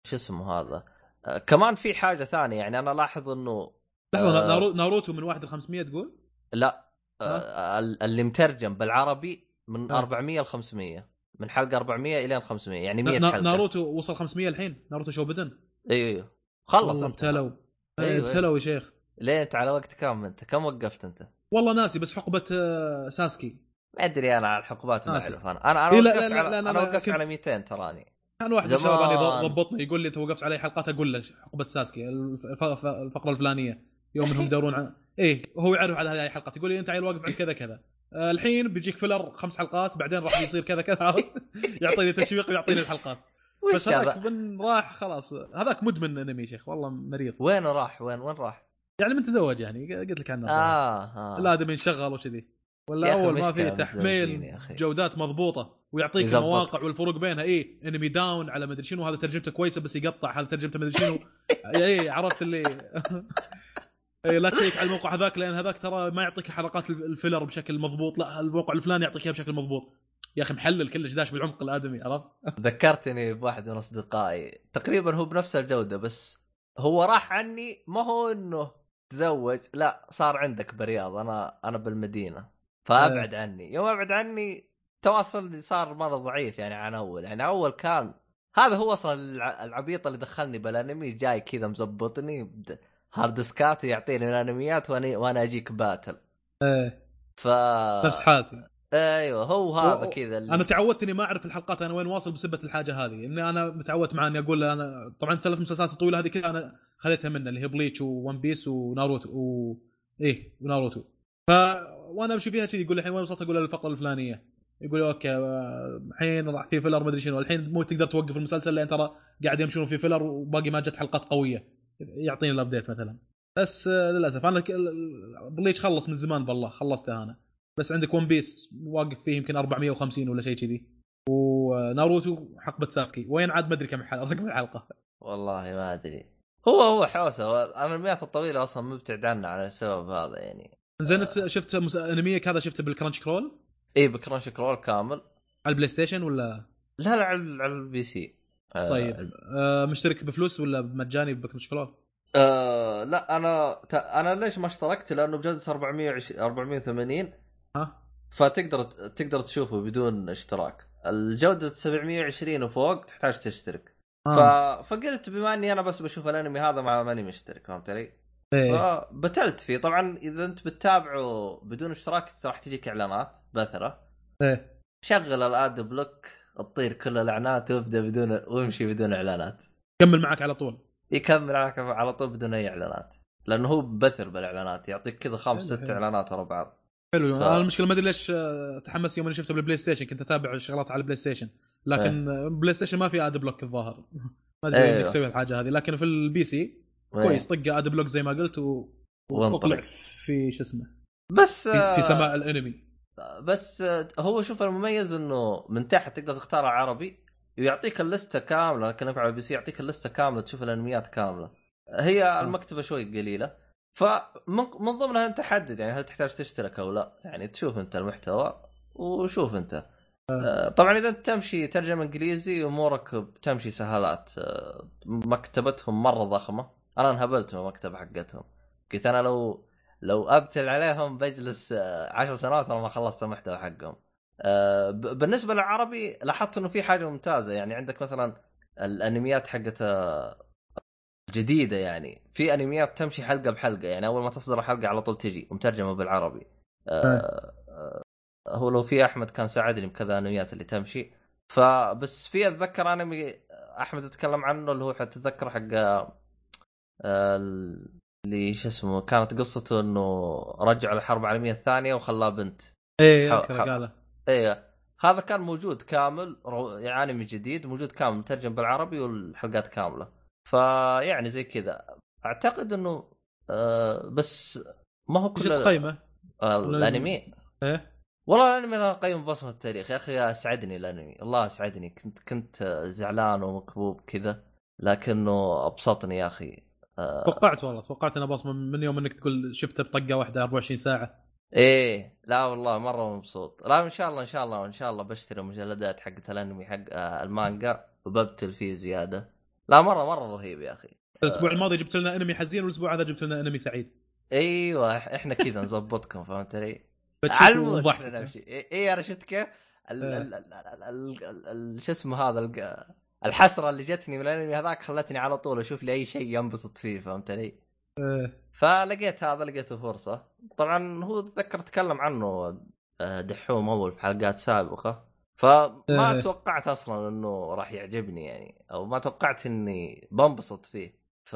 شو اسمه هذا؟ آه... كمان في حاجة ثانية يعني أنا لاحظ إنه لحظة آه. نارو- ناروتو من واحد ل 500 تقول؟ لا آه... ال- اللي مترجم بالعربي من آه. 400 ل 500 من حلقة 400 إلى 500 يعني 100 نا- حلقة ناروتو وصل 500 الحين ناروتو شوبدن إيوه إيوه خلص ابتلوا أيوة أيوة. ابتلوا يا شيخ ليه أنت على وقت كم أنت كم وقفت أنت والله ناسي بس حقبة آه، ساسكي ما أدري أنا على الحقبات ما. أعرف أنا أنا إيه، لا، وقفت لا، لا، على لا، أنا وقفت على 200 تراني كان واحد من. الشباب ضبطني يقول لي أنت وقفت على أي حلقات أقول له حقبه ساسكي الف- الف- الفقرة الفلانية يوم إنهم يدورون عن إيه هو يعرف على هذه الحلقات يقول لي أنت عيل واقف عند كذا كذا آه، الحين بيجيك filler خمس حلقات بعدين راح يصير كذا كذا؟ يعطيني تشويق ويعطيني الحلقات بس هذاك هذا؟ من راح خلاص هذاك مدمن أنمي شيخ والله مريض وين راح وين وين راح؟ يعني من تزوج يعني قلت لك عنه آه آه الآدمي انشغل وكذي ولا أول ما في تحميل. جودات مضبوطة ويعطيك يزبط. المواقع والفروق بينها. إيه انمي داون على مدري شنو هذا ترجمته كويسة بس يقطع هذا ترجمته مدري شنو. إيه عرفت اللي. إيه لا تشيك على الموقع هذاك لأن هذاك ترى ما يعطيك حلقات الف- الفيلر بشكل مضبوط لا الموقع الفلاني يعطيك اياها بشكل مضبوط. يا أخي محلل كلش داش بالعمق الآدمي عرفت؟ ذكرتني بواحد من أصدقائي. تقريبا هو بنفس الجودة بس هو راح عني ما هو إنه تزوج لا صار عندك برياض. أنا أنا بالمدينة. فأبعد عني. يوم أبعد عني تواصل صار مرة ضعيف يعني عن أول. يعني أول كان هذا هو أصلا الع- العبيط اللي دخلني بالأنمي جاي كذا مزبطني هارد ديسكات ويعطيني الأنميات وأنا وأنا أجيك battle. إيه. ف نفس حالتي. أيوه هو هذا و- كذا اللي... أنا تعودت إني ما أعرف الحلقات أنا وين واصل بسبه الحاجة هذه. إني أنا متعودت معاه إني أقول أنا طبعا الثلاث مسلسلات الطويلة هذه كلها أنا خذيتها منه اللي هي بليتش وون بيس وناروتو و... إيه وناروتو ف وأنا امشي فيها كذي يقول الحين وين وصلت؟ أقول الفقرة الفلانية. يقول أوكي آه، الحين راح في filler مدري شنو. الحين مو تقدر توقف المسلسل لأن ترى قاعد يمشون في filler وباقي ما جت حلقات قوية. يعطيني ال update مثلا. بس آه، للأسف. أنا بليتش خلص من زمان بالله خلصته أنا. بس عندك ون بيس واقف فيه يمكن 450 ولا شيء كذي. وناروتو حقبة ساسكي. وين عاد؟ ما أدري كم حلقه رقم الحلقة. والله ما أدري. هو هو حوسه. الانميات الطويلة أصلا مبتعد عنها على السبب هذا يعني. زين انت شفت مس... انميك هذا شفته بالكرانش كرول؟ اي بكرانش كرول كامل. على البلاي ستيشن ولا؟ لا لا على على ال PC. آه، طيب. آه مشترك بفلوس ولا مجاني بكرانش كرول؟ آه لا أنا ت... أنا ليش ما اشتركت؟ لأنه بجوده 420 480 ها؟ فتقدر تقدر تشوفه بدون اشتراك. الجودة 720 وفوق تحتاج تشترك. ف... آه. فقلت بما إني أنا بس بشوف الأنمي هذا مع ماني مشترك فهمت علي؟ إيه. فبتلت فيه. طبعا إذا أنت بتتابعه بدون اشتراك راح تجيك إعلانات بثرة. إيه. شغل ال adblock تطير كل الإعلانات وابدأ بدون وامشي بدون إعلانات. كمل معك على طول. يكمل معك على طول بدون أي إعلانات. لأنه هو بثر بالإعلانات يعطيك كذا خمس حلو، ست حلو. إعلانات ورا بعض. حلو. ف- أنا المشكلة ما أدري ليش آه، تحمس يوم اني شفته بالبلاي ستيشن. كنت أتابع الشغلات على البلاي ستيشن. لكن آه، بلاي ستيشن ما في adblock الظاهر. ما أدري أيوه. انك تسوي الحاجة هذه. لكن في ال PC كويس طق adblock زي ما قلت و... في شو اسمه بس في, في سماء الانمي. بس آه، هو شوف المميز إنه من تحت تقدر تختار عربي ويعطيك اللستة كاملة لكن على ال PC يعطيك اللستة كاملة تشوف الأنميات كاملة. هي المكتبة شوي قليلة فمن من ضمنها أنت حدد يعني هل تحتاج تشترك أو لا. يعني تشوف أنت المحتوى وشوف أنت. آه، طبعا إذا انت تمشي ترجمة إنجليزي أمورك بتمشي سهالات آه، مكتبتهم مرة ضخمة. أنا انهبلت من المكتبه حقتهم. قلت أنا لو لو أبتل عليهم بجلس آه، عشر سنوات وأنا ما خلصت المحتوى حقهم. آه، بالنسبة للعربي لاحظت إنه في حاجة ممتازة. يعني عندك مثلا الأنميات حقت آه، جديدة يعني. في أنميات تمشي حلقة بحلقة. يعني أول ما تصدر الحلقة على طول تجي ومترجمه بالعربي. آه، هو لو في أحمد كان ساعدني بكذا أنميات اللي تمشي. فبس في أتذكر أنمي أحمد يتكلم عنه اللي هو تتذكر حق اللي شو اسمه كانت قصته إنه رجع الحرب العالميه الثانية وخلاه بنت. إيه قاله. إيه هذا كان موجود كامل يعني انمي جديد موجود كامل مترجم بالعربي والحلقات كاملة. فيعني زي كذا. أعتقد إنه آه بس ما هو كل تقيمه؟ آه، الأنمي. إيه؟ والله الأنمي أنا اقيم بصمه التاريخ. يا أخي اسعدني الأنمي. الله اسعدني كنت كنت زعلان ومكبوب كذا لكنه أبسطني يا أخي. آه توقعت والله توقعت انه بصمه من يوم إنك تقول شفته بطقة واحدة 24 ساعة. إيه لا والله مرة مبسوط. لا إن شاء الله إن شاء الله إن شاء الله بشتري مجلدات حقت الأنمي حق آه، المانجا وببتل فيه زيادة. لا مرة مرة رهيب يا أخي. الأسبوع الماضي جبت لنا أنمي حزين والأسبوع هذا جبت لنا أنمي سعيد. أيوه إحنا كذا نظبطكم فهمت علي؟ نمشي. اي إيه أنا شفت كيف؟ ال- إيه. شو اسمه هذا الحسرة اللي جتني من الأنمي هذاك خلتني على طول أشوف لي أي شيء ينبسط فيه فهمت علي؟ إيه. فلقيت هذا لقيته فرصة طبعا هو اتذكر تكلم عنه آه، دحوم أول في حلقات سابقة فما إيه. توقعت أصلا إنه راح يعجبني يعني أو ما توقعت إني بنبسط فيه ف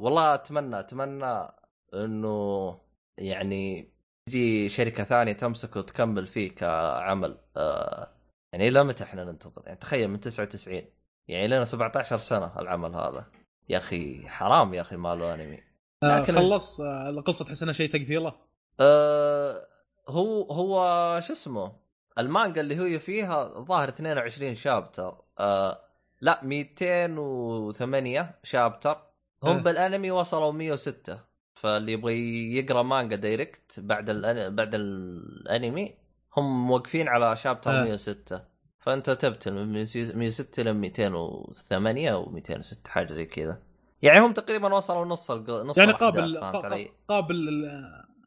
والله أتمنى أتمنى إنه يعني تجي شركة ثانية تمسك وتكمل فيه كعمل آه يعني إلى متى إحنا ننتظر؟ يعني تخيل من 99 يعني لنا 17 سنة العمل هذا. يا أخي حرام يا أخي ماله انمي آه، لكن- خلص. آه، القصة تحس إنها شيء تقفيلة. أه هو هو شو اسمه؟ المانجا اللي هي فيها الظاهر 22 شابتر. أه لا 208 شابتر. هم أه. بالأنمي وصلوا 106 فاللي يبغى يقرأ مانجا direct بعد الأن... بعد الأنمي هم موقفين على chapter أه. 106 فأنت تبتل من 106 ل 208 أو 206 حاجة زي كذا يعني هم تقريبا وصلوا نص. نص يعني قابل قابل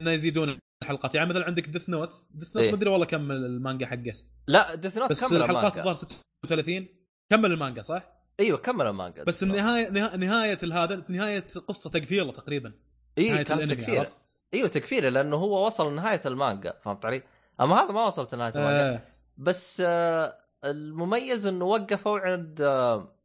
إنه يزيدون الحلقات يعني مثلا عندك Death Note Death Note إيه. ما أدري والله كم المانجا حقه لا Death Note بس كمل الحلقات الظاهر 36 كمل المانجا صح؟ أيوه كمل المانجا بس النهايه نها- نهاية هذا نهاية قصه تقفيلة تقريبا اي كان تكفير؟ أيوه تكفير لأنه هو وصل لنهاية المانجا فهمت علي؟ اما هذا ما وصلت لنهايه المانجا آه. بس آه، المميز إنه وقفوا عند آه،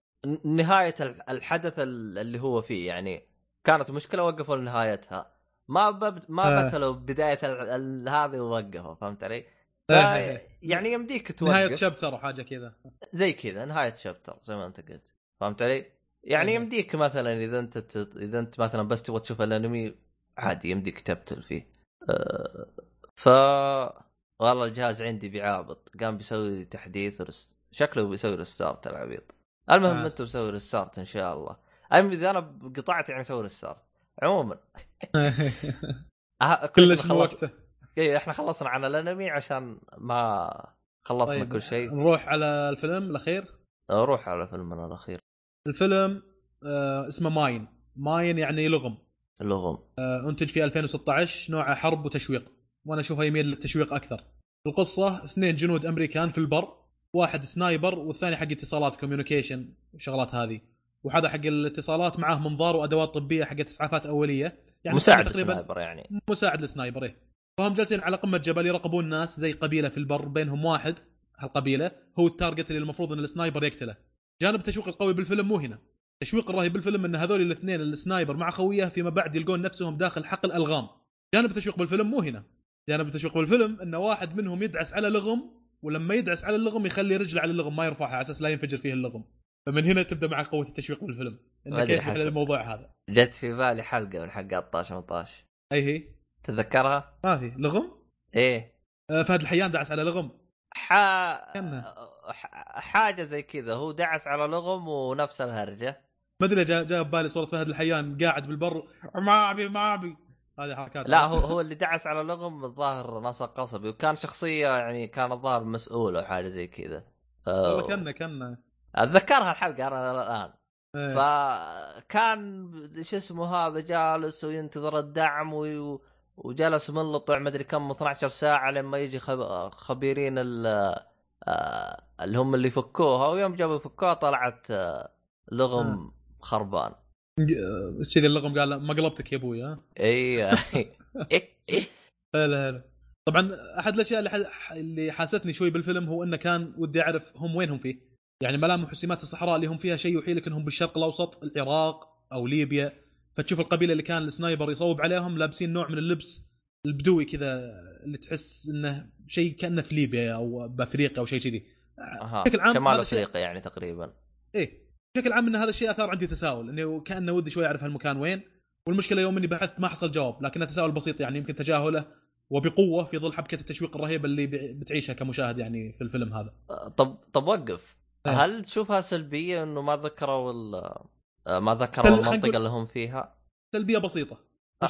نهاية ال- الحدث ال- اللي هو فيه يعني كانت مشكلة وقفوا لنهايتها ما بب... ما آه. بتلوا بداية ال... ال... هذه ووقفوا فهمت علي؟ ف... آه. يعني يمديك توقف نهاية chapter وحاجه كذا زي كذا نهاية chapter زي ما أنت قلت فهمت علي؟ يعني. يمديك مثلا إذا أنت ت... إذا أنت مثلا بس تبغى تشوف الأنمي عادي يمديك تبتل فيه أه... ف والله الجهاز عندي بيعابط. قام بيسوي تحديث ورست... شكله بيسوي restart العبيط. المهم آه. انت بسوي restart إن شاء الله. المهم اذا أنا قطعت يعني أسوي restart عموما. كل كلش خلص وقته إيه إحنا خلصنا عن الأنمي عشان ما خلصنا طيب كل شيء. نروح على الفيلم الأخير؟ روح على فيلمنا الأخير. الفيلم آه اسمه Mine. Mine يعني لغم. اللغم آه أنتج في 2016 نوعه حرب وتشويق. وأنا اشوفه يميل للتشويق أكثر. القصة اثنين جنود أمريكان في البر واحد sniper والثاني حق اتصالات communication والشغلات هذه. وهذا حق الاتصالات معاه منظار وأدوات طبية حق إسعافات أولية. يعني مساعد تقريبا ال sniper يعني. مساعد لل sniper إيه. فهم جالسين على قمة جبل يراقبون ناس زي قبيلة في البر بينهم واحد هالقبيلة هو ال target اللي المفروض إن ال sniper يقتله. جانب التشويق القوي بالفيلم مو هنا. التشويق الرهيب بالفيلم إن هذول الاثنين ال sniper مع خويه فيما بعد يلقون نفسهم داخل حقل ألغام. جانب التشويق بالفيلم مو هنا. جانب التشويق بالفيلم إن واحد منهم يدعس على لغم ولما يدعس على اللغم يخلي رجله على اللغم ما يرفعها على أساس لا ينفجر فيه اللغم. فمن هنا تبدأ مع قوة التشويق بالفيلم. انه كيف. الموضوع هذا. جت في بالي حلقة من حلقات طاش 18 أي هي؟ تتذكرها؟ ما في. لغم؟ إيه. آه، فهد الحيان دعس على لغم. ح... ح- حاجة زي كذا. هو دعس على لغم ونفس الهرجة. ما أدري جاء جاء ببالي صورة فهد الحيان قاعد بالبر. ما أبي ما أبي. هذه حركات لا هو هو اللي دعس على لغم الظاهر نسق قصبي وكان شخصية يعني كان الظاهر مسؤول أو حاجة زي كذا. والله كنا كنا. أتذكرها الحلقة أنا الآن. إيه. فكان شو اسمه هذا جالس وينتظر الدعم وي... وجلس منلطع مدري كم 12 ساعة لما يجي خب... خبيرين ال... آه، اللي هم اللي فكوها ويوم جابوا يفكوها طلعت آه، لغم خربان. آه، كذي اللغم قال مقلبتك يا أبوي ها؟ أيوه هلا هلا. طبعا أحد الأشياء اللي. اللي حاستني شوي بالفيلم هو إنه كان ودي أعرف هم وينهم فيه. يعني ملامح وسمات الصحراء اللي هم فيها شيء يوحي لك إنهم بالشرق الأوسط العراق أو ليبيا. فتشوف القبيلة اللي كان السنايبر يصوب عليهم لابسين نوع من اللبس البدوي كذا اللي تحس إنه شيء كأنه في ليبيا أو بأفريقيا أو شيء كذي. بشكل عام شمال أفريقيا يعني تقريبا. إيه. بشكل عام إن هذا الشيء أثار عندي تساؤل انه كأنه ودي شوي أعرف هالمكان وين. والمشكلة يوم إني بحثت ما حصل جواب لكنه تساؤل بسيط يعني يمكن تجاهله وبقوة في ظل حبكة التشويق الرهيبة اللي بتعيشها كمشاهد يعني في الفيلم هذا. طب طب وقف. إيه. هل تشوفها سلبية إنه ما ذكروا ال... آه، ما ذكروا خل المنطقة اللي هم فيها؟ سلبية بسيطة. deal.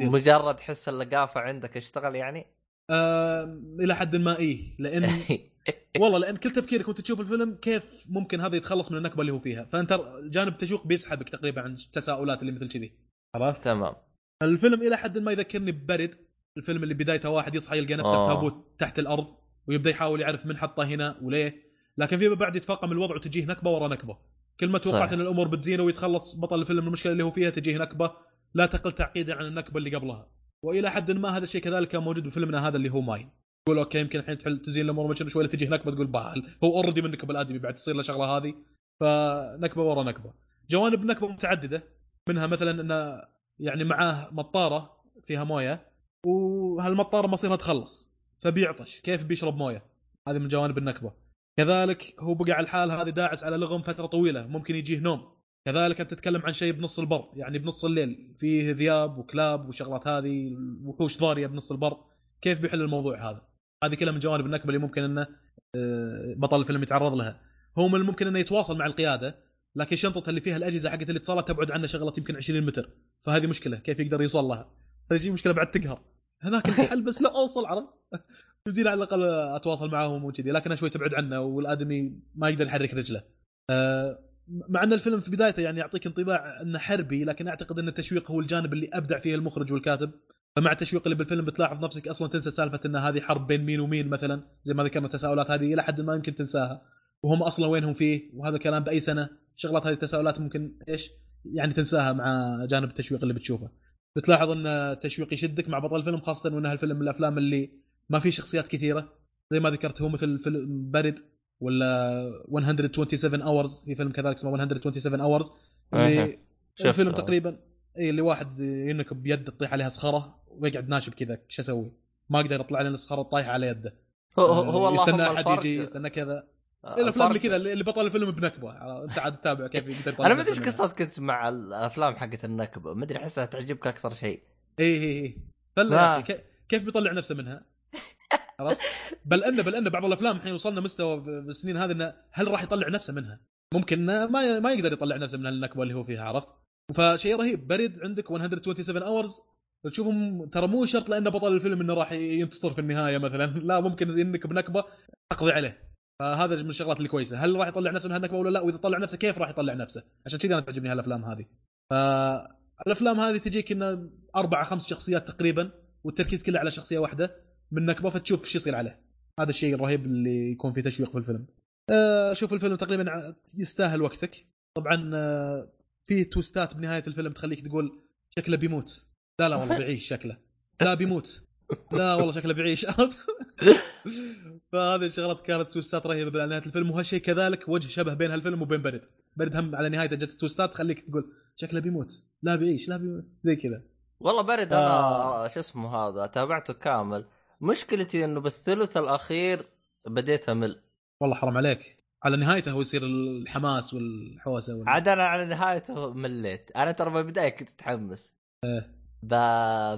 مجرد حس اللقافة عندك اشتغل يعني؟ آه إلى حد ما إيه لأن والله لأن كل تفكيرك وأنت تشوف الفيلم كيف ممكن هذا يتخلص من النكبة اللي هو فيها. فأنت جانب التشويق بيسحبك تقريبا عن التساؤلات اللي مثل كذي. عرفت تمام. الفيلم إلى حد ما يذكرني ب Buried. الفيلم اللي بدايته واحد يصحى يلقى نفسه آه. في تابوت تحت الأرض ويبدأ يحاول يعرف من حطه هنا وليه. لكن فيما بعد يتفاقم الوضع وتجيه نكبة ورا نكبة. كل ما توقعت. إن الأمور بتزينه ويتخلص بطل الفيلم من المشكلة اللي هو فيها تجيه نكبة لا تقل تعقيدا عن النكبة اللي قبلها. وإلى حد ما هذا الشيء كذلك كان موجود بفيلمنا هذا اللي هو Mine. تقول okay يمكن الحين تحل تزين الأمور شوي تجيه نكبه تقول بال هو already من نكب الآدمي بعد تصير له شغلة هذه. فنكبة ورا نكبة. جوانب نكبة متعددة منها مثلا انه يعني معاه مطارة فيها موية وهالمطارة مصيرها تخلص فبيعطش. كيف بيشرب موية؟ هذه من جوانب النكبة. كذلك هو بقى على الحال هذه داعس على لغم فترة طويلة ممكن يجيه نوم. كذلك أنت تتكلم عن شيء بنص البر يعني بنص الليل فيه ذياب وكلاب وشغلات هذه وحوش ضارية بنص البر. كيف بيحل الموضوع هذا؟ هذه كلها من جوانب النكبة اللي ممكن إنه آه، بطل الفيلم يتعرض لها. هو من الممكن إنه يتواصل مع القيادة لكن شنطته اللي فيها الأجهزة حقت الاتصالات تبعد عنه شغلة يمكن 20 متر. فهذه مشكلة كيف يقدر يوصل لها؟ هذه مشكلة بعد تقهر. هناك الحل بس لا أوصل عرفت؟ يمديني على الأقل أتواصل معاهم وكذي لكنها شوي تبعد عنه والآدمي ما يقدر يحرك رجله. آه، مع أن الفيلم في بدايته يعني يعطيك انطباع أنه حربي لكن أعتقد أن التشويق هو الجانب اللي أبدع فيه المخرج والكاتب. فمع التشويق اللي بالفيلم بتلاحظ نفسك أصلا تنسى سالفة أن هذه حرب بين مين ومين مثلا زي ما ذكرنا التساؤلات هذه إلى حد ما يمكن تنساها. وهم أصلا وينهم فيه؟ وهذا كلام بأي سنة؟ شغلات هذه التساؤلات ممكن إيش؟ يعني تنساها مع جانب التشويق اللي بتشوفه. بتلاحظ أن التشويق يشدك مع بطل الفيلم خاصة وان هالفيلم من الأفلام اللي ما فيه شخصيات كثيرة. زي ما ذكرت هو مثل فيلم Buried ولا 127 Hours في فيلم كذلك اسمه 127 Hours. اللي. الفيلم تقريبا اي اللي واحد ينكب بيده تطيح عليها صخرة ويقعد ناشب كذا شو أسوي؟ ما أقدر يطلع لنا الصخرة طايحه على يده هو هو اللهم يستنى أحد يجي يستنى كذا آه، الافلام اللي كذا اللي بطل الفيلم بنكبة أنت عاد تتابع كيف يقدر أنا ما أدري إيش. قصتك كنت مع الأفلام حقت النكبة ما أدري أحسها تعجبك أكثر شيء اي اي اي فلا كيف بيطلع نفسه منها؟ عرفت؟ بل ان بل أن بعض الأفلام الحين وصلنا مستوى في السنين هذه إنه هل راح يطلع نفسه منها؟ ممكن ما ما يقدر يطلع نفسه من النكبة اللي هو فيها عرفت؟ فشيء رهيب. Buried عندك 127 Hours تشوفهم ترى مو شرط لأنه بطل الفيلم إنه راح ينتصر في النهاية مثلا. لا ممكن إنك بنكبة تقضي عليه. فهذا من الشغلات اللي كويسه هل راح يطلع نفسه من هالنكبة ولا لا؟ وإذا طلع نفسه كيف راح يطلع نفسه؟ عشان كذا أنا تعجبني هالأفلام هذه. فالأفلام هذه تجيك إنه أربع خمس شخصيات تقريبا والتركيز كله على شخصية واحدة. من نكبه فتشوف إيش يصير عليه. هذا الشيء الرهيب اللي يكون فيه تشويق في الفيلم. أه، شوف الفيلم تقريبا يستاهل وقتك. طبعا أه، في توستات بنهاية الفيلم تخليك تقول شكله بيموت. لا لا والله بيعيش شكله. لا بيموت. لا والله شكله بيعيش فهذه الشغلات كانت توستات رهيبة بنهاية الفيلم وهالشيء كذلك وجه شبه بين هالفيلم وبين برد برد هم على نهايته جت توستات تخليك تقول شكله بيموت. لا بيعيش لا بيموت. زي كذا. والله برد أنا آه. شو اسمه هذا تابعته كامل. مشكلتي إنه بالثلث الأخير بديت امل والله حرام عليك. على نهايته هو يصير الحماس والحوسة وال... عاد أنا على نهايته مليت. أنا ترى بالبداية كنت متحمس. إيه. ب...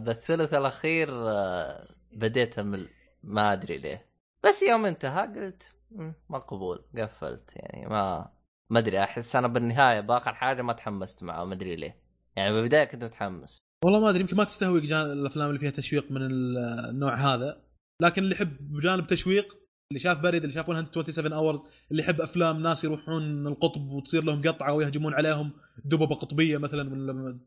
بالثلث الأخير آه، بديت امل ما أدري ليه. بس يوم انتهى قلت مقبول قفلت يعني ما ما أدري أحس أنا بالنهاية بآخر حاجة ما تحمست معه ما أدري ليه. يعني بالبداية كنت متحمس. والله ما أدري يمكن ما تستهوي الأفلام اللي فيها تشويق من النوع هذا. لكن اللي يحب بجانب تشويق اللي شاف Buried اللي شاف 127 Hours اللي يحب أفلام ناس يروحون القطب وتصير لهم قطعة ويهجمون عليهم دببة قطبية مثلا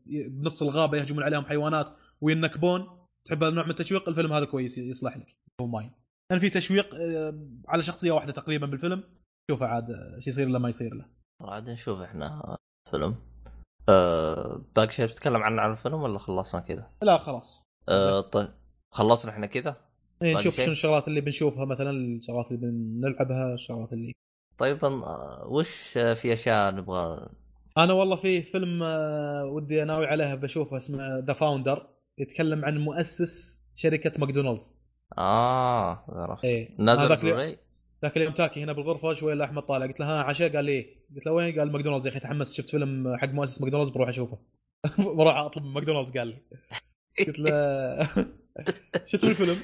بنص الغابة يهجمون عليهم حيوانات وينكبون. تحب هذا النوع من التشويق؟ الفيلم هذا كويس يصلح لك. Mine كان في تشويق آه، على شخصية واحدة تقريبا بالفيلم. شوفه عاد إيش يصير له ما يصير له. عاد نشوف إحنا فيلم. أه باقي شيء بتتكلم عنه عن الفيلم ولا خلصنا كذا؟ لا خلاص. أه طيب. خلصنا إحنا كذا؟ إيه نشوف شنو الشغلات اللي بنشوفها مثلا الشغلات اللي بنلعبها الشغلات اللي طيب وش في أشياء نبغى؟ أنا والله في فيلم آه، ودي ناوي عليه بشوفه اسمه The Founder يتكلم عن مؤسس شركة ماكدونالدز. آه عرفت. إيه. نازل ذاك ذاك اليوم تاكي هنا بالغرفة شوي الا احمد طالع. قلت له ها عشاء؟ قال لي إيه قلت له وين؟ قال ماكدونالدز يا أخي تحمست. شفت فيلم حق مؤسس ماكدونالدز؟ بروح أشوفه. بروح أطلب من ماكدونالدز قال لي. قلت له شو اسم الفيلم؟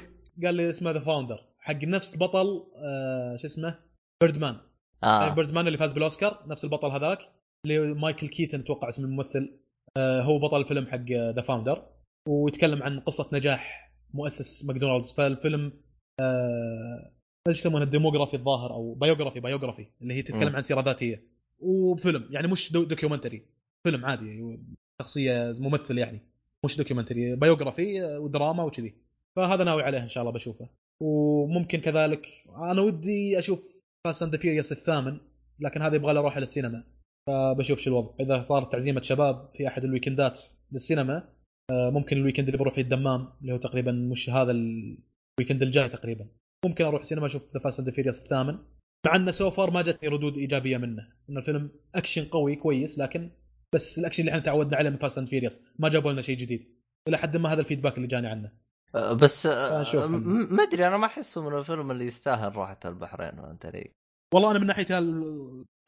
قال لي اسمه The Founder حق نفس بطل آه شو اسمه؟ Birdman آه. Birdman اللي فاز بالأوسكار نفس البطل هذاك اللي مايكل كيتن أتوقع اسم الممثل. آه هو بطل الفيلم حق The Founder ويتكلم عن قصة نجاح مؤسس ماكدونالدز. فالفيلم آه إيش يسمونه الديموغرافي الظاهر أو biography biography اللي هي تتكلم م. عن سيرة ذاتية. وفيلم يعني مش دو documentary فيلم عادي شخصية ممثل يعني. مش documentary biography ودراما وكذي. فهذا ناوي عليه إن شاء الله بشوفه. وممكن كذلك أنا ودي أشوف Fast and الثامن لكن هذا يبغى له أروح للسينما. فبشوف شو الوضع. إذا صارت تعزيمة شباب في أحد ال weekend ات للسينما آه، ممكن ال weekend اللي بروح فيه الدمام اللي هو تقريبا مش هذا ال weekend الجاي تقريبا. ممكن أروح سينما أشوف The Fast and Furious الثامن. مع انه so far ما جتني ردود إيجابية منه. إن الفيلم اكشن قوي كويس لكن بس الاكشن اللي إحنا تعودنا عليه من Fast and Furious ما جابوا لنا شيء جديد. إلى حد ما هذا ال feedback اللي جاني عنه. أه، بس أه، ما أدري أنا ما أحسه من الفيلم اللي يستاهل راحة البحرين وأنت لي. والله أنا من ناحية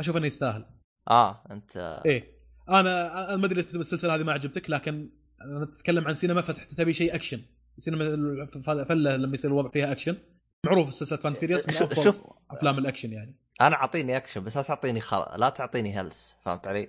أشوف إنه يستاهل. آه أنت إيه. أنا ما أدري السلسلة هذه ما عجبتك لكن أنا أتكلم عن سينما فتحت تبي شيء اكشن سينما فتحت لما يصير الوضع فيها اكشن معروف سلسله Fast and Furious افضل شوف أفلام الأكشن يعني. أنا أعطيني أكشن بس لا تعطيني خل... لا تعطيني هلس فهمت علي؟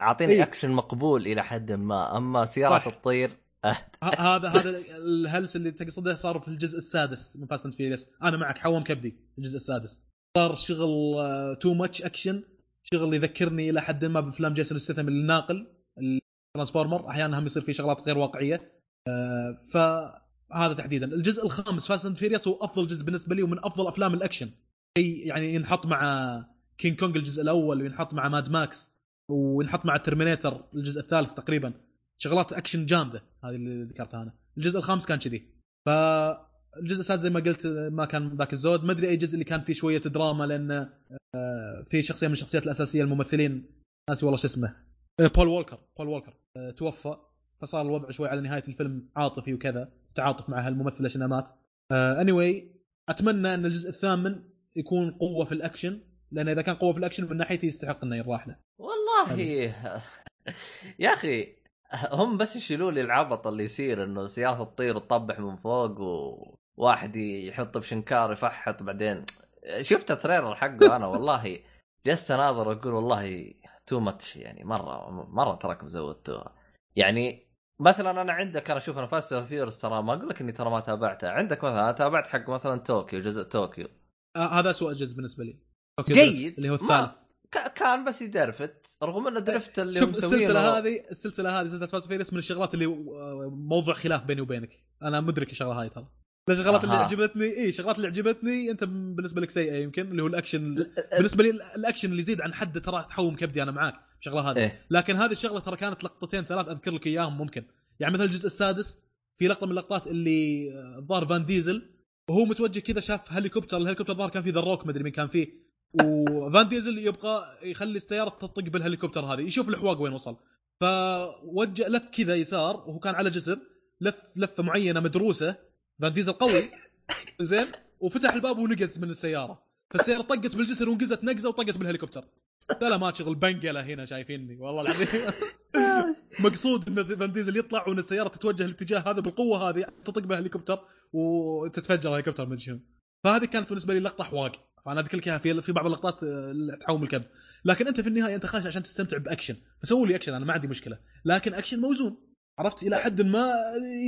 أعطيني إيه؟ أكشن مقبول إلى حد ما أما سيارة الطير هذا هذا الهلس اللي تقصده صار في الجزء السادس من Fast and Furious أنا معك حوم كبدي الجزء السادس. صار شغل too much اكشن شغل يذكرني إلى حد ما بأفلام جيسون ستيثم الناقل الترانسبورتر أحيانا هم يصير في شغلات غير واقعية آه، فهذا تحديدا. الجزء الخامس Fast and Furious هو أفضل جزء بالنسبة لي ومن أفضل أفلام الأكشن. يعني ينحط مع كينج كونج الجزء الأول وينحط مع ماد ماكس وينحط مع ترمينيتر الجزء الثالث تقريبا. شغلات أكشن جامدة هذه اللي ذكرتها أنا. الجزء الخامس كان كذي. فالجزء السادس زي ما قلت ما كان ذاك الزود. ما أدري أي جزء اللي كان فيه شوية دراما لأن آه، في شخصيه من الشخصيات الأساسية الممثلين. ناسي والله شو اسمه. بول ووكر بول ووكر توفى. فصار الوضع شوي على نهاية الفيلم عاطفي وكذا. تعاطف مع هالممثل عشان مات. anyway أتمنى إن الجزء الثامن يكون قوة في الأكشن لأن إذا كان قوة في الأكشن من ناحيتي يستحق إنه ينراح له. والله. يا أخي هم بس يشيلوا لي العبط اللي يصير إنه سياره تطير وتطبح من فوق وواحد يحط بشنكار يفحط بعدين شفت ال trailer حقه أنا والله جلست اناظر أقول والله too much يعني مرة مرة تراكم زودتوها يعني مثلا أنا عندك أنا أشوف أنا Fast Furious ترى ما أقول لك إني ترى ما تابعته. عندك مثلا أنا تابعت حق مثلا طوكيو جزء طوكيو آه هذا اسوء جزء بالنسبة لي. جيد. اللي هو الثالث. كان بس ي drift رغم إنه drift اللي شوف السلسلة هذه السلسلة هذه سلسلة Fast Furious من الشغلات اللي آه، موضوع خلاف بيني وبينك. أنا مدرك الشغلة هاي ترى. الشغلات اللي. عجبتني اي الشغلات اللي عجبتني أنت بالنسبة لك سيئة يمكن اللي هو الأكشن. بالنسبة لي الأكشن اللي يزيد عن حده ترى تحوم كبدي أنا معاك الشغله هذه. إيه. لكن هذه الشغلة ترى كانت لقطتين ثلاث أذكر لك إياهم ممكن. يعني مثلا الجزء السادس في لقطة من اللقطات اللي آه، الظاهر فين ديزل وهو متوجه كذا شاف هليكوبتر الهليكوبتر الظاهر كان فيه The Rock مدري مين كان فيه. وفين ديزل يبغى يخلي السيارة تطق بالهليكوبتر هذه. يشوف الحواق وين وصل. فوجه لف كذا يسار وهو كان على جسر لف لفة معينة مدروسة فان ديزل قوي. زين؟ وفتح الباب ونقز من السيارة. فالسيارة طقت بالجسر وانقزت نقزة وطقت بالهليكوبتر. لا ما شغل بنقلة هنا شايفيني والله العظيم. مقصود إن فان ديزل يطلع وإن السيارة تتوجه الاتجاه هذا بالقوة هذه تطق بالهليكوبتر وتتفجر الهليكوبتر ما شنو. فهذه كانت بالنسبة لي لقطة حواق فأنا أذكر لك في في بعض اللقطات آه، تحوم الكبد لكن أنت في النهاية أنت خاش عشان تستمتع بأكشن. فسووا لي أكشن أنا ما عندي مشكلة. لكن أكشن موزون. عرفت؟ إلى حد ما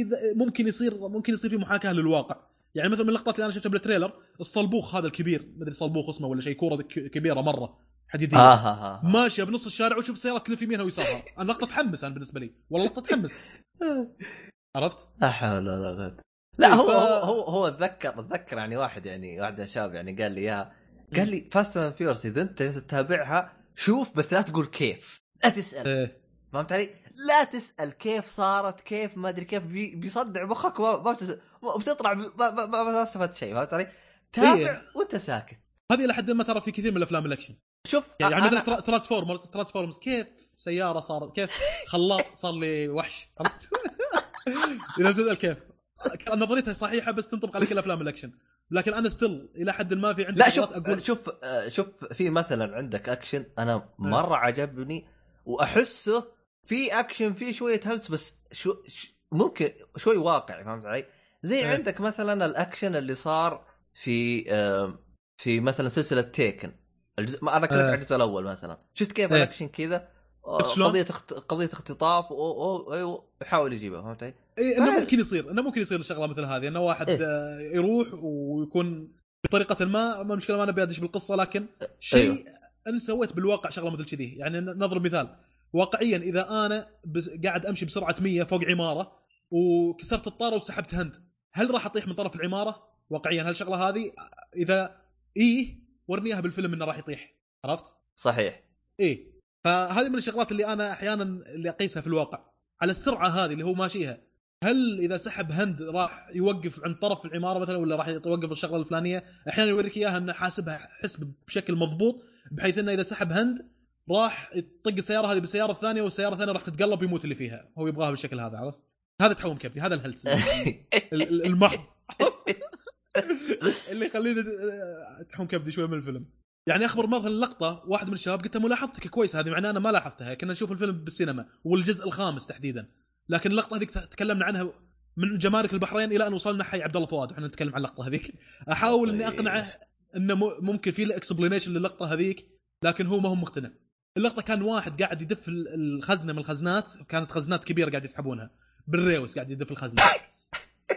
إذا- ممكن يصير ممكن يصير في محاكاة للواقع. يعني مثلا من اللقطات اللي أنا شفتها بال trailer الصلبوخ هذا الكبير ما أدري صلبوخ اسمه ولا شيء كورة كبيرة مرة حديدية. ها ها ها ماشية بنص الشارع وشوف سيارة تلف يمينها ويسارها أنا لقطة تحمس أنا بالنسبة لي. والله لقطة تحمس. عرفت؟ لا حول ولا قوة. لا إيه، هو هو هو اتذكر اتذكر يعني واحد يعني واحد من الشباب يعني قال لي إياها. قال لي Fast and Furious إذا أنت جالس تتابعها شوف بس لا تقول كيف لا تسأل. إيه. فهمت علي؟ لا تسأل كيف صارت كيف ما أدري كيف بي بيصدع مخك وما بتس... بتطلع ما, ما, استفدت شيء فهمت علي؟ تابع إيه. وأنت ساكت هذه إلى حد ما ترى في كثير من الأفلام الأكشن شوف يعني أنا- مثلا ترا- Transformers Transformers كيف سيارة صار كيف خلاط صار لي وحش عرفت؟ إذا بتسأل كيف نظريتها صحيحة بس تنطبق على كل افلام الأكشن لكن أنا still إلى حد ما في عندي لا شوف أقول شوف شوف في مثلا عندك أكشن أنا مرة عجبني وأحسه في اكشن في شوية هلس بس شو ش- ممكن شوي واقعي فهمت علي؟ زي إيه. عندك مثلا الاكشن اللي صار في في مثلا سلسلة Taken الجزء ما أنا كنت إيه. الجزء الأول مثلا شفت كيف إيه. الاكشن كذا؟ قضية اخت... قضية اختطاف و... و... أيوه، يجيبها فهمت علي؟ إيه إنه. ممكن يصير إنه ممكن يصير شغله مثل هذه إنه واحد إيه. آه، يروح ويكون بطريقة ما المشكلة ما نبي أدش بالقصة لكن شيء أيوه. أنا سويت بالواقع شغلة مثل كذي يعني نضرب مثال واقعيا إذا أنا قاعد أمشي بسرعة 100 فوق عمارة وكسرت الطارة وسحبت هند هل راح أطيح من طرف العمارة؟ واقعيا هالشغله هذه؟ إذا إيه ورني اياها بالفيلم إنه راح يطيح. عرفت؟ صحيح. إيه. فهذه من الشغلات اللي أنا أحيانا اللي أقيسها في الواقع. على السرعة هذه اللي هو ماشيها هل إذا سحب هند راح يوقف عند طرف العمارة مثلا ولا راح يوقف الشغلة الفلانية؟ أحيانا يوريك إياها إنه حاسبها حسب بشكل مضبوط بحيث إنه إذا سحب هند راح يطق السيارة هذه بالسيارة الثانية والسيارة الثانية راح تتقلب ويموت اللي فيها. هو يبغاها بالشكل هذا عرفت؟ هذا تحوم كبدي هذا الهلس. ال- ال- المحض اللي يخليني تحوم كبدي شوي من الفيلم. يعني أخبر مثلا لقطة واحد من الشباب قلت له ملاحظتك كويسه هذه؟ معناه أنا ما لاحظتها. كنا نشوف الفيلم بالسينما والجزء الخامس تحديدا. لكن اللقطة هذيك تكلمنا عنها من جمارك البحرين إلى أن وصلنا حي عبد الله فؤاد. إحنا نتكلم عن اللقطة هذيك. أحاول إني أقنعه إنه م- ممكن في له اكسبلينيشن للقطة هذيك لكن هو ما هو مقتنع. اللقطة كان واحد قاعد يدف ال- الخزنة من الخزنات كانت خزنات كبيرة قاعد يسحبونها. بالريوس قاعد يدف الخزنة.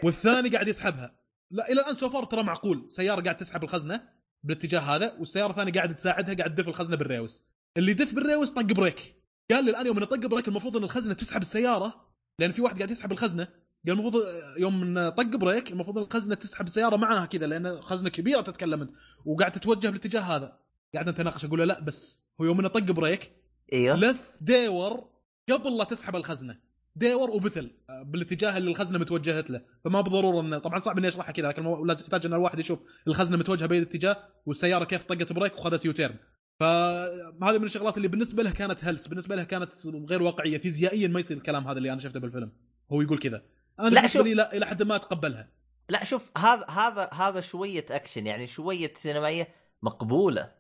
والثاني قاعد يسحبها. لا إلى الآن so far ترى معقول. سيارة قاعد تسحب الخزنة بالاتجاه هذا والسيارة الثانية قاعدة تساعدها قاعد تدف الخزنة بال reverse. اللي يدف بال reverse طق بريك. قال لي الان يوم نطق بريك المفروض إن الخزنة تسحب السيارة لأن في واحد قاعد يسحب الخزنة. قال المفروض يوم طق بريك المفروض الخزنة تسحب السيارة معاها كذا لأن خزنة كبيرة تتكلم أنت وقاعد تتوجه بالاتجاه هذا. قاعد نتناقش أقول له لا بس. هو يوم إنه طق بريك. إيوه. لف ديور قبل لا تسحب الخزنة. ديور وبثل آه، بالاتجاه اللي الخزنة متوجهت له. فما بالضروره إنه طبعا صعب اني اشرحها كذا لكن لازم يحتاج ان الواحد يشوف الخزنة متوجهة بأي اتجاه والسيارة كيف طقت بريك وخذت U-turn. فهذه من الشغلات اللي بالنسبة له كانت هلس بالنسبة له كانت غير واقعية. فيزيائيا ما يصير الكلام هذا اللي أنا شفته بالفيلم. هو يقول كذا. أنا لا، شوف. لا إلى حد ما أتقبلها. لا شوف هذا هذا هذا شوية أكشن يعني شوية سينمائية مقبولة.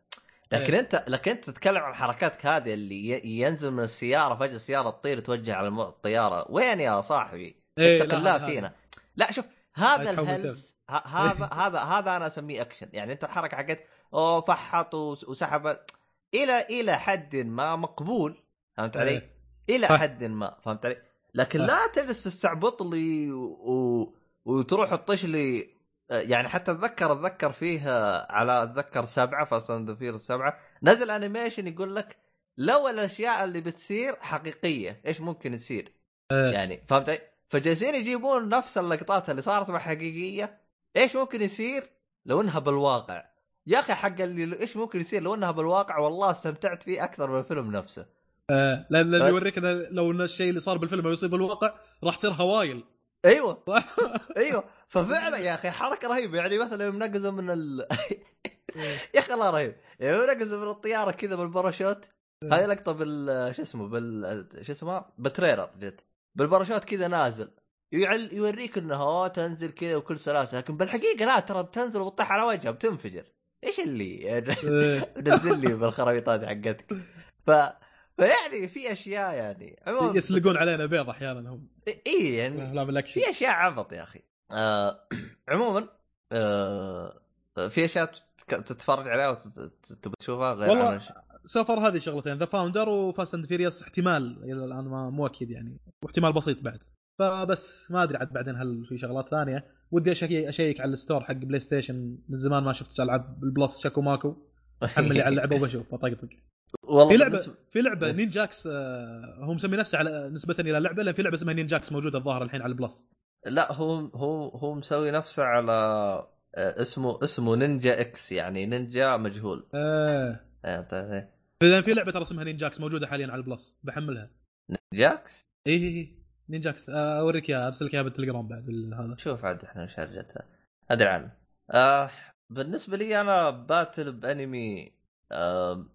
لكن إيه. انت لكن أنت تتكلم عن حركاتك هذه اللي ينزل من السيارة فجأة السيارة تطير توجه على الطيارة وين يا صاحبي؟ إيه، اتق لا، الله فينا لا شوف هذا الهلس ه- هذا هذا هذا أنا أسميه أكشن يعني أنت الحركة حقت أوه فحط وس- وسحب إلى إلى حد ما مقبول فهمت علي؟ إيه. إلى. حد ما فهمت علي؟ لكن. لا تجلس تستعبط لي و... و... وتروح تطش لي يعني حتى اتذكر أتذكر فيه على أتذكر سبعة Fast and السبعه نزل animation يقول لك لو الأشياء اللي بتصير حقيقية إيش ممكن يصير؟ إيه. يعني فهمت علي؟ فجالسين يجيبون نفس اللقطات اللي صارت مع حقيقية إيش ممكن يصير لو إنها بالواقع؟ يا أخي حق اللي إيش ممكن يصير لو إنها بالواقع والله استمتعت فيه أكثر من الفيلم نفسه. آه، لأن اللي يوريك لو إن الشيء اللي صار بالفيلم يصير بالواقع راح تصير هوايل أيوه؟ أيوه. ففعلا يا أخي حركة رهيبة. يعني مثلا يوم نقزوا من ال يا أخي الله رهيب. يوم نقزوا من الطيارة كذا بالباراشوت. هذه لقطة بال شو اسمه؟ بال شو اسمه؟ بال trailer جت بالباراشوت كذا نازل. يعل يوريك إنه هو تنزل كذا وكل سلاسة. لكن بالحقيقة لا ترى بتنزل وبتطيح على وجهها بتنفجر. إيش اللي؟ يعني إيه. نزل لي بالخرابيطات حقتك. ف فيعني في أشياء يعني عموما يسلقون علينا بيض أحيانا هم. إي يعني في أشياء عبط يا أخي. آه عموما آه في أشياء تتفرج عليها وتبي تشوفها غير والله سفر هذه شغلتين The Founder و Fast and Furious احتمال إلى الآن ما مو أكيد يعني واحتمال بسيط بعد. فبس ما أدري عاد بعدين هل في شغلات ثانية. ودي اشيك على ال store حق بلاي ستيشن من زمان ما شفت ألعاب بال Plus شاكو ماكو حمل لي على اللعبة وبشوف بطقطق والله في لعبه بالنسبة... في لعبة إيه. Ninjax آه، هو مسمي نفسه على نسبة إلى اللعبه لأن في لعبة اسمها Ninjax موجودة الظاهر الحين على ال Plus. لا هو هو هو مسوي نفسه على آه، اسمه اسمه Ninja X يعني نينجا مجهول. آه. طيب. لأن في لعبة ترى اسمها Ninjax موجودة حاليا على ال Plus بحملها. جاكس اي اي اي Ninjax أوريك إياها أرسل لك إياها بالتليجرام بعد هذا. شوف عاد إحنا شرجتها ادري عنه آه بالنسبة لي أنا باتل بأنمي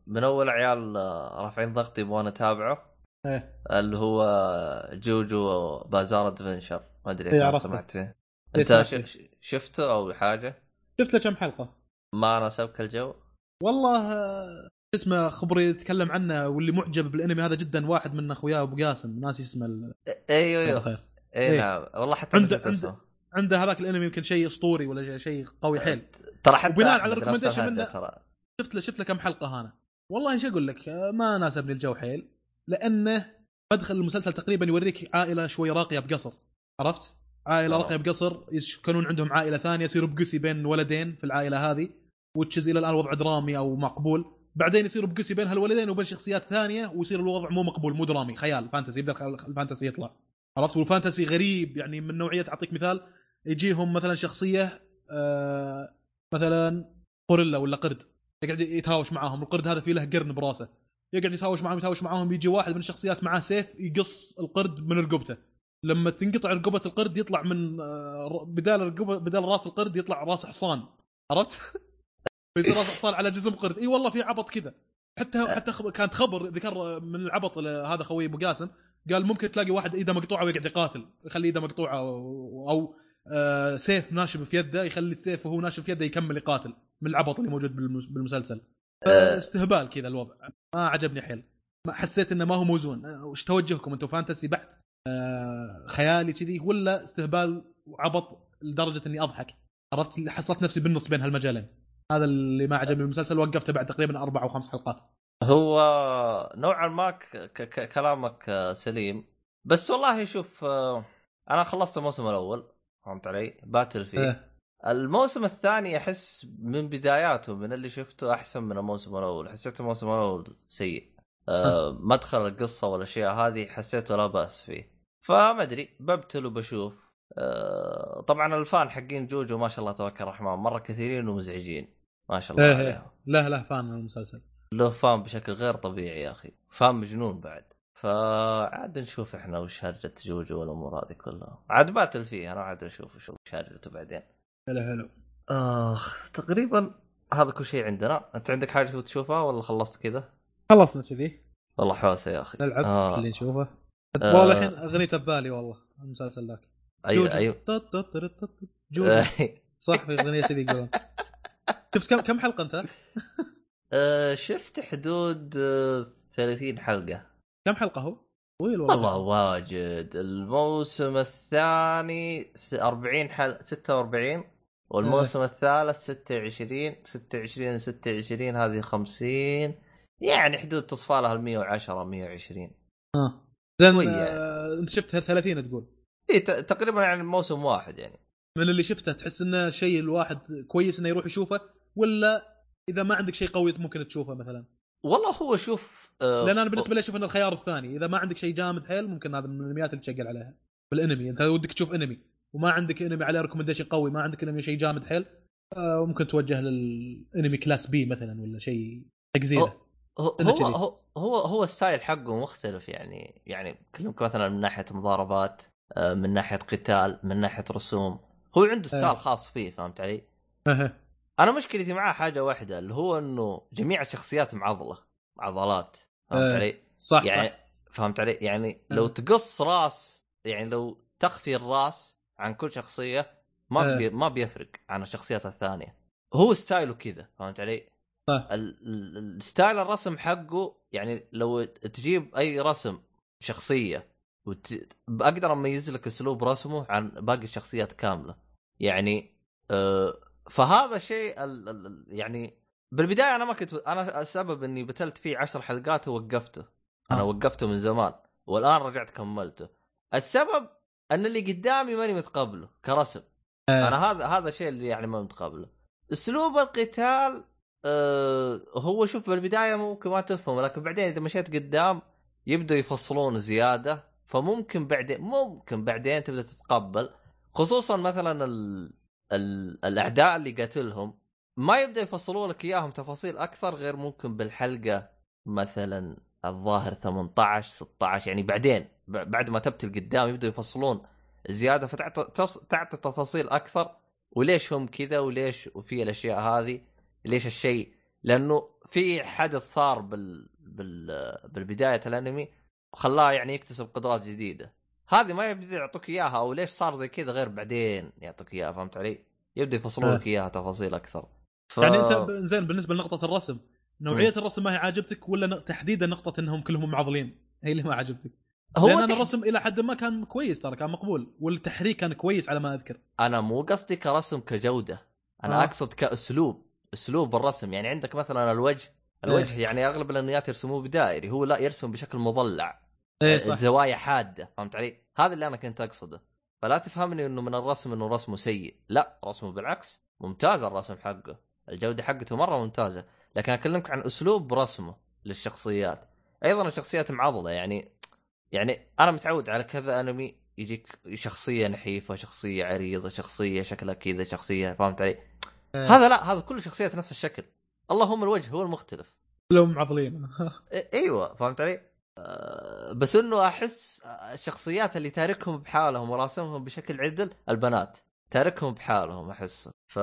من أول عيال آه، رافعين ضغطي يبغون أتابعه. إيه. اللي هو جوجو بازار أدفنشر. ما أدري إيه، كم عرفته. سمعت فيه إيه، أنت شفته أو حاجة شفت له كم حلقة. ما ناسبك الجو. والله آه، اسمه خبري يتكلم عنه واللي معجب بالأنمي هذا جدا واحد من اخوياه أبو قاسم. ناسي اسمه ال- أيوه أيوه خير. اي إيه. نعم. والله حتى عنده- عنده- عنده هذاك الأنمي يمكن شيء أسطوري ولا شيء- قوي حيل. ترى حتى وبناء على الهرجة منه- ترى. شفت له شفت له كم حلقة أنا والله إيش أقول لك؟ ما ناسبني الجو حيل لأنه مدخل المسلسل تقريبا يوريك عائلة شوي راقية بقصر. عرفت؟ عائلة. راقية بقصر يسكنون عندهم عائلة ثانية يصير بقسي بين ولدين في العائلة هذه وتشز إلى الآن وضع درامي أو مقبول. بعدين يصير بقسي بين هالولدين وبين شخصيات ثانية ويصير الوضع مو مقبول مو درامي. خيال fantasy يبدا ال fantasy يطلع. عرفت؟ والفانتسي غريب يعني من نوعية أعطيك مثال يجيهم مثلا شخصية آه مثلا غوريلا ولا قرد. يقعد يتهاوش معاهم القرد هذا فيه له قرن براسه. يقعد يتهاوش معاهم يتهاوش معاهم يجي واحد من الشخصيات معاه سيف يقص القرد من رقبته. لما تنقطع رقبة القرد يطلع من آه، بدال رقبة بدال راس القرد يطلع راس حصان. عرفت؟ فيصير راس حصان على جسم قرد. إي والله في عبط كذا. حتى حتى كانت خبر ذكر من العبط هذا خوي أبو قاسم قال ممكن تلاقي واحد إيده مقطوعة ويقعد يقاتل يخلي إيده مقطوعة أو, آه، سيف ناشف في يده يخلي السيف وهو ناشف في يده يكمل يقاتل من العبط اللي موجود بالمس- بالمسلسل. آه. استهبال كذا الوضع. ما عجبني حيل. ما حسيت إنه ما هو موزون. آه، وش توجهكم أنتم؟ فانتسي بحت. آه، خيالي كذي ولا استهبال وعبط لدرجة إني أضحك؟ عرفت؟ حصلت نفسي بالنص بين هالمجالين. هذا اللي ما عجبني بالمسلسل وقفته بعد تقريبا أربع أو خمس حلقات. هو نوعا ما ك- ك- ك- كلامك سليم. بس والله شوف أنا خلصت الموسم الأول. فهمت علي؟ باتل فيه إيه. الموسم الثاني أحس من بداياته من اللي شفته أحسن من الموسم الأول. حسيت الموسم الأول سيء. أه مدخل القصة والاشياء هذه حسيته لا بأس فيه. فما أدري ببتل وبشوف. أه طبعا الفان حقين جوجو ما شاء الله تبارك الرحمن مرة كثيرين ومزعجين. ما شاء الله إيه عليهم. إيه. له له فان من المسلسل. له فان بشكل غير طبيعي يا أخي. فان مجنون بعد. فعاد نشوف إحنا وش هرجة جوجو والأمور هذه كلها. عاد باتل فيه أنا عاد أشوف وش هرجته بعدين. حلو حلو آخ تقريبا هذا كل شيء عندنا. أنت عندك حاجة تبغى تشوفها ولا خلصت كذا؟ خلصنا كذي. والله حوسه يا أخي. نلعب آه. اللي نشوفه آه. والله الحين اغنيته ببالي والله المسلسل ذاك. أيوه. أيوه. جوجو. صح في أغنية كذي يقولون. شفت كم كم حلقة أنت؟ آه، شفت حدود آه، 30 حلقة. كم حلقة هو؟ طويل والله. والله واجد. الموسم الثاني س- 40 حلقه 46 والموسم الثالث 26 26 26 هذه 50 يعني حدود تصفالها ال 110 120 آه. زين. انت شفتها 30 تقول؟ اي تقريبا يعني موسم واحد يعني. من اللي شفته تحس إنه شيء الواحد كويس إنه يروح يشوفه ولا إذا ما عندك شيء قوي ممكن تشوفه مثلا؟ والله هو شوف آه لأن أنا بالنسبة لي أشوف انه الخيار الثاني إذا ما عندك شيء جامد حيل ممكن هذا من الانميات اللي تشقل عليها بالأنمي أنت ودك تشوف أنمي وما عندك أنمي عليه recommendation قوي ما عندك أنمي شيء جامد حيل آه ممكن توجه للأنمي class B مثلا ولا شيء تقزيله هو هو. هو هو, هو style حقه مختلف يعني يعني كلمك مثلا من ناحية مضاربات آه، من ناحية قتال من ناحية رسوم هو عنده style. خاص فيه فهمت علي؟ أه. أنا مشكلتي معاه حاجة واحدة اللي هو إنه جميع الشخصيات معضلة عضلات فهمت إيه. علي؟ صح يعني صح فهمت علي؟ يعني لو إيه. تقص راس يعني لو تخفي الراس عن كل شخصية ما إيه. بي ما بيفرق عن الشخصيات الثانية هو style ه كذا فهمت علي؟ صح. ال- ال- ال style الرسم حقه يعني لو تجيب أي رسم شخصية وت... أقدر أميز لك أسلوب رسمه عن باقي الشخصيات كاملة يعني آه فهذا شيء. ال... ال- يعني بالبداية أنا ما كنت أنا السبب إني بديت فيه عشر حلقات ووقفته. أنا آه. وقفته من زمان والآن رجعت كملته. السبب أن اللي قدامي ماني متقبله كرسم. آه. أنا هذا هذا الشيء اللي يعني ما متقبله أسلوب القتال آه هو شوف بالبداية ممكن ما تفهم لكن بعدين إذا مشيت قدام يبدأ يفصلون زيادة. فممكن بعدين ممكن بعدين تبدأ تتقبل خصوصا مثلا ال... ال... الأعداء اللي قاتلهم ما يبدأ يفصلوا لك إياهم تفاصيل أكثر غير ممكن بالحلقة مثلا الظاهر 18 16 يعني بعدين بعد ما تبتل قدام يبدأوا يفصلون زيادة فتعطي تعطي تفاصيل أكثر. وليش هم كذا؟ وليش وفي الأشياء هذه؟ ليش الشيء؟ لأنه في حدث صار بال, بال... بالبداية الأنمي وخلاه يعني يكتسب قدرات جديدة. هذه ما يبدأ يعطوك إياها أو ليش صار زي كذا غير بعدين يعطوك إياها فهمت علي؟ يبدأ يفصلون آه. لك إياها تفاصيل أكثر. ف... يعني انت زين بالنسبة لنقطة الرسم نوعية الرسم ما هي عاجبتك ولا تحديدا نقطة إنهم كلهم معضلين؟ هي اللي ما عجبتك هو لأن تح... الرسم إلى حد ما كان كويس ترى كان مقبول والتحريك كان كويس على ما أذكر. أنا مو قصدي كرسم كجودة أنا آه. أقصد كأسلوب أسلوب الرسم. يعني عندك مثلا الوجه الوجه يعني أغلب الأنميات يرسموه بدائري هو لا يرسم بشكل مضلع إيه صح. زوايا حادة فهمت علي؟ هذا اللي أنا كنت أقصده. فلا تفهمني إنه من الرسم إنه رسمه سيء لا رسمه بالعكس ممتاز الرسم حقه. الجودة حقته مرة ممتازة لكن أكلمك عن أسلوب رسمه للشخصيات أيضا الشخصيات معضلة يعني يعني أنا متعود على كذا أنمي يجيك شخصية نحيفة شخصية عريضة شخصية شكلها كذا شخصية فهمت علي؟ إيه. هذا لا هذا كل الشخصيات نفس الشكل اللهم الوجه هو المختلف كلهم معضلين إيه- أيوه فهمت علي؟ آه، بس إنه أحس الشخصيات اللي تاركهم بحالهم وراسمهم بشكل عدل البنات تاركهم بحالهم أحس. ف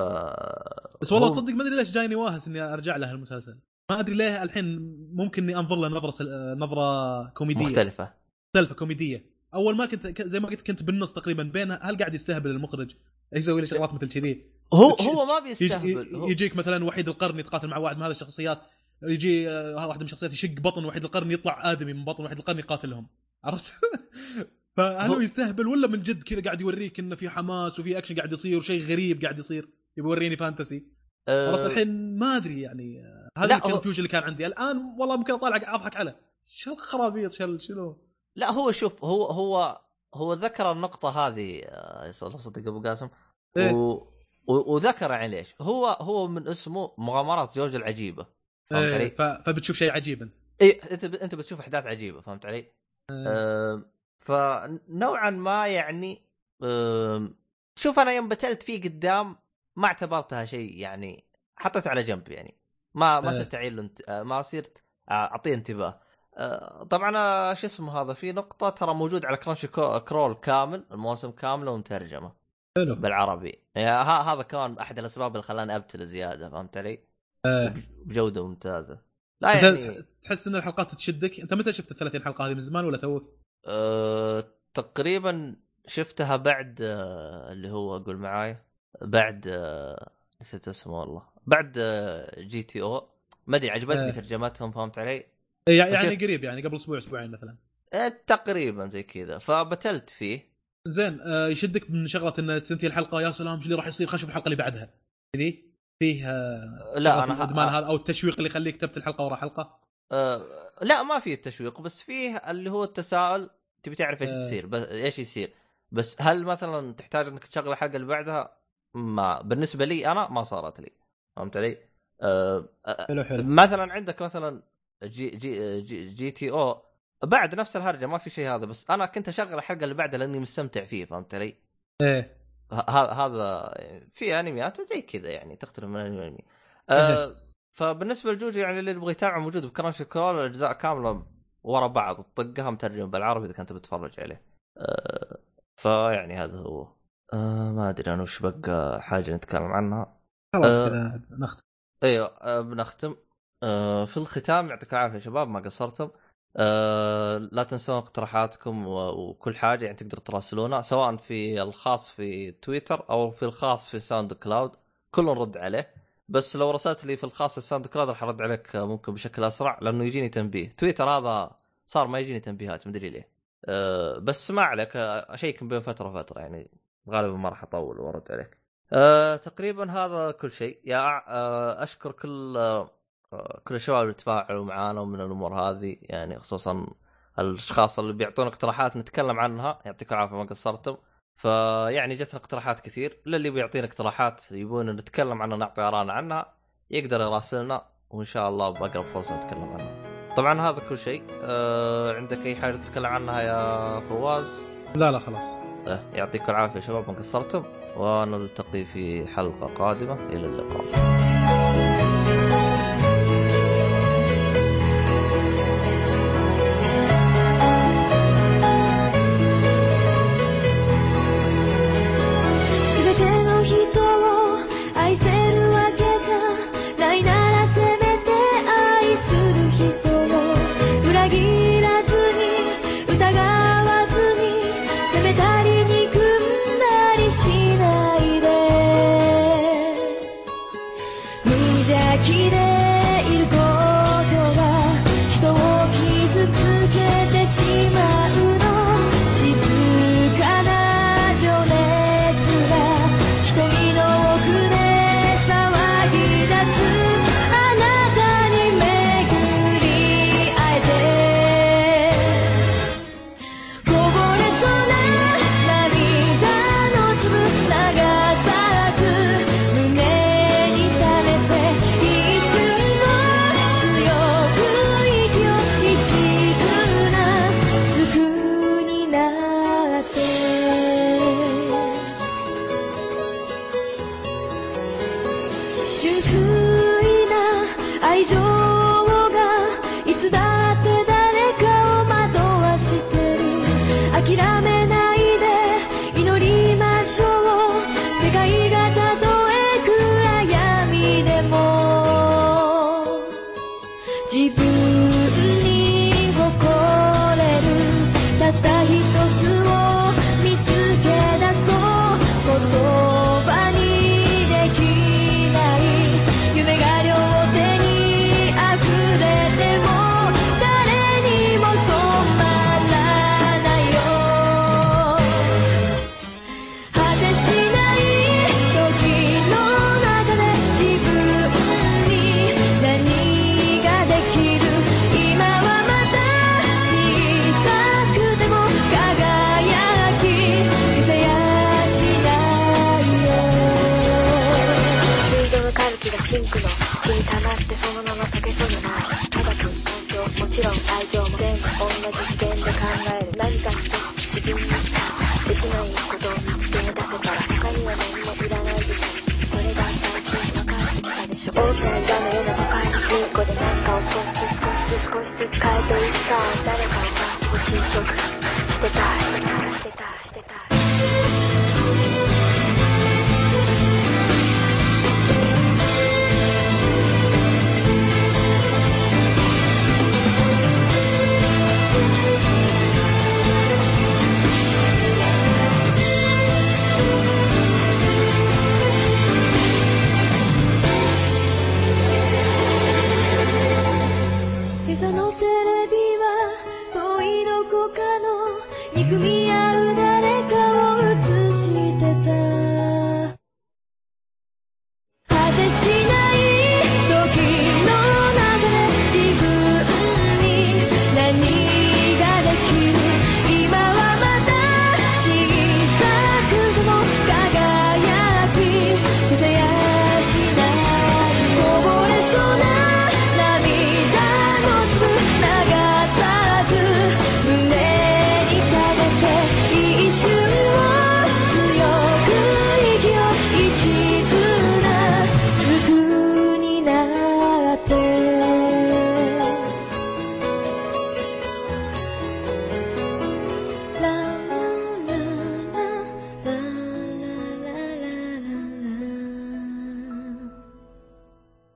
بس والله تصدق ما أدري ليش جايني واهس إني أرجع له المسلسل. ما أدري ليه الحين ممكن إني أنظر له نظرة سل... نظرة كوميدية. مختلفة. مختلفة كوميدية. أول ما كنت زي ما قلت كنت بالنص تقريبا بين هل قاعد يستهبل المخرج؟ يسوي لي شغلات مثل كذي؟ هو هو ما يجي بيستهبل هو- يجيك مثلا وحيد القرن يتقاتل مع واحد من هذه الشخصيات يجي آه، واحدة من الشخصيات يشق بطن وحيد القرن يطلع آدمي من بطن وحيد القرن يقاتلهم. عرفت؟ فهل هو- يستهبل ولا من جد كذا قاعد يوريك إنه في حماس وفي اكشن قاعد يصير وشيء غريب قاعد يصير؟ يبي يوريني fantasy آه، عرفت الحين ما أدري يعني هذا ال confusion اللي كان عندي. الآن والله ممكن اطالع أضحك عليه. شو الخرابيط؟ شو شنو؟ لا هو شوف هو هو هو ذكر النقطة هذه آه، صدق أبو قاسم. إيه. و... و... وذكر يعني ليش؟ هو هو من اسمه مغامرات جوجو العجيبة. فهمت إيه، علي؟ ف- فبتشوف شيء عجيب اي أنت. ب... أنت بتشوف أحداث عجيبة فهمت علي؟ أم... فنوعا ما يعني. شوف أنا يوم بتلت فيه قدام ما اعتبرتها شيء يعني حطيته على جنب يعني ما ما إيه. صرت اعين له انت... آه، ما صرت اعطيه انتباه آه، طبعا آه، شو اسمه هذا في نقطة ترى موجود على كرانشي كو- كرول كامل المواسم كاملة ومترجمة حلو بالعربي يعني هذا كان أحد الأسباب اللي خلاني أبتل زيادة فهمت علي؟ آه. وب- بجودة ممتازة لا يعني تحس إن الحلقات تشدك أنت متى شفت ال 30 حلقة هذه من زمان ولا توك؟ أه تقريبا شفتها بعد أه اللي هو أقول معاي بعد أه نسيت اسمه والله بعد أه جي تي أو. ما أدري عجبتني آه. ترجمتهم فهمت علي؟ إيه، يعني يعني قريب يعني قبل أسبوع أسبوعين مثلا. أه تقريبا زي كذا. فبتلت فيه. زين آه يشدك من شغلة إن تنتهي الحلقة يا سلام إيش اللي راح يصير؟ نشوف الحلقة اللي بعدها. كذي؟ فيه آه لا، ه- الإدمان هذا أو التشويق اللي يخليك تبت الحلقة ورا حلقة؟ آه لا ما في التشويق بس فيه اللي هو التساؤل تبي تعرف إيش آه. تصير بس إيش يصير بس هل مثلا تحتاج إنك تشغل الحلقة اللي بعدها ما بالنسبة لي أنا ما صارت لي فهمت علي؟ آه آه، حلو حلو مثلا عندك مثلا G G G, GTO بعد نفس الهرجة ما في شيء هذا بس أنا كنت أشغل الحلقة اللي بعدها لأني مستمتع فيه فهمت علي؟ إيه هذا هذا في أنميات زي كذا يعني تختلف من أنمي لأنمي. فبالنسبة لجوجو يعني اللي يبغى يتابع موجود ب Crunchyroll الأجزاء كاملة ورا بعض تطقها مترجم بالعربي إذا كنت بتتفرج عليه. آه فيعني هذا هو. آه ما أدري أنا وش بقى حاجة نتكلم عنها. خلاص آه. كذا نختم أيوه آه بنختم آه في الختام يعطيكم العافية يا شباب ما قصرتم آه لا تنسون اقتراحاتكم وكل حاجة يعني تقدر تراسلونا سواء في الخاص في تويتر أو في الخاص في SoundCloud كل نرد عليه بس لو رسلت لي في الخاص في SoundCloud راح ارد عليك ممكن بشكل أسرع لأنه يجيني تنبيه. تويتر هذا صار ما يجيني تنبيهات مدري ليه. آه بس ما عليك اشيك بين فترة وفترة يعني غالبا ما راح أطول وأرد عليك. آه تقريبا هذا كل شيء. يا آه أشكر كل آه كل الشباب اللي تفاعلوا معانا ومن الأمور هذه يعني خصوصا الأشخاص اللي بيعطونا اقتراحات نتكلم عنها. يعطيكم العافية ما قصرتم. فيعني جتنا اقتراحات كثير. للي بيعطينا اقتراحات يبون نتكلم عنها نعطي ارائنا عنها يقدر يراسلنا وإن شاء الله بأقرب فرصة نتكلم عنها. طبعا هذا كل شيء. آه عندك أي حاجة تتكلم عنها يا فواز؟ لا لا خلاص. آه، يعطيكم العافية شباب ما قصرتم ونلتقي في حلقة قادمة. إلى اللقاء「実験で考える。何か一つ自分にしかできないことを見つけ出せたら。他には何もいらないでしょそれが最近分かってきたでしょ。大きな岩のような都会の金庫で何かを少しずつ少しずつ少しずつ変えていくか誰かを感じて侵食してたい